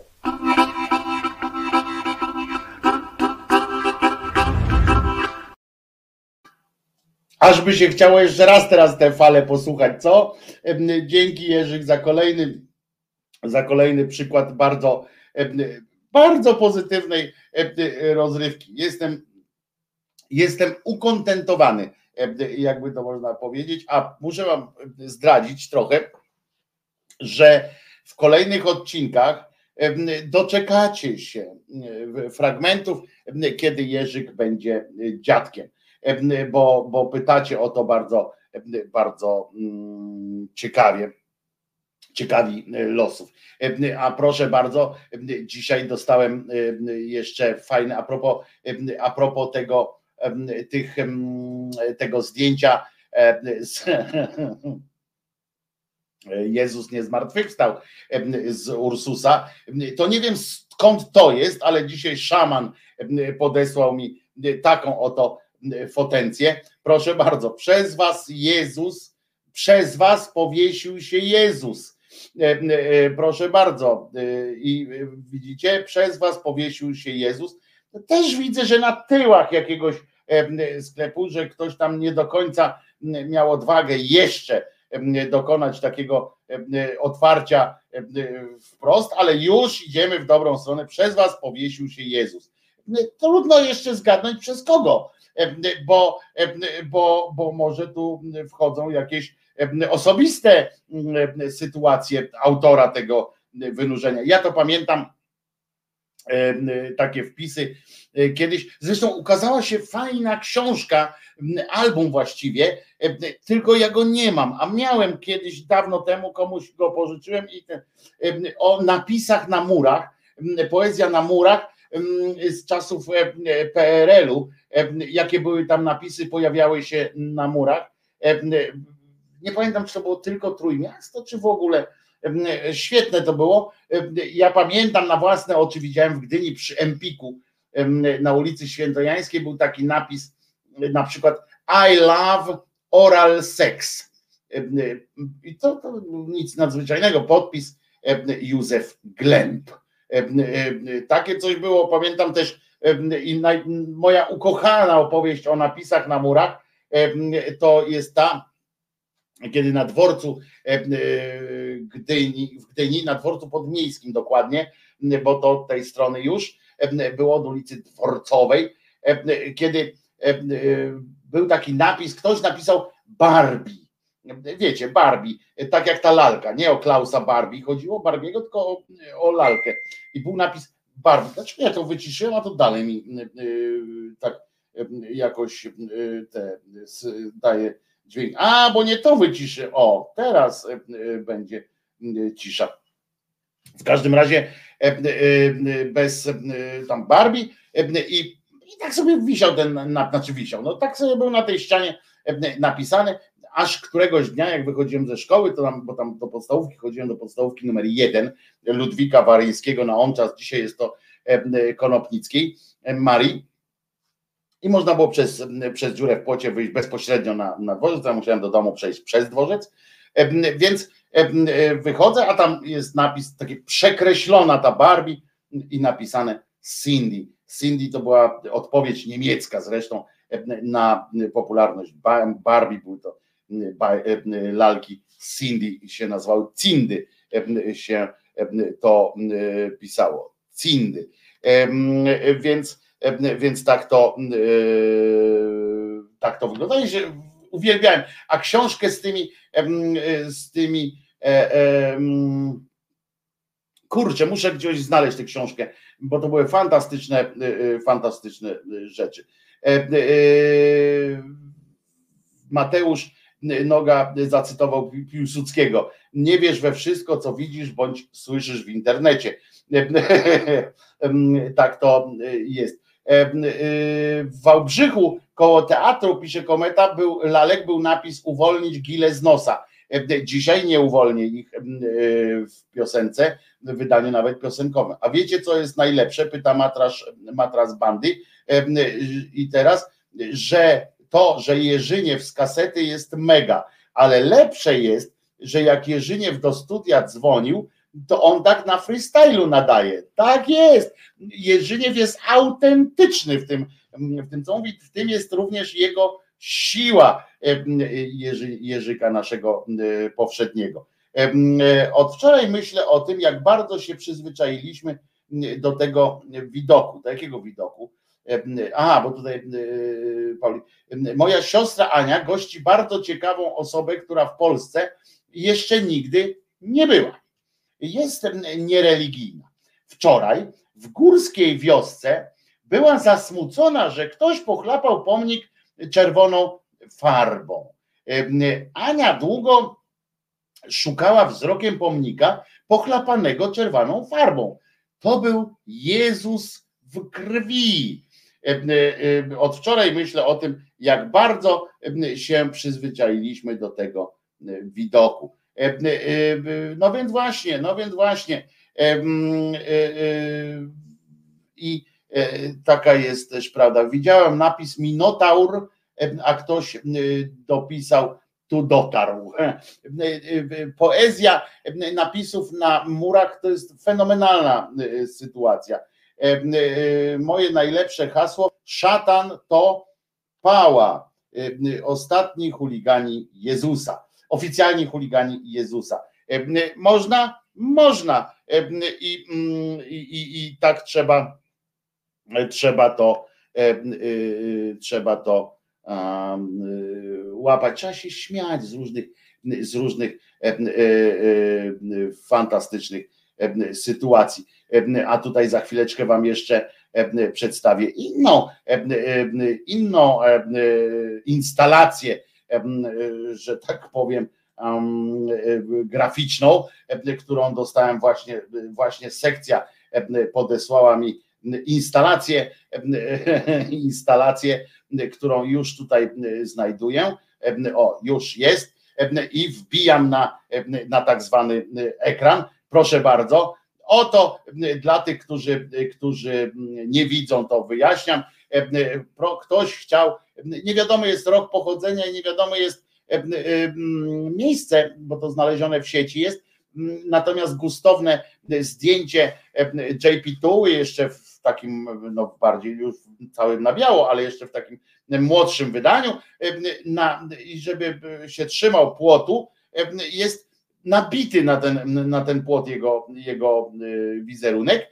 Aż by się chciało jeszcze raz teraz tę falę posłuchać, co? Dzięki Jerzyk za kolejny, za kolejny przykład bardzo, bardzo pozytywnej rozrywki. Jestem, jestem ukontentowany, jakby to można powiedzieć, a muszę wam zdradzić trochę, że w kolejnych odcinkach doczekacie się fragmentów, kiedy Jerzyk będzie dziadkiem bo, bo pytacie o to bardzo, bardzo mm, ciekawie ciekawi losów. A proszę bardzo, dzisiaj dostałem jeszcze fajne, a propos, a propos tego, tych, tego zdjęcia z, Jezus nie zmartwychwstał z Ursusa. To nie wiem skąd to jest, ale dzisiaj szaman podesłał mi taką oto fotencję. Proszę bardzo, przez was Jezus, przez was powiesił się Jezus. E, e, proszę bardzo, e, i widzicie, przez was powiesił się Jezus. Też widzę, że na tyłach jakiegoś sklepu, że ktoś tam nie do końca miał odwagę jeszcze dokonać takiego otwarcia wprost, ale już idziemy w dobrą stronę. Przez was powiesił się Jezus. Trudno jeszcze zgadnąć przez kogo bo, bo, bo może tu wchodzą jakieś osobiste sytuacje autora tego wynurzenia. Ja to pamiętam takie wpisy kiedyś. Zresztą ukazała się fajna książka, album właściwie, tylko ja go nie mam, a miałem kiedyś dawno temu komuś go pożyczyłem i ten, o napisach na murach, poezja na murach z czasów PRL-u, jakie były tam napisy, pojawiały się na murach. Nie pamiętam, czy to było tylko Trójmiasto, czy w ogóle świetne to było. Ja pamiętam na własne oczy, widziałem w Gdyni przy Empiku na ulicy Świętojańskiej był taki napis, na przykład I love oral sex. I to, to nic nadzwyczajnego, podpis Józef Glemp. Takie coś było, pamiętam też i moja ukochana opowieść o napisach na murach, to jest ta, kiedy na dworcu Gdyni, w Gdyni, na dworcu podmiejskim dokładnie, bo to od tej strony już, było od ulicy Dworcowej, kiedy był taki napis, ktoś napisał Barbie. Wiecie, Barbie, tak jak ta lalka, nie o Klausa Barbie chodziło, Barbiego, tylko o, o lalkę. I był napis Barbie. Dlaczego ja to wyciszyłem, a to dalej mi tak jakoś te daje dźwięk. A, bo nie to wyciszy. O, teraz będzie cisza. W każdym razie bez tam Barbie i, i tak sobie wisiał ten, znaczy wisiał, no tak sobie był na tej ścianie napisany, aż któregoś dnia, jak wychodziłem ze szkoły, to tam, bo tam do podstawówki chodziłem do podstawówki numer jeden Ludwika Waryńskiego na on czas, dzisiaj jest to Konopnickiej, Marii. I można było przez, przez dziurę w płocie wyjść bezpośrednio na, na dworzec. Ja musiałem do domu przejść przez dworzec. Więc wychodzę, a tam jest napis, taki przekreślona ta Barbie i napisane Cindy. Cindy to była odpowiedź niemiecka zresztą na popularność Barbie, były to lalki Cindy się nazywały, Cindy się to pisało, Cindy. Więc, więc tak to tak to wygląda i się uwielbiałem. A książkę z tymi z tymi kurczę, muszę gdzieś znaleźć tę książkę, bo to były fantastyczne, fantastyczne rzeczy. Mateusz Noga zacytował Piłsudskiego. Nie wiesz we wszystko, co widzisz bądź słyszysz w internecie. tak to jest. W Wałbrzychu koło teatru, pisze Kometa, był, lalek był napis uwolnić gile z nosa. Dzisiaj nie uwolnię ich w piosence, w wydaniu nawet piosenkowym. A wiecie, co jest najlepsze? Pyta Matras, Matras Bandy. I teraz, że to, że Jerzyniew z kasety jest mega, ale lepsze jest, że jak Jerzyniew do studia dzwonił, to on tak na freestylu nadaje. Tak jest. Jerzyniew jest autentyczny w tym, w tym co mówi, w tym jest również jego siła Jerzy, Jerzyka naszego powszedniego. Od wczoraj myślę o tym, jak bardzo się przyzwyczailiśmy do tego widoku. Do jakiego widoku? Aha, bo tutaj Pauli. Moja siostra Ania gości bardzo ciekawą osobę, która w Polsce jeszcze nigdy nie była. Jestem niereligijna. Wczoraj w górskiej wiosce była zasmucona, że ktoś pochlapał pomnik czerwoną farbą. Ania długo szukała wzrokiem pomnika pochlapanego czerwoną farbą. To był Jezus w krwi. Od wczoraj myślę o tym, jak bardzo się przyzwyczailiśmy do tego widoku. No więc właśnie, no więc właśnie. I taka jest też prawda. Widziałem napis Minotaur, a ktoś dopisał, tu dotarł. Poezja napisów na murach to jest fenomenalna sytuacja. Moje najlepsze hasło: szatan to pała. Ostatni chuligani Jezusa. Oficjalni chuligani Jezusa. Można? Można. I, i, i, i tak trzeba, trzeba to, trzeba to łapać. Trzeba się śmiać z różnych, z różnych fantastycznych sytuacji. A tutaj za chwileczkę Wam jeszcze przedstawię inną, inną instalację, że tak powiem, graficzną, którą dostałem właśnie, właśnie sekcja podesłała mi instalację, instalację, którą już tutaj znajduję. O, już jest i wbijam na, na tak zwany ekran. Proszę bardzo. Oto dla tych, którzy, którzy nie widzą, to wyjaśniam. Ktoś chciał, nie wiadomo jest rok pochodzenia i nie wiadomo jest miejsce, bo to znalezione w sieci jest, natomiast gustowne zdjęcie JP2 jeszcze w takim no bardziej już całym na biało, ale jeszcze w takim młodszym wydaniu, na, żeby się trzymał płotu, jest nabity na ten, na ten płot jego, jego wizerunek,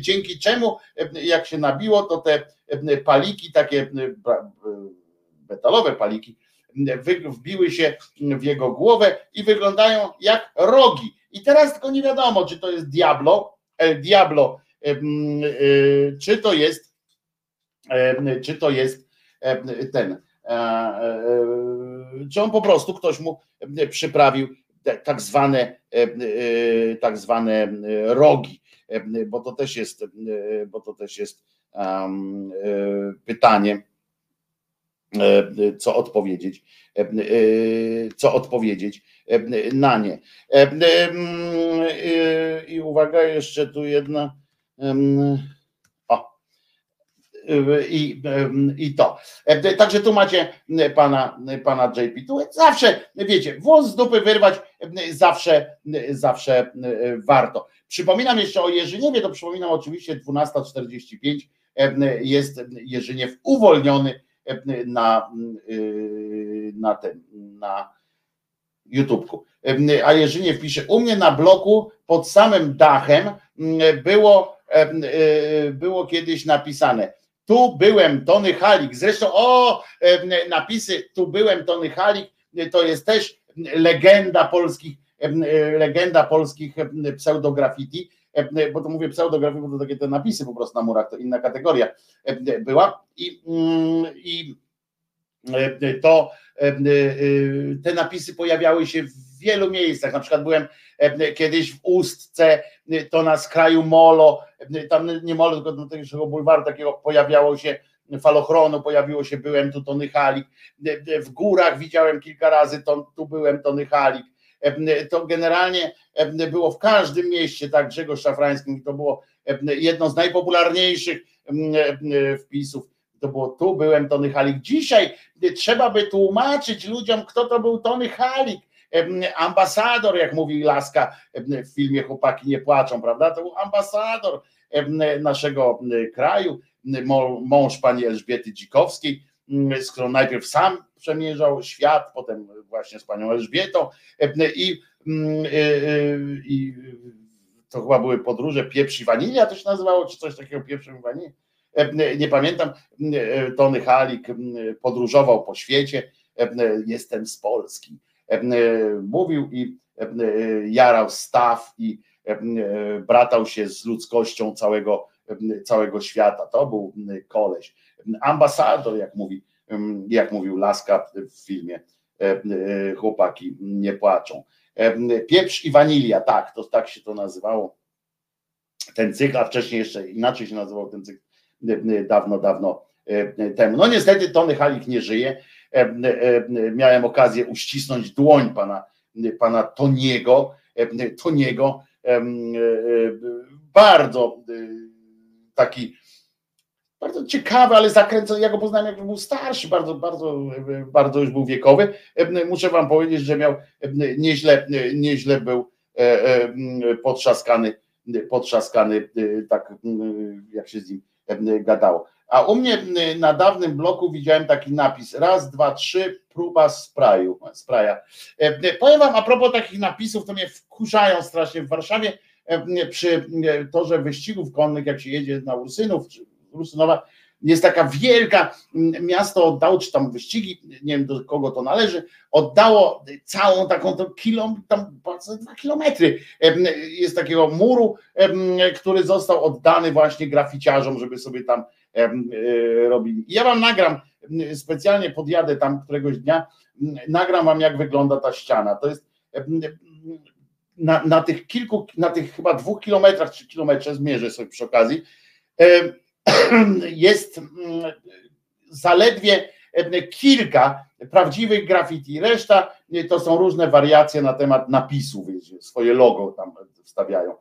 dzięki czemu jak się nabiło, to te paliki, takie metalowe paliki, wbiły się w jego głowę i wyglądają jak rogi. I teraz tylko nie wiadomo, czy to jest Diablo, El Diablo, czy to jest, czy to jest ten, czy on po prostu ktoś mu przyprawił tak zwane, tak zwane rogi, bo to też jest, bo to też jest pytanie E, co odpowiedzieć, e, e, co odpowiedzieć na nie. I uwaga, jeszcze tu jedna. I, I to. Także tu macie pana, pana JP. Tu zawsze, wiecie, włos z dupy wyrwać zawsze, zawsze warto. Przypominam jeszcze o Jerzyniewie, to przypominam oczywiście 12.45 jest Jerzyniew uwolniony na, na ten, na YouTubeku. A Jerzynie wpisze, u mnie na bloku pod samym dachem było, było kiedyś napisane, tu byłem Tony Halik, zresztą o napisy, tu byłem Tony Halik, to jest też legenda polskich, legenda polskich pseudograffiti, E, bo to mówię pseudografii, bo to takie te napisy po prostu na murach, to inna kategoria e, była. I, mm, i e, to te napisy pojawiały się w wielu miejscach, na przykład byłem kiedyś w Ustce, to na skraju Molo, tam nie Molo, tylko do tego bulwaru takiego pojawiało się falochronu, pojawiło się, byłem tu Tony Halik, w górach widziałem kilka razy, to, tu byłem Tony Halik, to generalnie było w każdym mieście, tak Grzegorz Szafrański, to było jedno z najpopularniejszych wpisów, to było tu byłem Tony Halik. Dzisiaj trzeba by tłumaczyć ludziom, kto to był Tony Halik, ambasador, jak mówi Laska w filmie Chłopaki nie płaczą, prawda? To był ambasador naszego kraju, mąż pani Elżbiety Dzikowskiej, z którą najpierw sam przemierzał świat, potem właśnie z panią Elżbietą i, y, y, i to chyba były podróże pieprz i wanilia to się nazywało, czy coś takiego pieprz i wanilia. Nie pamiętam, Tony Halik podróżował po świecie, jestem z Polski. Mówił i jarał staw i bratał się z ludzkością całego, całego świata. To był koleś. Ambasador, jak mówi jak mówił Laska w filmie e, e, Chłopaki nie płaczą. E, pieprz i wanilia, tak, to tak się to nazywało. Ten cykl, a wcześniej jeszcze inaczej się nazywał ten cykl dawno, dawno temu. No niestety Tony Halik nie żyje. Miałem okazję uścisnąć dłoń pana, pana Toniego, Toniego, bardzo taki bardzo ciekawy, ale zakręcony. Ja go poznałem, jak był starszy, bardzo, bardzo, bardzo już był wiekowy. Muszę wam powiedzieć, że miał nieźle, nieźle był e, e, potrzaskany, potrzaskany, tak jak się z nim gadało. A u mnie na dawnym bloku widziałem taki napis: raz, dwa, trzy, próba sprayu, spraja. Powiem wam, a propos takich napisów, to mnie wkurzają strasznie w Warszawie przy torze wyścigów konnych, jak się jedzie na Ursynów, czy Rusynowa jest taka wielka, miasto oddało, czy tam wyścigi, nie wiem do kogo to należy, oddało całą taką to kilom, tam dwa kilometry jest takiego muru, który został oddany właśnie graficiarzom, żeby sobie tam e, robili. Ja wam nagram, specjalnie podjadę tam któregoś dnia, nagram wam jak wygląda ta ściana. To jest na, na tych kilku, na tych chyba dwóch kilometrach, czy kilometrze, zmierzę sobie przy okazji, jest zaledwie kilka prawdziwych graffiti. Reszta to są różne wariacje na temat napisów, swoje logo tam wstawiają.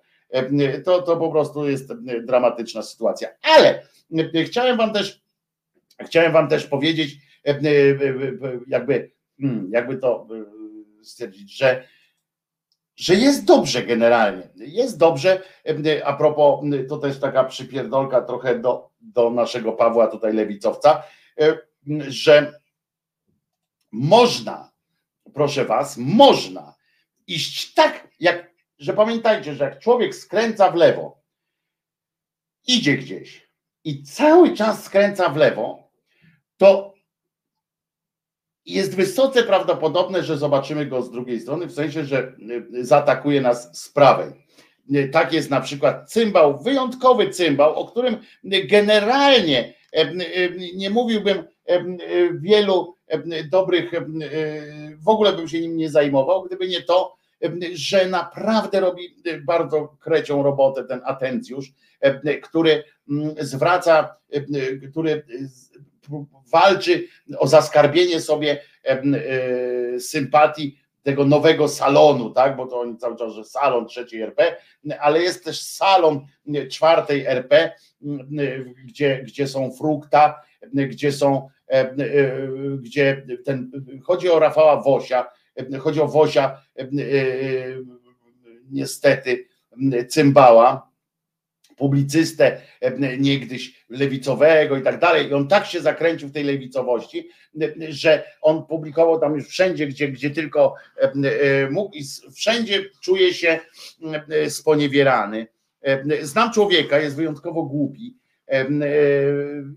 To, to po prostu jest dramatyczna sytuacja. Ale chciałem wam też, chciałem wam też powiedzieć, jakby, hmm, jakby to stwierdzić, że że jest dobrze generalnie. Jest dobrze. A propos, to też taka przypierdolka trochę do, do naszego Pawła tutaj lewicowca, że można, proszę was, można iść tak, jak, że pamiętajcie, że jak człowiek skręca w lewo, idzie gdzieś i cały czas skręca w lewo, to jest wysoce prawdopodobne, że zobaczymy go z drugiej strony, w sensie, że y, zaatakuje nas z prawej. Y, tak jest na przykład cymbał, wyjątkowy cymbał, o którym generalnie y, nie mówiłbym wielu dobrych, w ogóle bym się nim nie zajmował, gdyby nie to, że naprawdę robi bardzo krecią robotę ten atencjusz, który zwraca, który walczy o zaskarbienie sobie e, sympatii tego nowego salonu, tak? Bo to oni cały czas, że salon trzeciej RP, ale jest też salon czwartej RP, gdzie, gdzie są frukta, gdzie są, e, gdzie ten, chodzi o Rafała Wosia, chodzi o Wosia, niestety, cymbała, publicystę niegdyś lewicowego i tak dalej. I on tak się zakręcił w tej lewicowości, że on publikował tam już wszędzie, gdzie, gdzie tylko mógł i wszędzie czuje się sponiewierany. Znam człowieka, jest wyjątkowo głupi.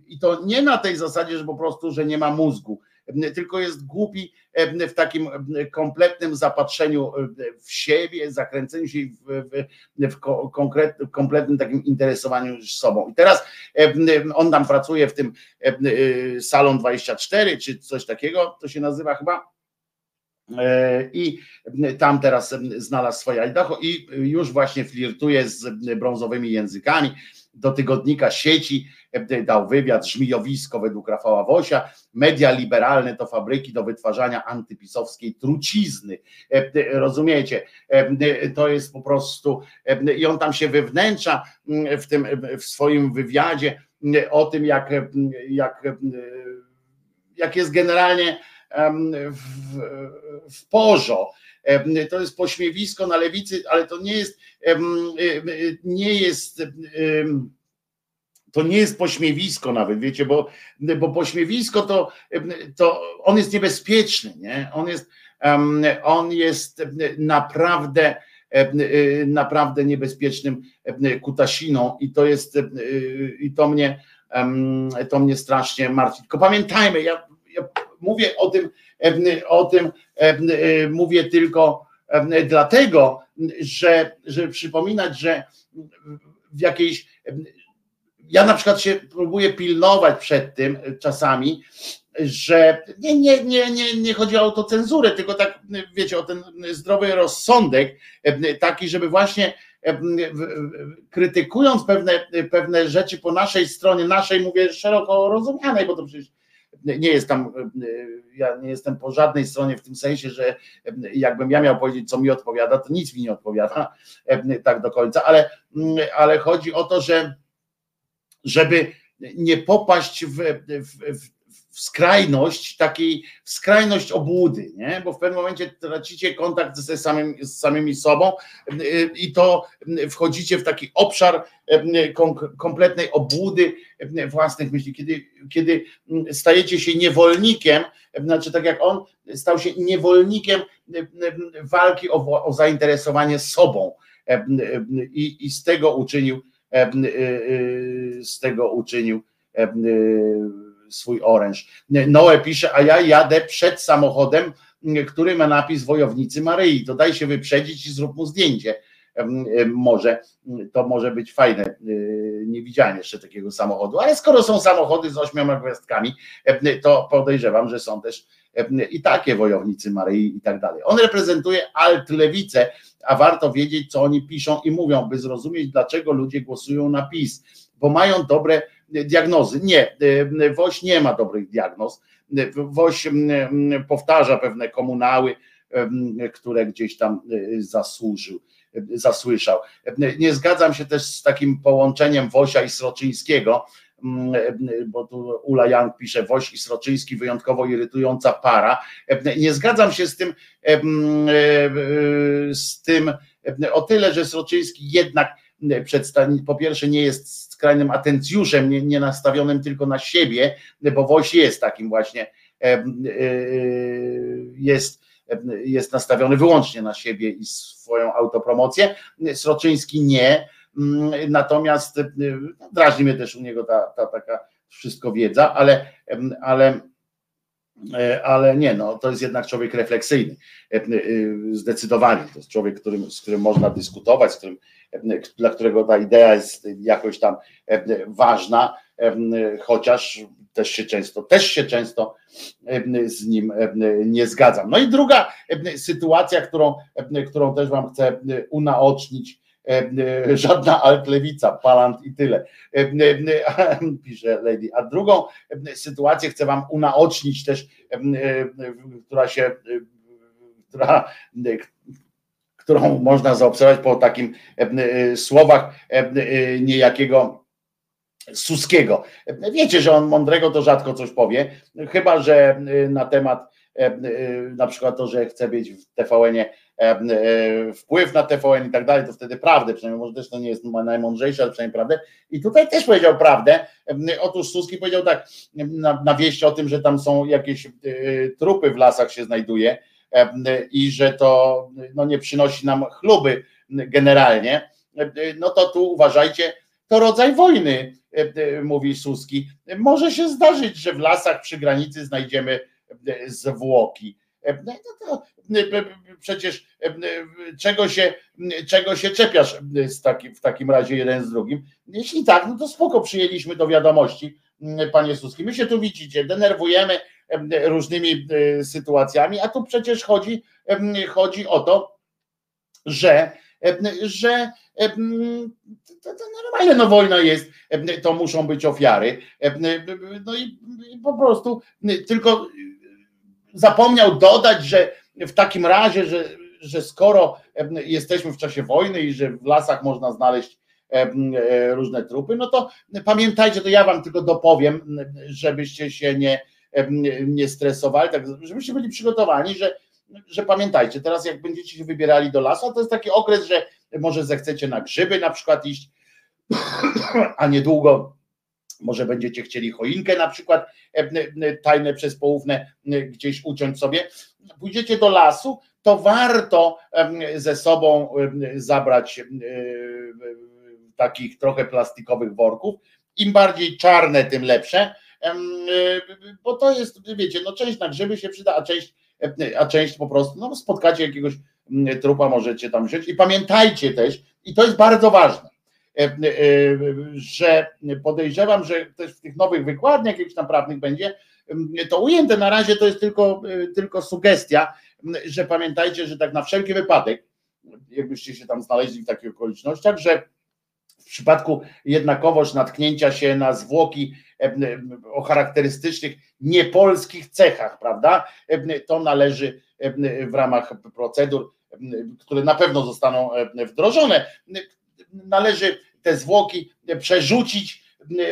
I to nie na tej zasadzie, że po prostu, że nie ma mózgu, tylko jest głupi w takim kompletnym zapatrzeniu w siebie, zakręceniu się w, w, w konkret, kompletnym takim interesowaniu sobą. I teraz on tam pracuje w tym Salon 24 czy coś takiego, to się nazywa chyba. E, I tam teraz znalazł swoje Idaho i już właśnie flirtuje z brązowymi językami do tygodnika sieci e, dał wywiad, żmijowisko według Rafała Wosia, media liberalne to fabryki do wytwarzania antypisowskiej trucizny. E, rozumiecie? E, to jest po prostu i on tam się wewnętrza mm, w tym w swoim wywiadzie mm, o tym, jak, jak, jak jest generalnie w, w. To jest pośmiewisko na lewicy, ale to nie jest, nie jest to nie jest pośmiewisko nawet, wiecie, bo, bo pośmiewisko to, to on jest niebezpieczny, nie? On jest, on jest naprawdę naprawdę niebezpiecznym kutasiną i to jest i to mnie to mnie strasznie martwi. Tylko pamiętajmy, ja, ja mówię o tym, o tym mówię tylko dlatego, że, żeby przypominać, że w jakiejś ja na przykład się próbuję pilnować przed tym czasami, że nie, nie, nie, nie, nie chodzi o autocenzurę, tylko tak, wiecie, o ten zdrowy rozsądek, taki, żeby właśnie krytykując pewne, pewne rzeczy po naszej stronie, naszej mówię szeroko rozumianej, bo to przecież nie jest tam, ja nie jestem po żadnej stronie w tym sensie, że jakbym ja miał powiedzieć, co mi odpowiada, to nic mi nie odpowiada tak do końca, ale, ale chodzi o to, że żeby nie popaść w, w, w, w skrajność takiej, w skrajność obłudy, nie? bo w pewnym momencie tracicie kontakt ze samym, z samymi sobą i to wchodzicie w taki obszar kompletnej obłudy własnych myśli, kiedy, kiedy stajecie się niewolnikiem, znaczy tak jak on stał się niewolnikiem walki o, o zainteresowanie sobą i, i z tego uczynił Y, y, z tego uczynił y, swój oręż. Noe pisze, a ja jadę przed samochodem, który ma napis Wojownicy Maryi. To daj się wyprzedzić i zrób mu zdjęcie. Może to może być fajne. Nie widziałem jeszcze takiego samochodu, ale skoro są samochody z ośmioma gwiazdkami, to podejrzewam, że są też i takie wojownicy Maryi i tak dalej. On reprezentuje alt-lewicę, a warto wiedzieć, co oni piszą i mówią, by zrozumieć, dlaczego ludzie głosują na PiS, bo mają dobre diagnozy. Nie, Woś nie ma dobrych diagnoz. Woś powtarza pewne komunały, które gdzieś tam zasłużył zasłyszał. Nie zgadzam się też z takim połączeniem Wosia i Sroczyńskiego, bo tu Ula Young pisze, Woś i Sroczyński wyjątkowo irytująca para. Nie zgadzam się z tym, z tym o tyle, że Sroczyński jednak po pierwsze nie jest skrajnym atencjuszem, nie, nie nastawionym tylko na siebie, bo Woś jest takim właśnie, jest jest nastawiony wyłącznie na siebie i swoją autopromocję. Sroczyński nie. Natomiast no, drażni mnie też u niego ta, ta taka wszystko wiedza, ale, ale, e, ale nie, no, to jest jednak człowiek refleksyjny. E, zdecydowanie. To jest człowiek, którym, z którym można dyskutować, z którym, dla którego ta idea jest jakoś tam ważna, chociaż też się często, też się często z nim nie zgadzam. No i druga sytuacja, którą, którą też wam chcę unaocznić, żadna altlewica, palant i tyle, pisze Lady. A drugą sytuację chcę wam unaocznić też, która się, która, którą można zaobserwować po takim słowach niejakiego Suskiego. Wiecie, że on mądrego to rzadko coś powie, chyba że na temat e, na przykład to, że chce mieć w e, e, wpływ na TVN i tak dalej, to wtedy prawdę, przynajmniej może też to nie jest najmądrzejsze, ale przynajmniej prawdę. I tutaj też powiedział prawdę. Otóż Suski powiedział tak na, na wieść o tym, że tam są jakieś trupy w lasach się znajduje i że to no, nie przynosi nam chluby generalnie. No to tu uważajcie, to rodzaj wojny mówi Suski. Może się zdarzyć, że w lasach przy granicy znajdziemy zwłoki. No to, przecież czego się, czego się czepiasz w takim razie jeden z drugim? Jeśli tak, no to spoko, przyjęliśmy do wiadomości, panie Suski. My się tu widzicie, denerwujemy różnymi sytuacjami, a tu przecież chodzi, chodzi o to, że, że to, to normalne, no wojna jest, to muszą być ofiary. No i, i po prostu tylko zapomniał dodać, że w takim razie, że, że skoro jesteśmy w czasie wojny i że w lasach można znaleźć e, różne trupy, no to pamiętajcie, to ja wam tylko dopowiem, żebyście się nie, nie stresowali, tak, żebyście byli przygotowani, że, że pamiętajcie, teraz jak będziecie się wybierali do lasu, to jest taki okres, że może zechcecie na grzyby na przykład iść, a niedługo może będziecie chcieli choinkę na przykład tajne przez połówne gdzieś uciąć sobie, pójdziecie do lasu, to warto ze sobą zabrać takich trochę plastikowych worków. Im bardziej czarne, tym lepsze, bo to jest, wiecie, no część na grzyby się przyda, a część, a część po prostu, no spotkacie jakiegoś trupa, możecie tam wziąć i pamiętajcie też, i to jest bardzo ważne, E, e, że podejrzewam, że też w tych nowych wykładniach jakichś tam prawnych będzie to ujęte. Na razie to jest tylko, e, tylko sugestia, że pamiętajcie, że tak na wszelki wypadek, jakbyście się tam znaleźli w takich okolicznościach, że przypadku jednakowoż natknięcia się na zwłoki o charakterystycznych niepolskich cechach, prawda, to należy w ramach procedur, które na pewno zostaną wdrożone, należy te zwłoki przerzucić e,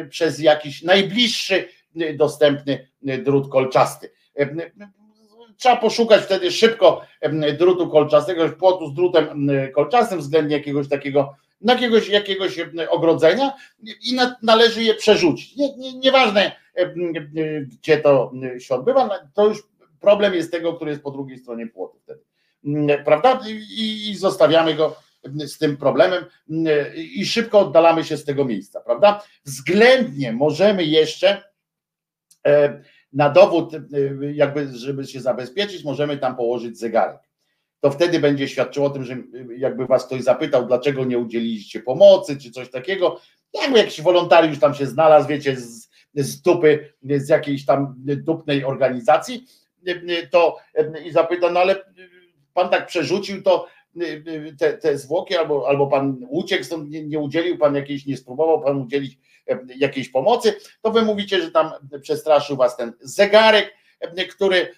e, przez jakiś najbliższy e, dostępny drut kolczasty. Trzeba poszukać wtedy szybko drutu kolczastego, płotu z drutem kolczastym względnie jakiegoś takiego jakiegoś, jakiegoś ogrodzenia i na, należy je przerzucić. Nie, nie, nieważne, gdzie to się odbywa, to już problem jest tego, który jest po drugiej stronie płotu wtedy. Prawda? I, i zostawiamy go z tym problemem i szybko oddalamy się z tego miejsca, prawda? Względnie możemy jeszcze na dowód, jakby, żeby się zabezpieczyć, możemy tam położyć zegarek. To wtedy będzie świadczyło o tym, że jakby was ktoś zapytał, dlaczego nie udzieliliście pomocy, czy coś takiego, jakby jakiś wolontariusz tam się znalazł, wiecie, z, z dupy, z jakiejś tam dupnej organizacji, to i zapyta, no ale pan tak przerzucił, to te, te zwłoki, albo, albo pan uciekł stąd, nie, nie udzielił pan jakiejś, nie spróbował pan udzielić jakiejś pomocy, to wy mówicie, że tam przestraszył was ten zegarek, który,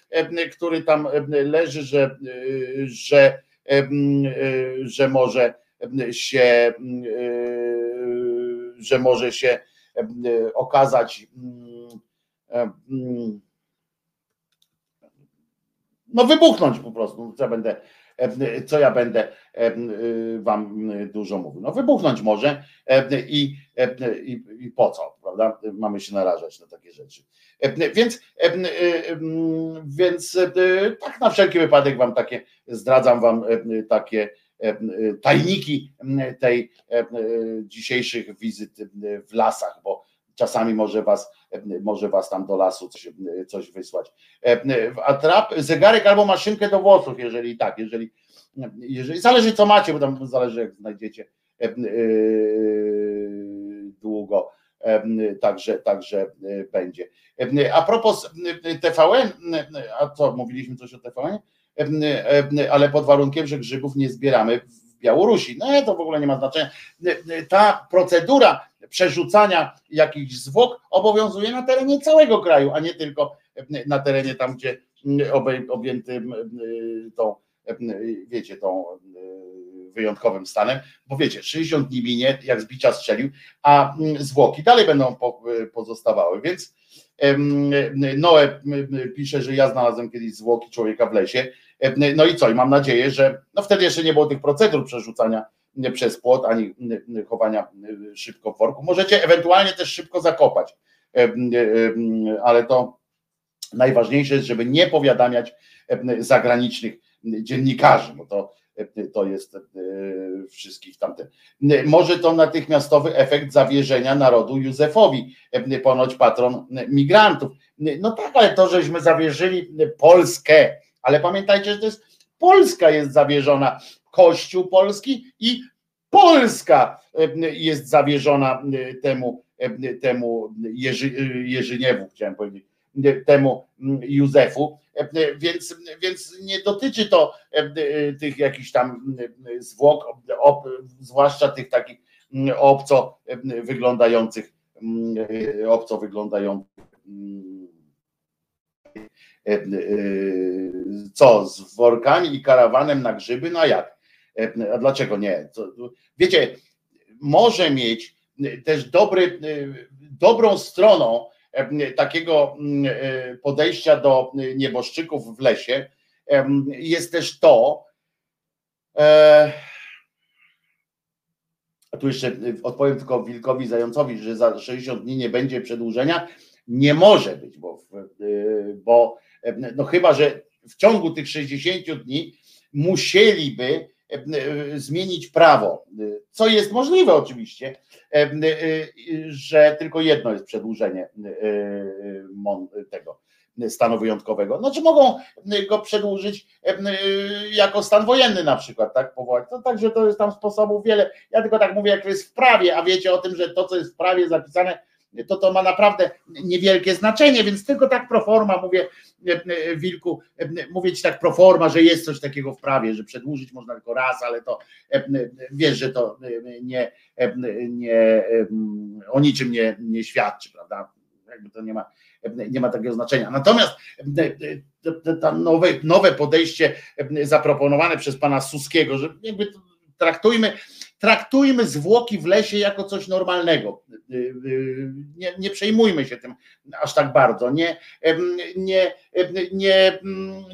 który tam leży, że, że, że może się że może się okazać no wybuchnąć po prostu, co będę co ja będę wam dużo mówił. No wybuchnąć może i, i, i po co, prawda? Mamy się narażać na takie rzeczy. Więc, więc tak na wszelki wypadek wam takie, zdradzam wam takie tajniki tej dzisiejszych wizyt w lasach, bo czasami może was, może was tam do lasu coś, coś wysłać. A trap, zegarek albo maszynkę do włosów, jeżeli tak, jeżeli, jeżeli zależy co macie, bo tam zależy jak znajdziecie długo, także, także będzie. A propos TVN, a co, mówiliśmy coś o TVN? Ale pod warunkiem, że grzybów nie zbieramy w Białorusi. No to w ogóle nie ma znaczenia. Ta procedura przerzucania jakichś zwłok obowiązuje na terenie całego kraju, a nie tylko na terenie tam, gdzie objętym tą, wiecie, tą wyjątkowym stanem, bo wiecie, 60 dni minie, jak z bicia strzelił, a zwłoki dalej będą pozostawały, więc Noe pisze, że ja znalazłem kiedyś zwłoki człowieka w lesie, no i co, i mam nadzieję, że no wtedy jeszcze nie było tych procedur przerzucania przez płot, ani chowania szybko w worku. Możecie ewentualnie też szybko zakopać, ale to najważniejsze jest, żeby nie powiadamiać zagranicznych dziennikarzy, bo to, to jest wszystkich tamten. Może to natychmiastowy efekt zawierzenia narodu Józefowi, ponoć patron migrantów. No tak, ale to, żeśmy zawierzyli Polskę, ale pamiętajcie, że to jest Polska jest zawierzona Kościół Polski i Polska jest zawierzona temu, temu Jerzy, Jerzyniewu, chciałem powiedzieć, temu Józefu, więc, więc nie dotyczy to tych jakichś tam zwłok, zwłaszcza tych takich obco wyglądających, obco wyglądających co, z workami i karawanem na grzyby? No jak? A dlaczego nie? Wiecie, może mieć też dobry, dobrą stroną takiego podejścia do nieboszczyków w lesie jest też to, a tu jeszcze odpowiem tylko Wilkowi Zającowi, że za 60 dni nie będzie przedłużenia. Nie może być, bo, bo no chyba, że w ciągu tych 60 dni musieliby zmienić prawo, co jest możliwe oczywiście, że tylko jedno jest przedłużenie tego stanu wyjątkowego. Znaczy mogą go przedłużyć jako stan wojenny na przykład, tak powołać. To także to jest tam sposobów wiele. Ja tylko tak mówię, jak to jest w prawie, a wiecie o tym, że to, co jest w prawie zapisane, to to ma naprawdę niewielkie znaczenie, więc tylko tak proforma mówię Wilku, mówię ci tak proforma, że jest coś takiego w prawie, że przedłużyć można tylko raz, ale to wiesz, że to nie, nie o niczym nie, nie świadczy, prawda? Jakby to nie ma, nie ma takiego znaczenia. Natomiast to nowe, nowe podejście zaproponowane przez pana Suskiego, że jakby traktujmy traktujmy zwłoki w lesie jako coś normalnego. Nie, nie przejmujmy się tym aż tak bardzo, nie, nie, nie,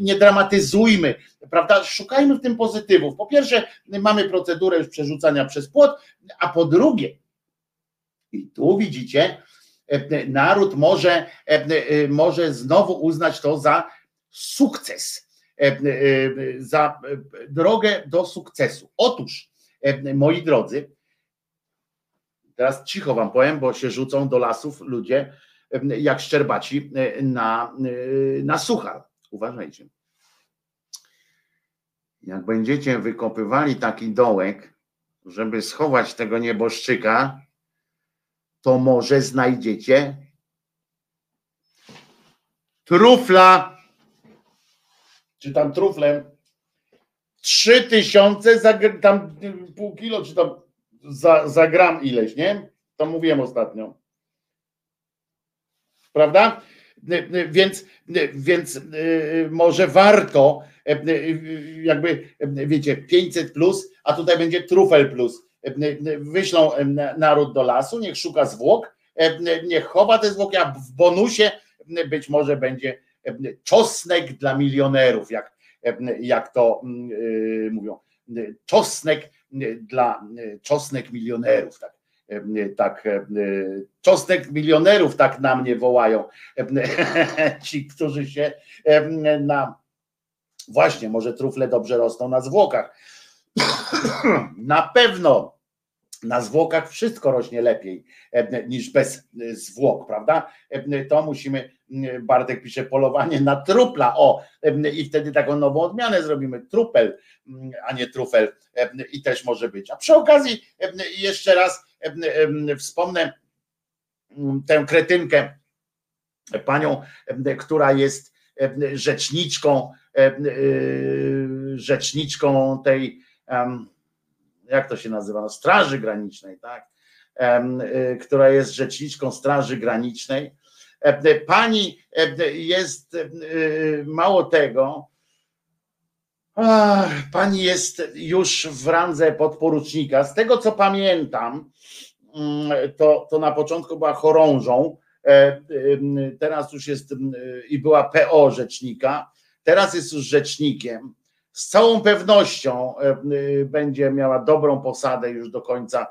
nie dramatyzujmy, prawda? Szukajmy w tym pozytywów. Po pierwsze, mamy procedurę już przerzucania przez płot, a po drugie, i tu widzicie, naród może, może znowu uznać to za sukces, za drogę do sukcesu. Otóż E, moi drodzy, teraz cicho wam powiem, bo się rzucą do lasów ludzie e, jak szczerbaci e, na, na suchar. Uważajcie. Jak będziecie wykopywali taki dołek, żeby schować tego nieboszczyka, to może znajdziecie trufla, czy tam truflem Trzy tysiące za tam pół kilo, czy tam za, za gram ileś, nie? To mówiłem ostatnio. Prawda? Więc, więc może warto, jakby wiecie, 500 plus, a tutaj będzie trufel plus. Wyślą naród do lasu, niech szuka zwłok, niech chowa te zwłoki, a w bonusie być może będzie czosnek dla milionerów, jak, jak to mówią. Czosnek dla czosnek milionerów, tak tak, czosnek milionerów tak na mnie wołają ci, którzy się na właśnie, może trufle dobrze rosną na zwłokach. Na pewno na zwłokach wszystko rośnie lepiej niż bez zwłok, prawda? To musimy, Bartek pisze, polowanie na trupla, o, i wtedy taką nową odmianę zrobimy, trupel, a nie trufel i też może być. A przy okazji jeszcze raz wspomnę tę kretynkę, panią, która jest rzeczniczką, rzeczniczką tej, jak to się nazywa, no, Straży Granicznej, tak? która jest rzeczniczką Straży Granicznej. Pani jest mało tego, Pani jest już w randze podporucznika. Z tego co pamiętam, mm, to, to na początku była chorążą, e, teraz już jest i była PO rzecznika, teraz jest już rzecznikiem. Z całą pewnością e, będzie miała dobrą posadę już do końca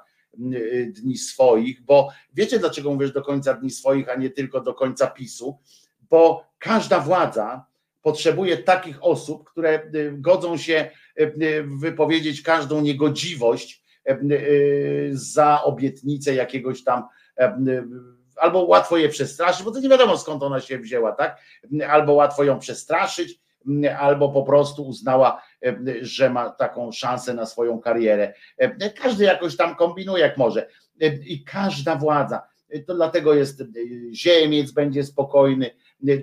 dni swoich, bo wiecie dlaczego mówisz do końca dni swoich, a nie tylko do końca PiSu? Bo każda władza potrzebuje takich osób, które y, godzą się y, y, wypowiedzieć każdą niegodziwość za obietnicę jakiegoś tam albo łatwo je przestraszyć, bo to nie wiadomo skąd ona się wzięła, tak? Albo łatwo ją przestraszyć, albo po prostu uznała, że ma taką szansę na swoją karierę. Każdy jakoś tam kombinuje jak może. I każda władza, to dlatego jest ziemiec będzie spokojny,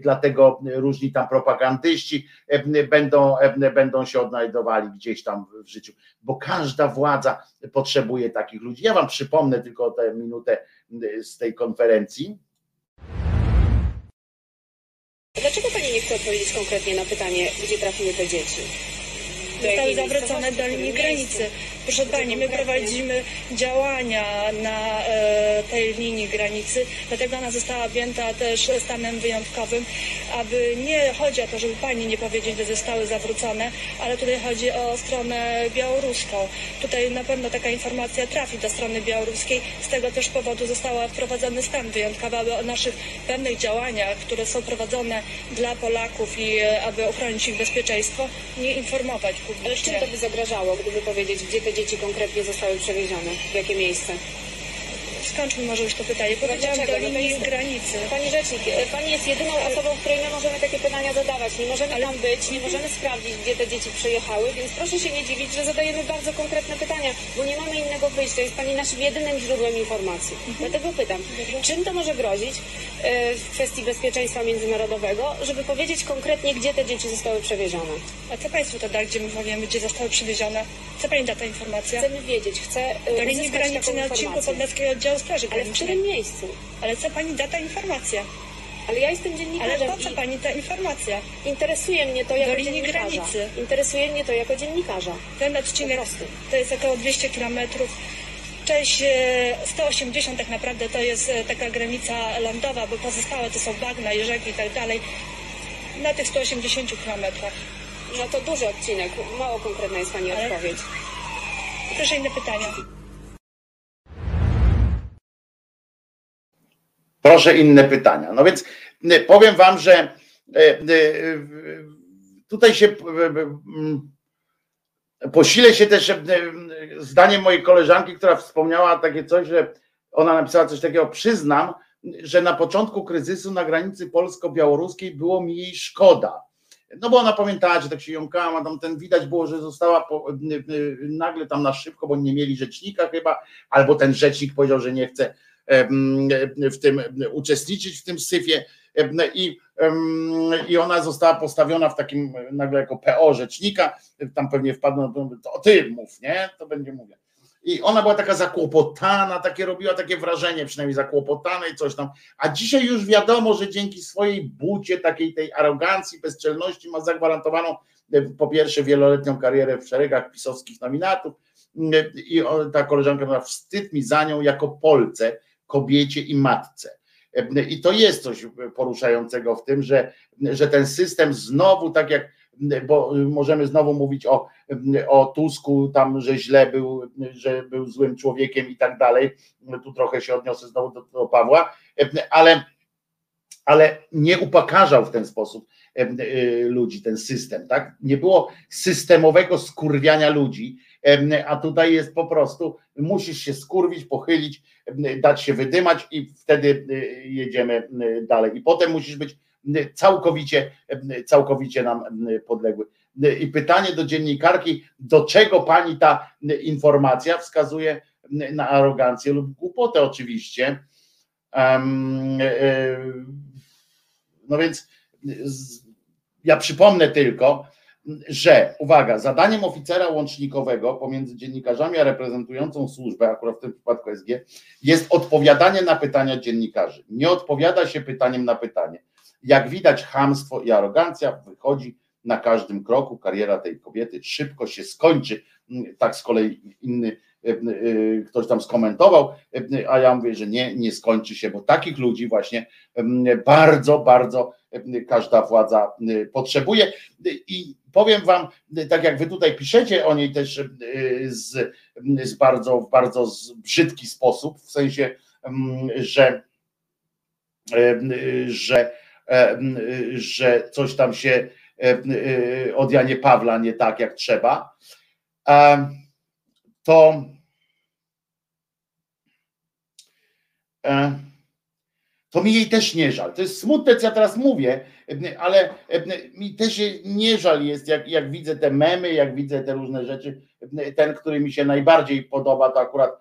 dlatego różni tam propagandyści będą, będą się odnajdowali gdzieś tam w życiu, bo każda władza potrzebuje takich ludzi. Ja wam przypomnę tylko tę minutę z tej konferencji. Dlaczego pani nie chce odpowiedzieć konkretnie na pytanie, gdzie trafiły te dzieci? Zostały zawrócone do linii granicy. Proszę Pani, my prowadzimy działania na e, tej linii granicy, dlatego ona została objęta też stanem wyjątkowym, aby nie chodzi o to, żeby Pani nie powiedzieć, że zostały zawrócone, ale tutaj chodzi o stronę białoruską. Tutaj na pewno taka informacja trafi do strony białoruskiej. Z tego też powodu został wprowadzony stan wyjątkowy, aby o naszych pewnych działaniach, które są prowadzone dla Polaków i e, aby ochronić ich bezpieczeństwo, nie informować publicznie. Ale czym to by zagrażało, gdyby powiedzieć, gdzie te dzieci konkretnie zostały przewiezione? W jakie miejsce? Skończmy może już to pytanie. Powiedziałam do linii no jest... granicy. Pani Rzecznik, e, Pani jest jedyną osobą, której my możemy takie pytania zadawać. Nie możemy Ale... tam być, nie możemy sprawdzić, gdzie te dzieci przyjechały, więc proszę się nie dziwić, że zadajemy bardzo konkretne pytania, bo nie mamy innego wyjścia. Jest Pani naszym jedynym źródłem informacji. Mhm. Dlatego pytam, Dobrze. czym to może grozić e, w kwestii bezpieczeństwa międzynarodowego, żeby powiedzieć konkretnie, gdzie te dzieci zostały przewiezione? A co Państwo to da, gdzie my powiemy, gdzie zostały przewiezione? Co Pani da ta informacja? Chcemy wiedzieć, chcę Do linii granicy na odcinku Podlaskiego Oddziału Straży Ale w którym miejscu? Ale co pani da ta informacja? Ale ja jestem dziennikarzem. Ale po co pani ta informacja? Interesuje mnie to jako linii dziennikarza. granicy. Interesuje mnie to jako dziennikarza. Ten odcinek to jest około 200 kilometrów. Cześć, 180 tak naprawdę to jest e, taka granica lądowa, bo pozostałe to są bagna i rzeki i tak dalej. Na tych 180 kilometrach. No to duży odcinek. Mało konkretna jest Pani Ale... odpowiedź. Proszę inne pytania. Proszę inne pytania. No więc y, powiem Wam, że y, y, tutaj się posile się też zdaniem mojej koleżanki, która wspomniała takie coś, że ona napisała coś takiego, przyznam, że na początku kryzysu na granicy polsko-białoruskiej było mi jej szkoda. No bo ona pamiętała, że tak się jąkała, tam ten widać było, że została po, nagle tam na szybko, bo nie mieli rzecznika chyba, albo ten rzecznik powiedział, że nie chce w tym uczestniczyć w tym syfie I, I ona została postawiona w takim nagle jako PO rzecznika, tam pewnie wpadną, to ty mów, nie? To będzie mówię. I ona była taka zakłopotana, takie robiła takie wrażenie, przynajmniej zakłopotane i coś tam. A dzisiaj już wiadomo, że dzięki swojej bucie, takiej tej arogancji, bezczelności ma zagwarantowaną po pierwsze wieloletnią karierę w szeregach pisowskich nominatów. I ta koleżanka ma wstyd mi za nią jako Polce, kobiecie i matce. E, I to jest coś poruszającego w tym, że, że ten system znowu, tak jak bo możemy znowu mówić o, o Tusku, tam, że źle był, że był złym człowiekiem i tak dalej. Tu trochę się odniosę znowu do, do Pawła, ale, ale nie upokarzał w ten sposób ludzi, ten system, tak? Nie było systemowego skurwiania ludzi, a tutaj jest po prostu, musisz się skurwić, pochylić, dać się wydymać i wtedy jedziemy dalej. I potem musisz być całkowicie, całkowicie nam podległy. I pytanie do dziennikarki, do czego pani ta informacja wskazuje na arogancję lub głupotę oczywiście. E, no więc ja przypomnę tylko, że uwaga, zadaniem oficera łącznikowego pomiędzy dziennikarzami a reprezentującą służbę, akurat w tym przypadku SG, jest odpowiadanie na pytania dziennikarzy. Nie odpowiada się pytaniem na pytanie. Jak widać, hamstwo i arogancja wychodzi na każdym kroku. Kariera tej kobiety szybko się skończy. Tak z kolei inny e, e, ktoś tam skomentował, e, a ja mówię, że nie, nie skończy się, bo takich ludzi właśnie bardzo, bardzo każda władza potrzebuje. I powiem wam, tak jak wy tutaj piszecie o niej też z, z bardzo, w bardzo brzydki sposób, w sensie, że że E, że coś tam się e, e, od Janie Pawla nie tak jak trzeba, to to mi jej też nie żal. To jest smutne, co ja teraz mówię, ale mi też nie żal jest, jak, jak widzę te memy, jak widzę te różne rzeczy. Ten, który mi się najbardziej podoba, to akurat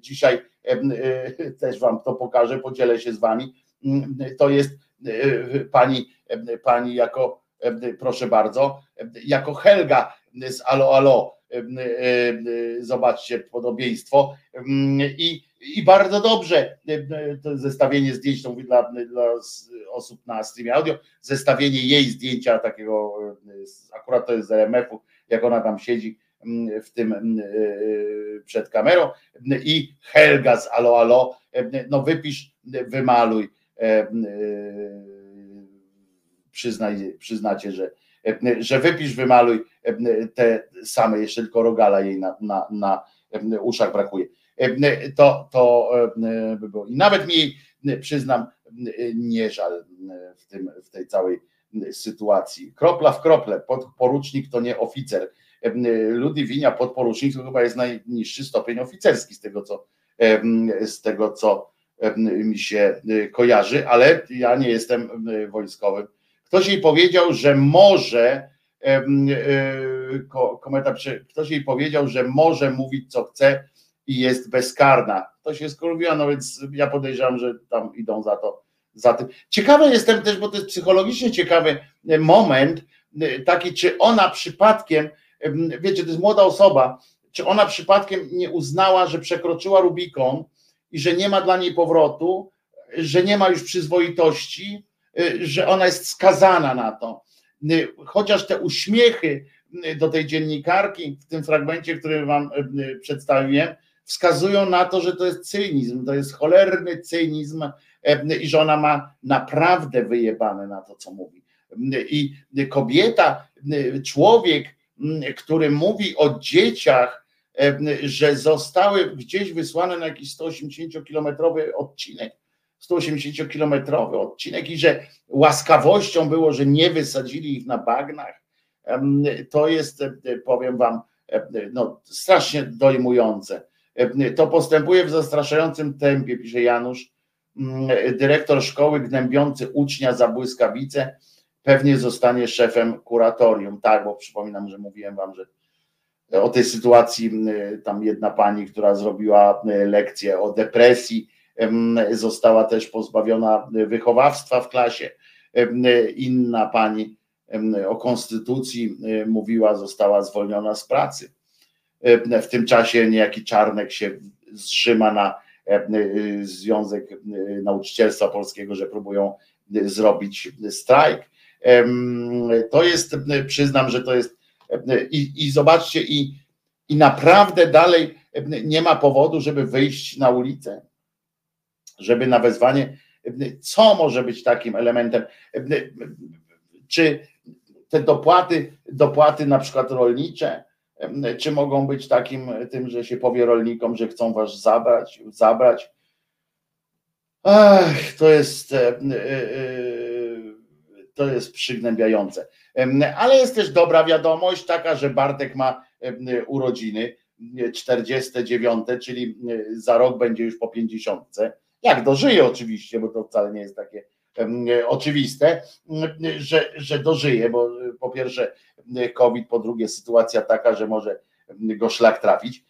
dzisiaj też wam to pokażę, podzielę się z wami. To jest E, pani, e, pani jako, e, proszę bardzo, jako Helga z Alo Alo. Zobaczcie podobieństwo. I, i bardzo dobrze to zestawienie zdjęć, to mówię dla, dla osób na streamie audio, zestawienie jej zdjęcia takiego, akurat to jest z RMF-u, jak ona tam siedzi w tym przed kamerą i Helga z Alo Alo, no wypisz, wymaluj, E, e, przyznaj, przyznacie, że, e, że wypisz, wymaluj te same, jeszcze tylko rogala jej na, na, na uszach brakuje. To, to by było. I nawet mi, przyznam, nie żal w, tym, w tej całej sytuacji. Kropla w krople, podporucznik to nie oficer. Ludwinia podporucznik to chyba jest najniższy stopień oficerski z tego, co z tego, co mi się y, kojarzy, ale ja nie jestem wojskowym. Ktoś jej powiedział, że może, y, komentarz, ktoś jej powiedział, że może mówić co chce i jest bezkarna. To się skurwiła, no więc ja podejrzewam, że tam idą za to, za tym. Ciekawy jestem też, bo to jest psychologicznie ciekawy moment, taki, czy ona przypadkiem, wiecie, to jest młoda osoba, czy ona przypadkiem nie uznała, że przekroczyła Rubikon, i że nie ma dla niej powrotu, że nie ma już przyzwoitości, że ona jest skazana na to. Chociaż te uśmiechy do tej dziennikarki w tym fragmencie, który wam przedstawiłem, wskazują na to, że to jest cynizm, to jest cholerny cynizm i że ona ma naprawdę wyjebane na to, co mówi. I kobieta, człowiek, który mówi o dzieciach, że zostały gdzieś wysłane na jakiś 180-kilometrowy odcinek, 180-kilometrowy odcinek i że łaskawością było, że nie wysadzili ich na bagnach. To jest, powiem wam, no, strasznie dojmujące. To postępuje w zastraszającym tempie, pisze Janusz. Dyrektor szkoły gnębiący ucznia za błyskawice pewnie zostanie szefem kuratorium. Tak, bo przypominam, że mówiłem wam, że o tej sytuacji, tam jedna pani, która zrobiła lekcję o depresji została też pozbawiona wychowawstwa w klasie. Inna pani o konstytucji mówiła, została zwolniona z pracy. W tym czasie niejaki Czarnek się zrzyma na Związek Nauczycielstwa Polskiego, że próbują zrobić strajk. To jest, przyznam, że to jest i, i zobaczcie, i, i naprawdę dalej nie ma powodu, żeby wyjść na ulicę, żeby na wezwanie, co może być takim elementem, czy te dopłaty, dopłaty na przykład rolnicze, czy mogą być takim tym, że się powie rolnikom, że chcą was zabrać, zabrać. Ach, to jest e, e, to jest przygnębiające. Ale jest też dobra wiadomość taka, że Bartek ma urodziny 49, czyli za rok będzie już po 50. Jak dożyje oczywiście, bo to wcale nie jest takie oczywiste, że, że dożyje, bo po pierwsze COVID, po drugie sytuacja taka, że może go szlak trafić,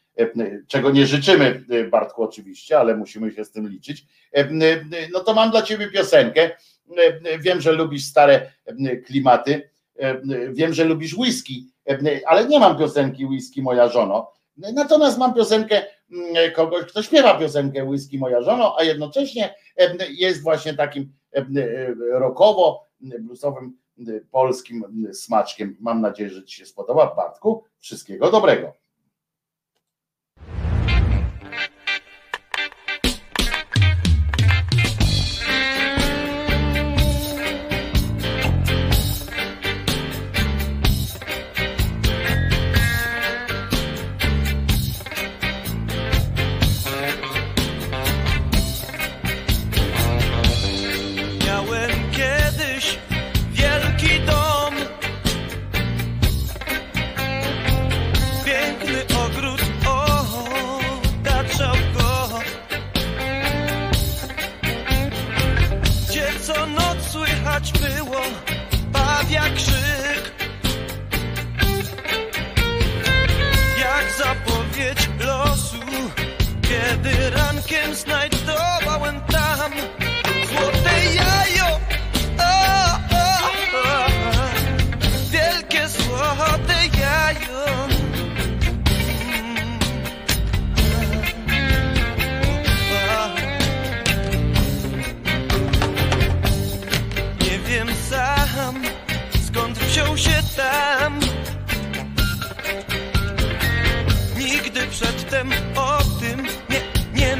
czego nie życzymy Bartku oczywiście, ale musimy się z tym liczyć. No to mam dla ciebie piosenkę. Wiem, że lubisz stare klimaty, wiem, że lubisz whisky, ale nie mam piosenki whisky moja żono. Natomiast mam piosenkę kogoś, kto śpiewa piosenkę whisky moja żono, a jednocześnie jest właśnie takim rockowo, bluesowym, polskim smaczkiem. Mam nadzieję, że Ci się spodoba. Bartku, wszystkiego dobrego.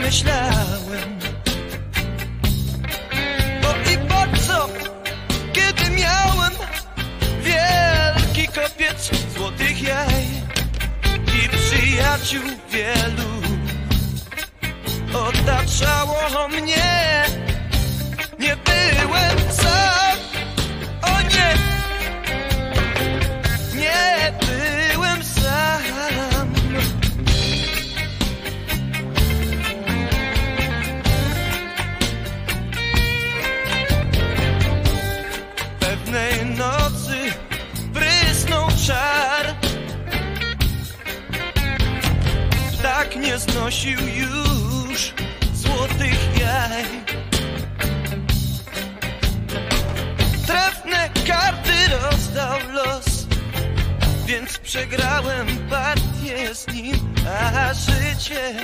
myślałem. Bo i po co, kiedy miałem Wielki kopiec złotych jaj I przyjaciół wielu Otaczało mnie Nie byłem sam. przynosił już złotych jaj. Trefne karty rozdał los Więc przegrałem partię z nim A życie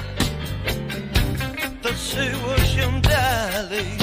toczyło się dalej.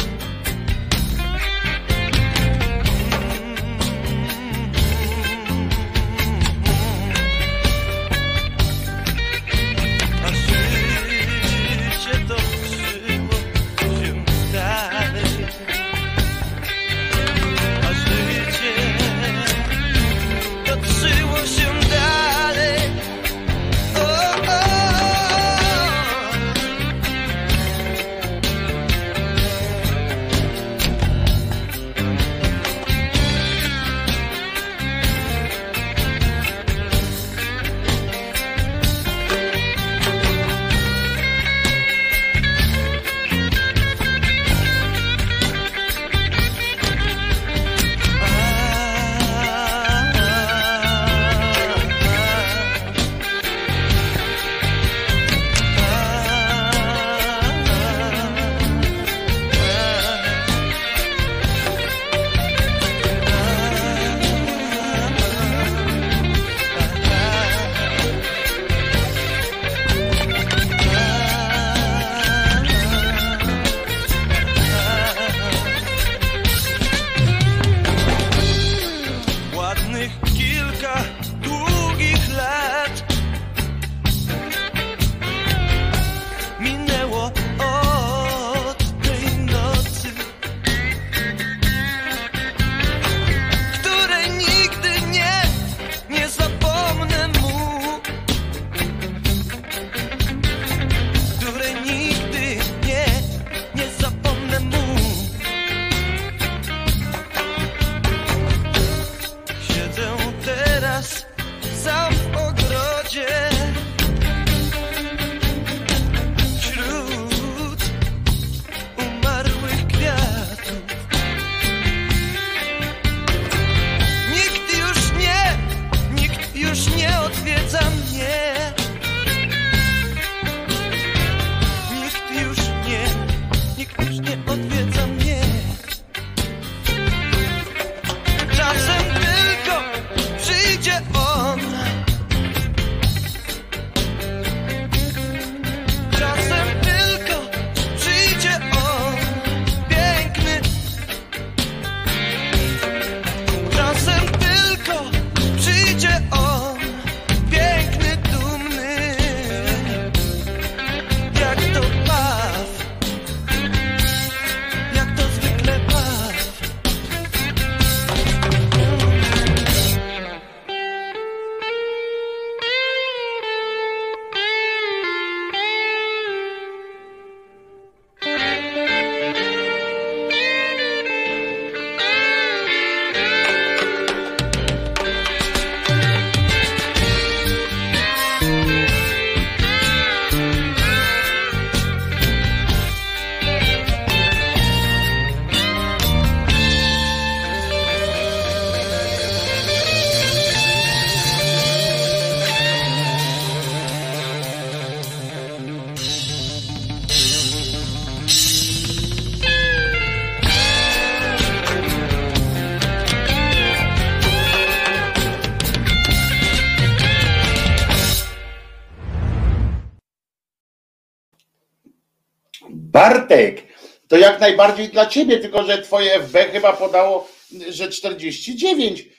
Jak najbardziej dla ciebie, tylko że twoje FB chyba podało, że 49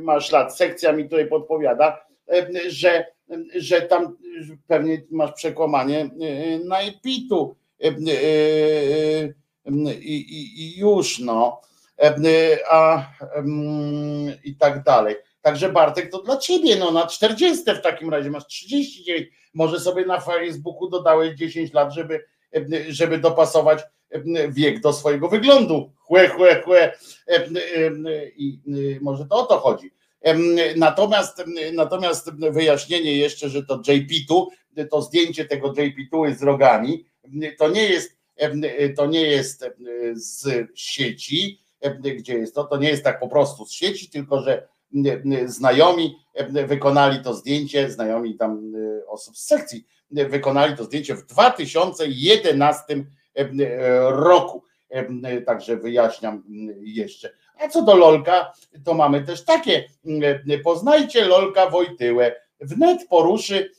masz lat. Sekcja mi tutaj podpowiada, że, że tam pewnie masz przekłamanie najpitu i, i, i już no, a i tak dalej. Także Bartek, to dla ciebie, no na 40 w takim razie masz 39. Może sobie na Facebooku dodałeś 10 lat, żeby, żeby dopasować wiek do swojego wyglądu. Chłe, chłe, chłe. I może to o to chodzi. Natomiast, natomiast wyjaśnienie jeszcze, że to JP2, to zdjęcie tego JP2 z rogami, to nie jest, to nie jest z sieci, gdzie jest to, to nie jest tak po prostu z sieci, tylko że znajomi wykonali to zdjęcie, znajomi tam osób z sekcji wykonali to zdjęcie w 2011 roku. Także wyjaśniam jeszcze. A co do Lolka, to mamy też takie. Poznajcie Lolka Wojtyłę. Wnet poruszy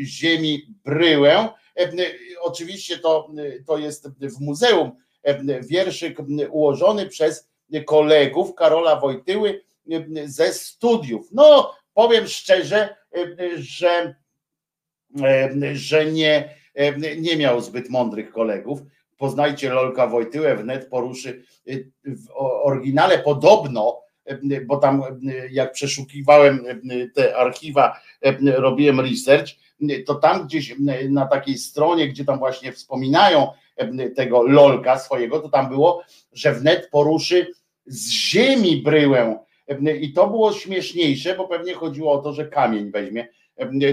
ziemi bryłę. Oczywiście to, to jest w muzeum wierszyk ułożony przez kolegów Karola Wojtyły ze studiów. No, powiem szczerze, że, że nie, nie miał zbyt mądrych kolegów. Poznajcie Lolka Wojtyłę, wnet poruszy w oryginale podobno, bo tam jak przeszukiwałem te archiwa, robiłem research, to tam gdzieś na takiej stronie, gdzie tam właśnie wspominają tego Lolka swojego, to tam było, że wnet poruszy z ziemi bryłę i to było śmieszniejsze, bo pewnie chodziło o to, że kamień weźmie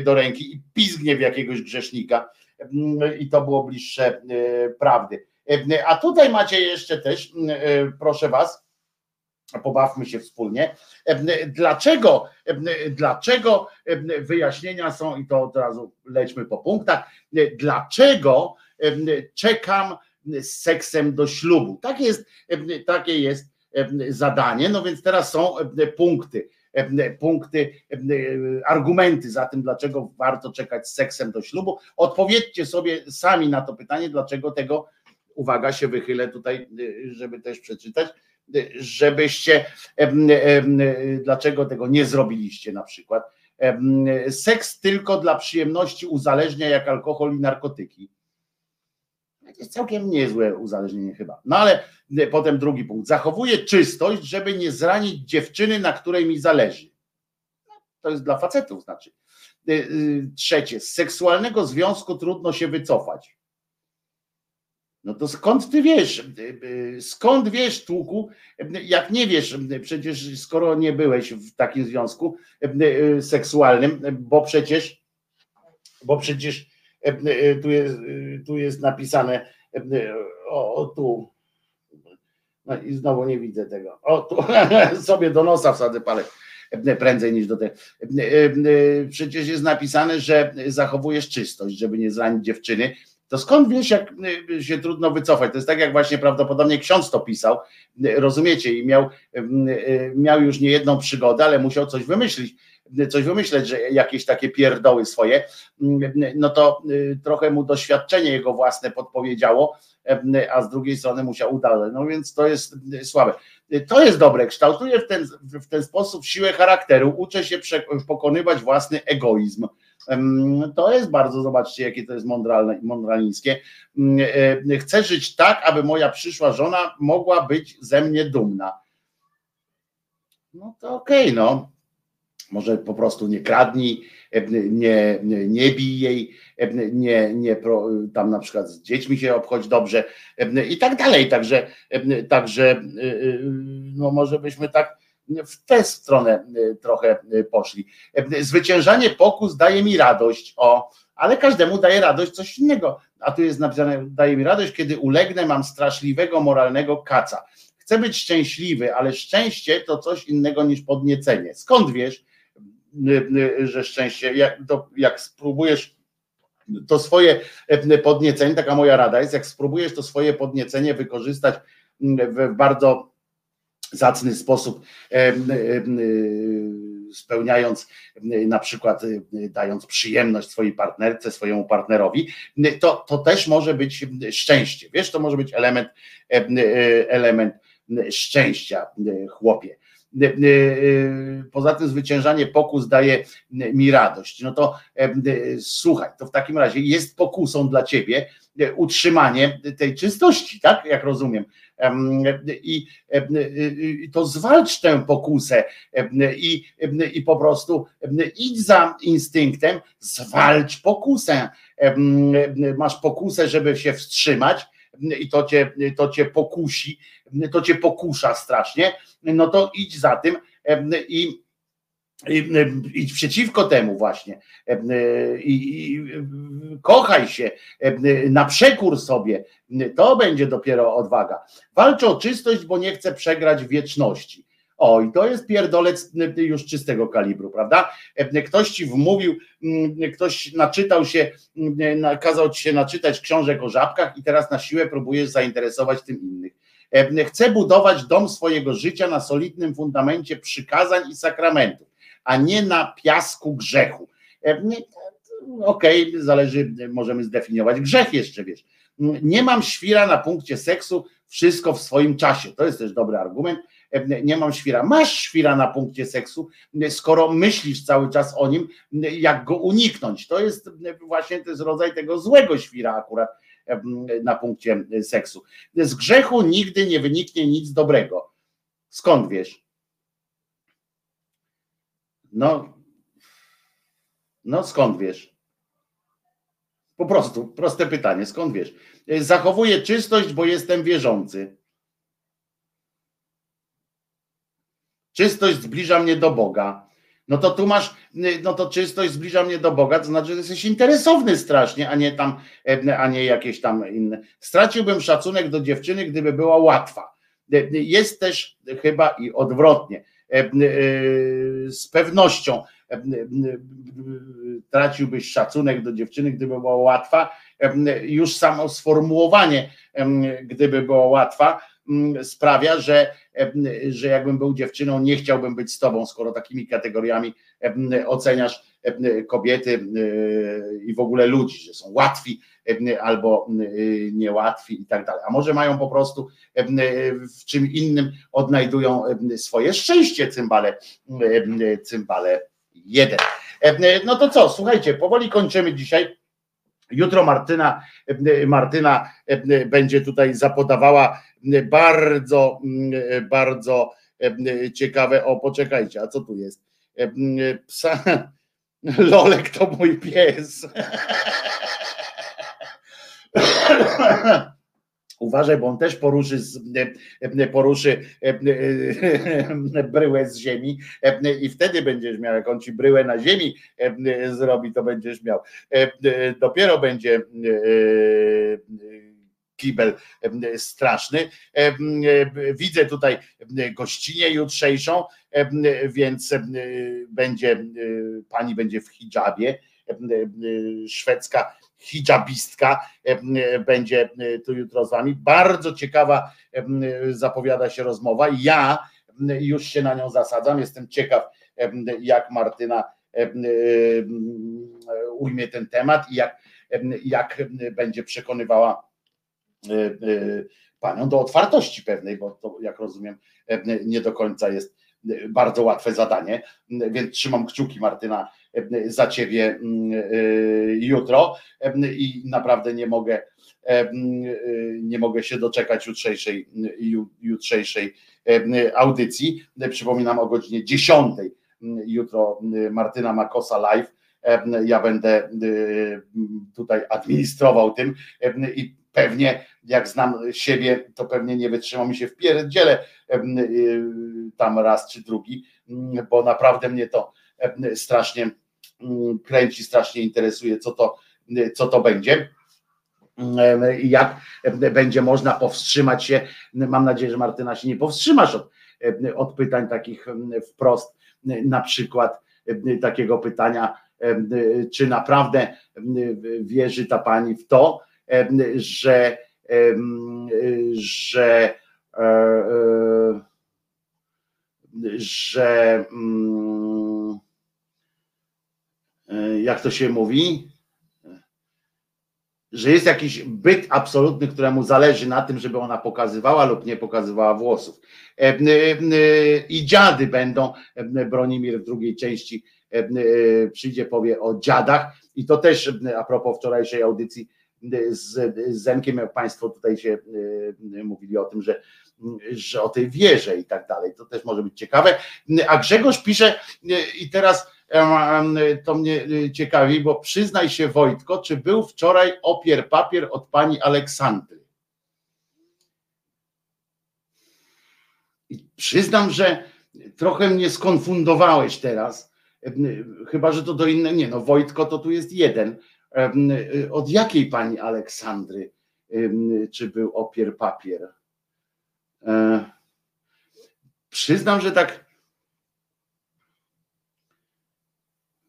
do ręki i pizgnie w jakiegoś grzesznika i to było bliższe prawdy. A tutaj macie jeszcze też, proszę was, pobawmy się wspólnie. Dlaczego, dlaczego wyjaśnienia są, i to od razu lećmy po punktach, dlaczego czekam z seksem do ślubu? Tak jest, takie jest zadanie. No więc teraz są punkty, punkty, argumenty za tym, dlaczego warto czekać z seksem do ślubu. Odpowiedzcie sobie sami na to pytanie, dlaczego tego, uwaga, się wychylę tutaj, żeby też przeczytać, żebyście, dlaczego tego nie zrobiliście na przykład. Seks tylko dla przyjemności uzależnia jak alkohol i narkotyki jest całkiem niezłe uzależnienie chyba. No ale e, potem drugi punkt. Zachowuję czystość, żeby nie zranić dziewczyny, na której mi zależy. To jest dla facetów, znaczy. E, e, trzecie. Z seksualnego związku trudno się wycofać. No to skąd ty wiesz? Skąd wiesz, tłuku? Jak nie wiesz, przecież skoro nie byłeś w takim związku seksualnym, bo przecież, bo przecież tu jest, e, tu jest napisane, o, o tu, no i znowu nie widzę tego. O, tu sobie do nosa wsadzę palec prędzej niż do tego. Przecież jest napisane, że zachowujesz czystość, żeby nie zranić dziewczyny. To skąd wiesz, jak się trudno wycofać? To jest tak, jak właśnie prawdopodobnie ksiądz to pisał, rozumiecie, i miał, miał już niejedną przygodę, ale musiał coś wymyślić coś wymyśleć, że jakieś takie pierdoły swoje, no to y, trochę mu doświadczenie jego własne podpowiedziało, a z drugiej strony musiał udać. No więc to jest y, słabe. To jest dobre, kształtuje w ten, w ten sposób siłę charakteru, uczę się pokonywać własny egoizm. To jest bardzo, zobaczcie, jakie to jest mądralne, mądralińskie. E, chcę żyć tak, aby moja przyszła żona mogła być ze mnie dumna. No to okej, okay, no może po prostu nie kradnij, nie, nie, nie bij jej, nie, nie tam na przykład z dziećmi się obchodź dobrze i tak dalej. Także, także no może byśmy tak w tę stronę trochę poszli. Zwyciężanie pokus daje mi radość, o, ale każdemu daje radość coś innego. A tu jest napisane, daje mi radość, kiedy ulegnę, mam straszliwego moralnego kaca. Chcę być szczęśliwy, ale szczęście to coś innego niż podniecenie. Skąd wiesz? Że szczęście, jak, to, jak spróbujesz to swoje podniecenie, taka moja rada jest, jak spróbujesz to swoje podniecenie wykorzystać w bardzo zacny sposób spełniając na przykład dając przyjemność swojej partnerce, swojemu partnerowi, to, to też może być szczęście. Wiesz, to może być element, element szczęścia, chłopie. Poza tym zwyciężanie pokus daje mi radość. No to słuchaj, to w takim razie jest pokusą dla ciebie utrzymanie tej czystości, tak? Jak rozumiem. I, to zwalcz tę pokusę i, i po prostu idź za instynktem, zwalcz pokusę. Masz pokusę, żeby się wstrzymać i to cię, to cię pokusi, to cię pokusza strasznie, no to idź za tym i idź przeciwko temu właśnie i, kochaj się na przekór sobie, to będzie dopiero odwaga. Walcz o czystość, bo nie chcę przegrać wieczności. Oj, to jest pierdolec już czystego kalibru, prawda? Ktoś ci wmówił, ktoś naczytał się, kazał ci się naczytać książek o żabkach i teraz na siłę próbujesz zainteresować tym innych. Chcę budować dom swojego życia na solidnym fundamencie przykazań i sakramentów a nie na piasku grzechu. E, okej, okay, zależy, możemy zdefiniować grzech jeszcze, wiesz. Nie mam świra na punkcie seksu, wszystko w swoim czasie. To jest też dobry argument. Nie mam świra. Masz świra na punkcie seksu, skoro myślisz cały czas o nim, jak go uniknąć. To jest właśnie to jest rodzaj tego złego świra akurat na punkcie seksu. Z grzechu nigdy nie wyniknie nic dobrego. Skąd wiesz? No, no skąd wiesz? Po prostu, proste pytanie, skąd wiesz? Zachowuję czystość, bo jestem wierzący. Czystość zbliża mnie do Boga. No to tu masz, no to czystość zbliża mnie do Boga, to znaczy, że jesteś interesowny strasznie, a nie tam, a nie jakieś tam inne. Straciłbym szacunek do dziewczyny, gdyby była łatwa. Jest też chyba i odwrotnie. E, e, z pewnością e, traciłbyś szacunek do dziewczyny, gdyby była łatwa. Już samo sformułowanie, gdyby było łatwa, sprawia, że, że jakbym był dziewczyną, nie chciałbym być z tobą, skoro takimi kategoriami oceniasz kobiety i w ogóle ludzi, że są łatwi albo niełatwi i tak dalej. A może mają po prostu w czym innym odnajdują swoje szczęście cymbale, cymbale jeden. No to co, słuchajcie, powoli kończymy dzisiaj. Jutro Martyna, Martyna będzie tutaj zapodawała bardzo, bardzo ciekawe. O, poczekajcie, a co tu jest? Psa, Lolek to mój pies. Uważaj, bo on też poruszy, poruszy bryłę z ziemi i wtedy będziesz miał, jak on ci bryłę na ziemi zrobi, to będziesz miał. Dopiero będzie kibel straszny. Widzę tutaj gościnię jutrzejszą, więc będzie pani będzie w hijabie, szwedzka hijabistka będzie tu jutro z wami. Bardzo ciekawa zapowiada się rozmowa. Ja już się na nią zasadzam. Jestem ciekaw, jak Martyna ujmie ten temat i jak, jak będzie przekonywała panią do otwartości pewnej, bo to, jak rozumiem, nie do końca jest bardzo łatwe zadanie, więc trzymam kciuki Martyna za ciebie jutro i naprawdę nie mogę nie mogę się doczekać jutrzejszej, jutrzejszej audycji. Przypominam o godzinie 10 jutro Martyna Makosa live. Ja będę tutaj administrował tym i pewnie jak znam siebie, to pewnie nie wytrzyma mi się w pierdziele tam raz czy drugi, bo naprawdę mnie to strasznie kręci, strasznie interesuje, co to, co to będzie jak będzie można powstrzymać się. Mam nadzieję, że Martyna się nie powstrzymasz od, od pytań takich wprost, na przykład takiego pytania, czy naprawdę wierzy ta pani w to, że, że e, e, że mm, jak to się mówi, że jest jakiś byt absolutny, któremu zależy na tym, żeby ona pokazywała lub nie pokazywała włosów. I dziady będą, Bronimir w drugiej części przyjdzie, powie o dziadach. I to też a propos wczorajszej audycji z, Zenkiem, jak Państwo tutaj się mówili o tym, że, że o tej wierze i tak dalej. To też może być ciekawe. A Grzegorz pisze i teraz to mnie ciekawi, bo przyznaj się Wojtko, czy był wczoraj opier papier od pani Aleksandry? I przyznam, że trochę mnie skonfundowałeś teraz, chyba, że to do innego, nie no Wojtko to tu jest jeden, od jakiej pani Aleksandry czy był opier papier? E, przyznam, że tak.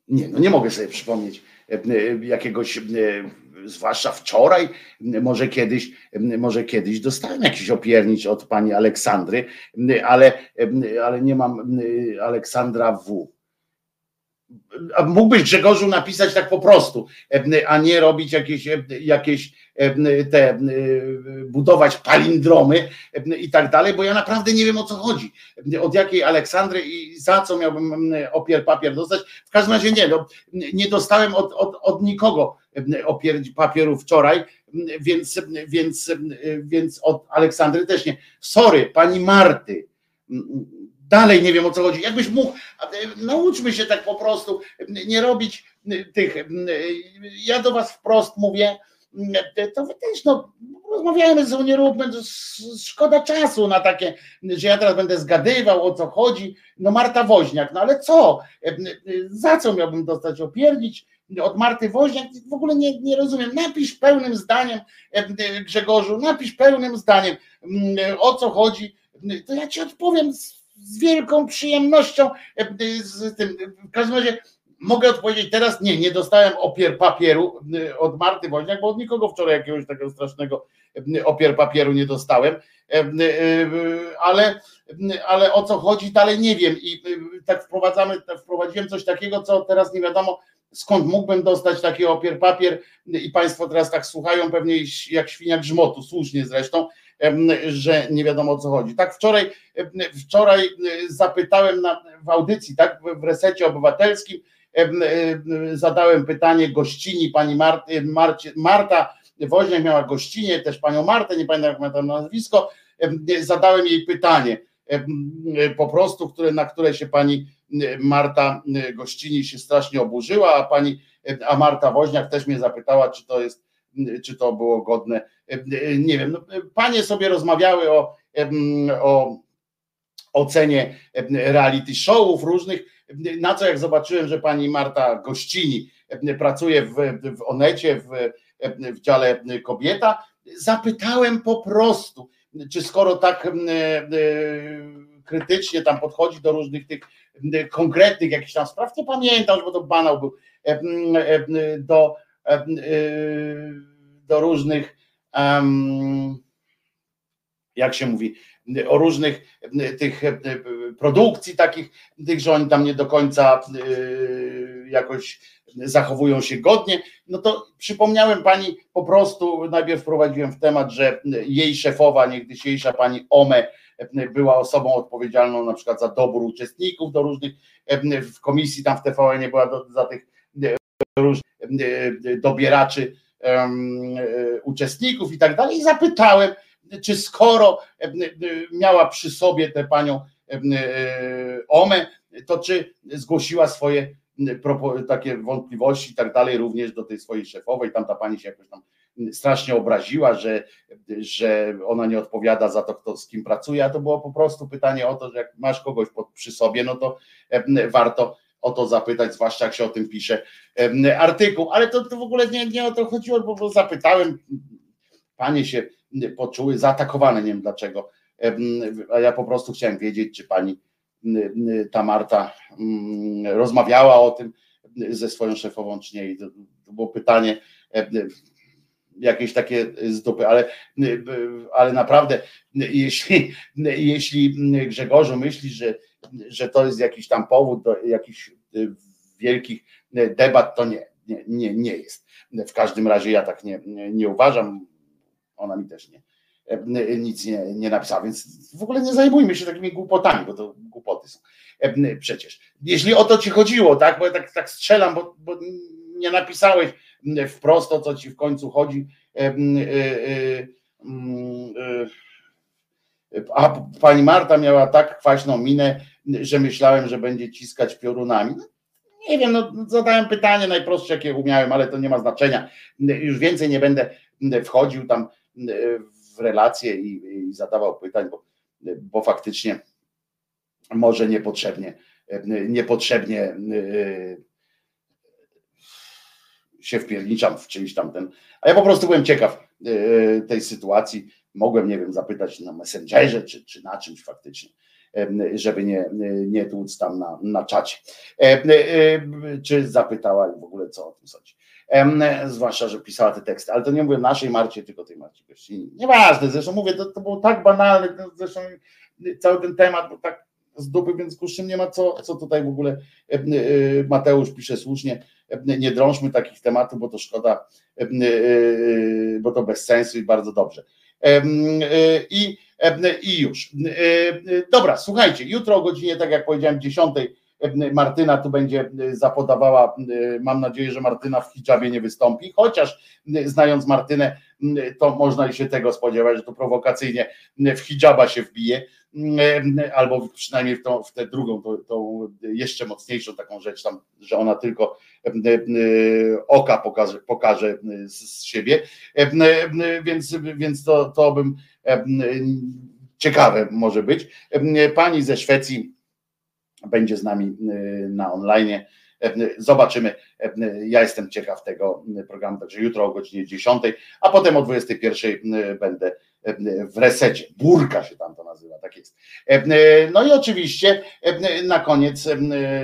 Nie, no nie mogę sobie przypomnieć jakiegoś, zwłaszcza wczoraj, może kiedyś, może kiedyś dostałem jakiś opiernicz od pani Aleksandry, ale, ale nie mam Aleksandra W mógłbyś Grzegorzu napisać tak po prostu, a nie robić jakieś, jakieś te, budować palindromy i tak dalej, bo ja naprawdę nie wiem o co chodzi. Od jakiej Aleksandry i za co miałbym opier papier dostać. W każdym razie nie, no, nie dostałem od, od, od nikogo opier papieru wczoraj, więc, więc, więc od Aleksandry też nie. Sorry, pani Marty Dalej nie wiem o co chodzi. Jakbyś mógł, nauczmy się tak po prostu, nie robić tych. Ja do was wprost mówię, to wy też no, rozmawiajmy ze sobą, nie róbmy, szkoda czasu na takie, że ja teraz będę zgadywał o co chodzi. No Marta Woźniak, no ale co? Za co miałbym dostać opierdzić? Od Marty Woźniak w ogóle nie, nie rozumiem. Napisz pełnym zdaniem, Grzegorzu, napisz pełnym zdaniem o co chodzi. To ja ci odpowiem z wielką przyjemnością. E, z tym. W każdym razie mogę odpowiedzieć teraz, nie, nie dostałem opier papieru e, od Marty Woźniak, bo od nikogo wczoraj jakiegoś takiego strasznego e, opier papieru nie dostałem, ale, ale o co chodzi dalej nie wiem i tak wprowadzamy, tak wprowadziłem coś takiego, co teraz nie wiadomo skąd mógłbym dostać taki opier papier i Państwo teraz tak słuchają pewnie jak świnia grzmotu, słusznie zresztą, że nie wiadomo o co chodzi. Tak wczoraj, wczoraj zapytałem na, w audycji, tak w resecie obywatelskim, zadałem pytanie gościni pani Marty, Marcie, Marta Woźniak miała gościnie, też panią Martę, nie pamiętam jak ma tam nazwisko, zadałem jej pytanie po prostu, które, na które się pani Marta gościni się strasznie oburzyła, a pani, a Marta Woźniak też mnie zapytała, czy to jest czy to było godne. Nie wiem, no, panie sobie rozmawiały o, o ocenie reality showów różnych, na co jak zobaczyłem, że pani Marta Gościni pracuje w, w Onecie, w, w dziale kobieta, zapytałem po prostu, czy skoro tak krytycznie tam podchodzi do różnych tych konkretnych jakichś tam spraw, nie pamiętam, bo to banał był, do E, do różnych, jak się mówi, o różnych tych produkcji takich, tych, że oni tam nie do końca e, jakoś zachowują się godnie, no to przypomniałem pani po prostu, najpierw wprowadziłem w temat, że jej szefowa, niegdysiejsza pani Ome, była osobą odpowiedzialną na przykład za dobór uczestników do różnych, w komisji tam w TVN nie była do, za tych różnych E, dobieraczy e, uczestników i tak dalej. I zapytałem, czy skoro e, miała przy sobie tę panią Omę, to czy zgłosiła swoje takie wątpliwości i tak dalej również do tej swojej szefowej. Tam ta pani się jakoś tam strasznie obraziła, że, że ona nie odpowiada za to, kto z kim pracuje, a to było po prostu pytanie o to, że jak masz kogoś pod, przy sobie, no to warto o to zapytać, zwłaszcza jak się o tym pisze artykuł. Ale to, to w ogóle nie, nie o to chodziło, bo zapytałem, panie się poczuły zaatakowane, nie wiem dlaczego. A ja po prostu chciałem wiedzieć, czy pani ta Marta rozmawiała o tym ze swoją szefową, czy nie. I to, to było pytanie jakieś takie z dupy, ale, ale naprawdę, jeśli, jeśli Grzegorzu myśli, że że to jest jakiś tam powód do jakichś wielkich debat, to nie, nie, nie, nie jest. W każdym razie ja tak nie, nie uważam, ona mi też nie, nic nie, nie napisała, więc w ogóle nie zajmujmy się takimi głupotami, bo to głupoty są. Przecież, jeśli o to ci chodziło, tak, bo ja tak, tak strzelam, bo, bo nie napisałeś wprost o co ci w końcu chodzi, a pani Marta miała tak kwaśną minę, że myślałem, że będzie ciskać piorunami. No, nie wiem, no, zadałem pytanie najprostsze, jakie umiałem, ale to nie ma znaczenia. Już więcej nie będę wchodził tam w relacje i, i zadawał pytań, bo, bo faktycznie może niepotrzebnie, niepotrzebnie się wpierniczam w czyjś tamten. A ja po prostu byłem ciekaw tej sytuacji. Mogłem, nie wiem, zapytać na Messengerze czy, czy na czymś faktycznie żeby nie, nie tłuc tam na, na czacie. Czy zapytała w ogóle, co o tym sądzi. Zwłaszcza, że pisała te teksty, ale to nie mówię naszej Marcie, tylko tej Marcie Gościni. Nieważne, zresztą mówię, to, to było tak banalne, zresztą cały ten temat był tak z dupy, więc kurczę nie ma co, co tutaj w ogóle Mateusz pisze słusznie, nie drążmy takich tematów, bo to szkoda, bo to bez sensu i bardzo dobrze. I i już. Dobra, słuchajcie, jutro o godzinie, tak jak powiedziałem, 10 Martyna tu będzie zapodawała, mam nadzieję, że Martyna w hijabie nie wystąpi, chociaż znając Martynę, to można się tego spodziewać, że to prowokacyjnie w hijaba się wbije, albo przynajmniej w, w tę drugą, tą, tą jeszcze mocniejszą taką rzecz tam, że ona tylko oka pokaże, pokaże z siebie, więc, więc to, to bym ciekawe może być. Pani ze Szwecji będzie z nami na online. Zobaczymy. Ja jestem ciekaw tego programu, także jutro o godzinie 10, a potem o 21 będę w resecie. Burka się tam to nazywa, tak jest. No i oczywiście na koniec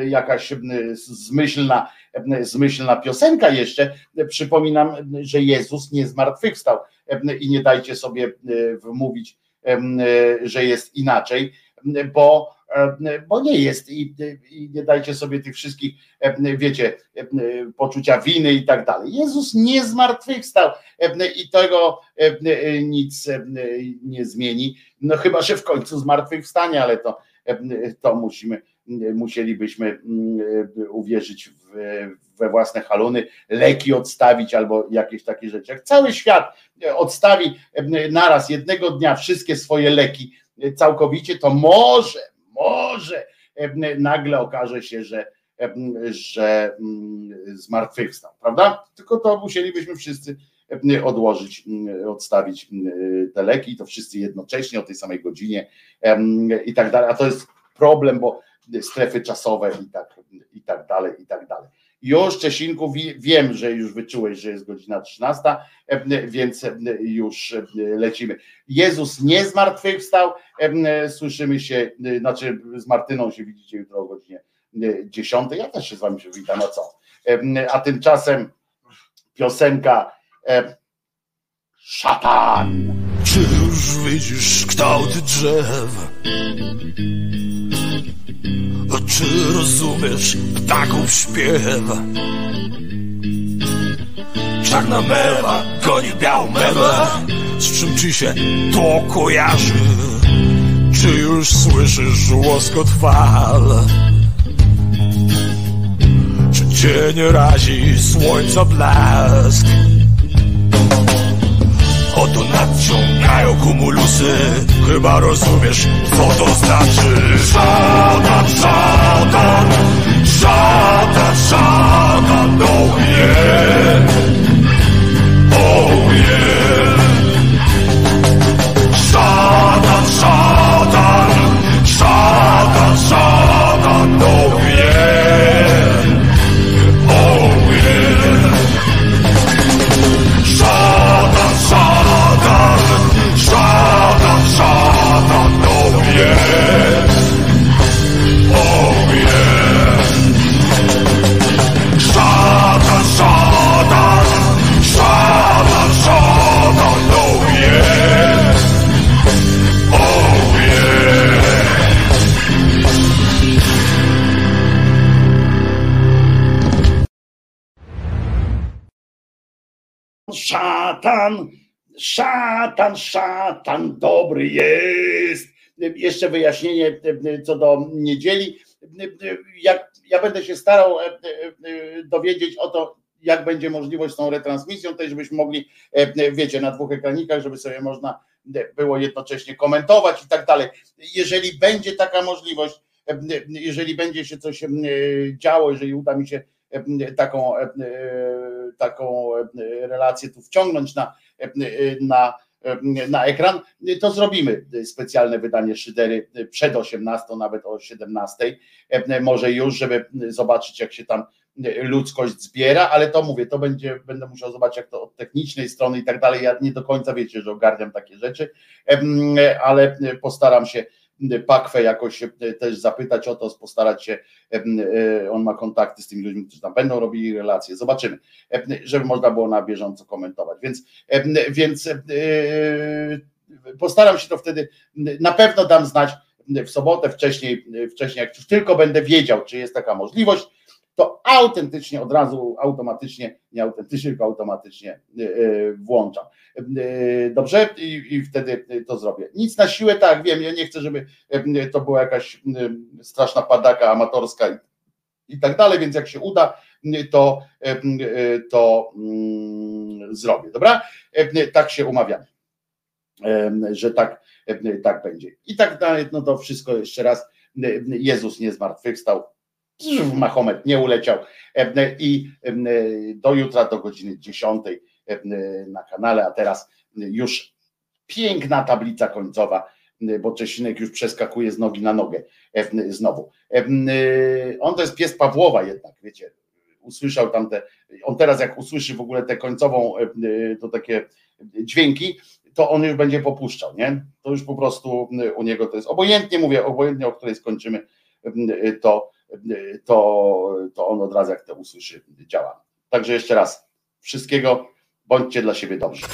jakaś zmyślna, zmyślna piosenka jeszcze. Przypominam, że Jezus nie zmartwychwstał i nie dajcie sobie wmówić, że jest inaczej, bo bo nie jest i, i, nie dajcie sobie tych wszystkich, wiecie, poczucia winy i tak dalej. Jezus nie zmartwychwstał i tego nic nie zmieni, no chyba, że w końcu zmartwychwstanie, ale to, to musimy, musielibyśmy uwierzyć w, we własne haluny, leki odstawić albo jakieś takie rzeczy. Jak cały świat odstawi naraz jednego dnia wszystkie swoje leki całkowicie, to może, może nagle okaże się, że, że zmartwychwstał, prawda? Tylko to musielibyśmy wszyscy odłożyć, odstawić te leki, to wszyscy jednocześnie o tej samej godzinie i tak dalej. A to jest problem, bo strefy czasowe i tak, i tak dalej, i tak dalej. Już Czesinku wiem, że już wyczułeś, że jest godzina 13, więc już lecimy. Jezus nie zmartwychwstał. Słyszymy się, znaczy z Martyną się widzicie jutro o godzinie 10. Ja też się z wami przywitam, a co? A tymczasem piosenka Szatan. Czy już widzisz kształt drzew? Czy rozumiesz ptaków śpiew? Czarna mewa goni białą mewę Z czym ci się to kojarzy? Czy już słyszysz łoskot fal? Czy cię nie razi słońca blask? Oto nadciągają kumulusy. Chyba rozumiesz, co to znaczy. Szatan, szatan Szatan, szatan Oh yeah szatan, szatan, szatan dobry jest. Jeszcze wyjaśnienie co do niedzieli. Jak ja będę się starał dowiedzieć o to, jak będzie możliwość z tą retransmisją, też żebyśmy mogli, wiecie, na dwóch ekranikach, żeby sobie można było jednocześnie komentować i tak dalej. Jeżeli będzie taka możliwość, jeżeli będzie się coś działo, jeżeli uda mi się taką, taką relację tu wciągnąć na, na, na ekran, to zrobimy. Specjalne wydanie szydery przed 18, nawet o 17, może już, żeby zobaczyć jak się tam ludzkość zbiera, ale to mówię, to będzie, będę musiał zobaczyć jak to od technicznej strony i tak dalej, ja nie do końca wiecie, że ogarniam takie rzeczy, ale postaram się Pakwę jakoś też zapytać o to, postarać się, on ma kontakty z tymi ludźmi, którzy tam będą robili relacje, zobaczymy, żeby można było na bieżąco komentować, więc, więc postaram się to wtedy, na pewno dam znać w sobotę, wcześniej, wcześniej jak już tylko będę wiedział, czy jest taka możliwość, to autentycznie od razu, automatycznie, nie autentycznie, tylko automatycznie e, e, włączam. E, dobrze? I, wtedy to zrobię. Nic na siłę, tak, wiem, ja nie chcę, żeby to była jakaś straszna padaka amatorska i, i tak dalej, więc jak się uda, to, to mm, zrobię, dobra? Tak się umawiamy, że tak, tak będzie. I tak dalej, no to wszystko jeszcze raz. Jezus nie zmartwychwstał, Mahomet nie uleciał i do jutra do godziny 10 na kanale, a teraz już piękna tablica końcowa, bo Czesinek już przeskakuje z nogi na nogę znowu. On to jest pies Pawłowa jednak, wiecie, usłyszał tam te, on teraz jak usłyszy w ogóle tę końcową, to takie dźwięki, to on już będzie popuszczał, nie? To już po prostu u niego to jest, obojętnie mówię, obojętnie o której skończymy, to to, to on od razu jak to usłyszy działa. Także jeszcze raz, wszystkiego bądźcie dla siebie dobrzy.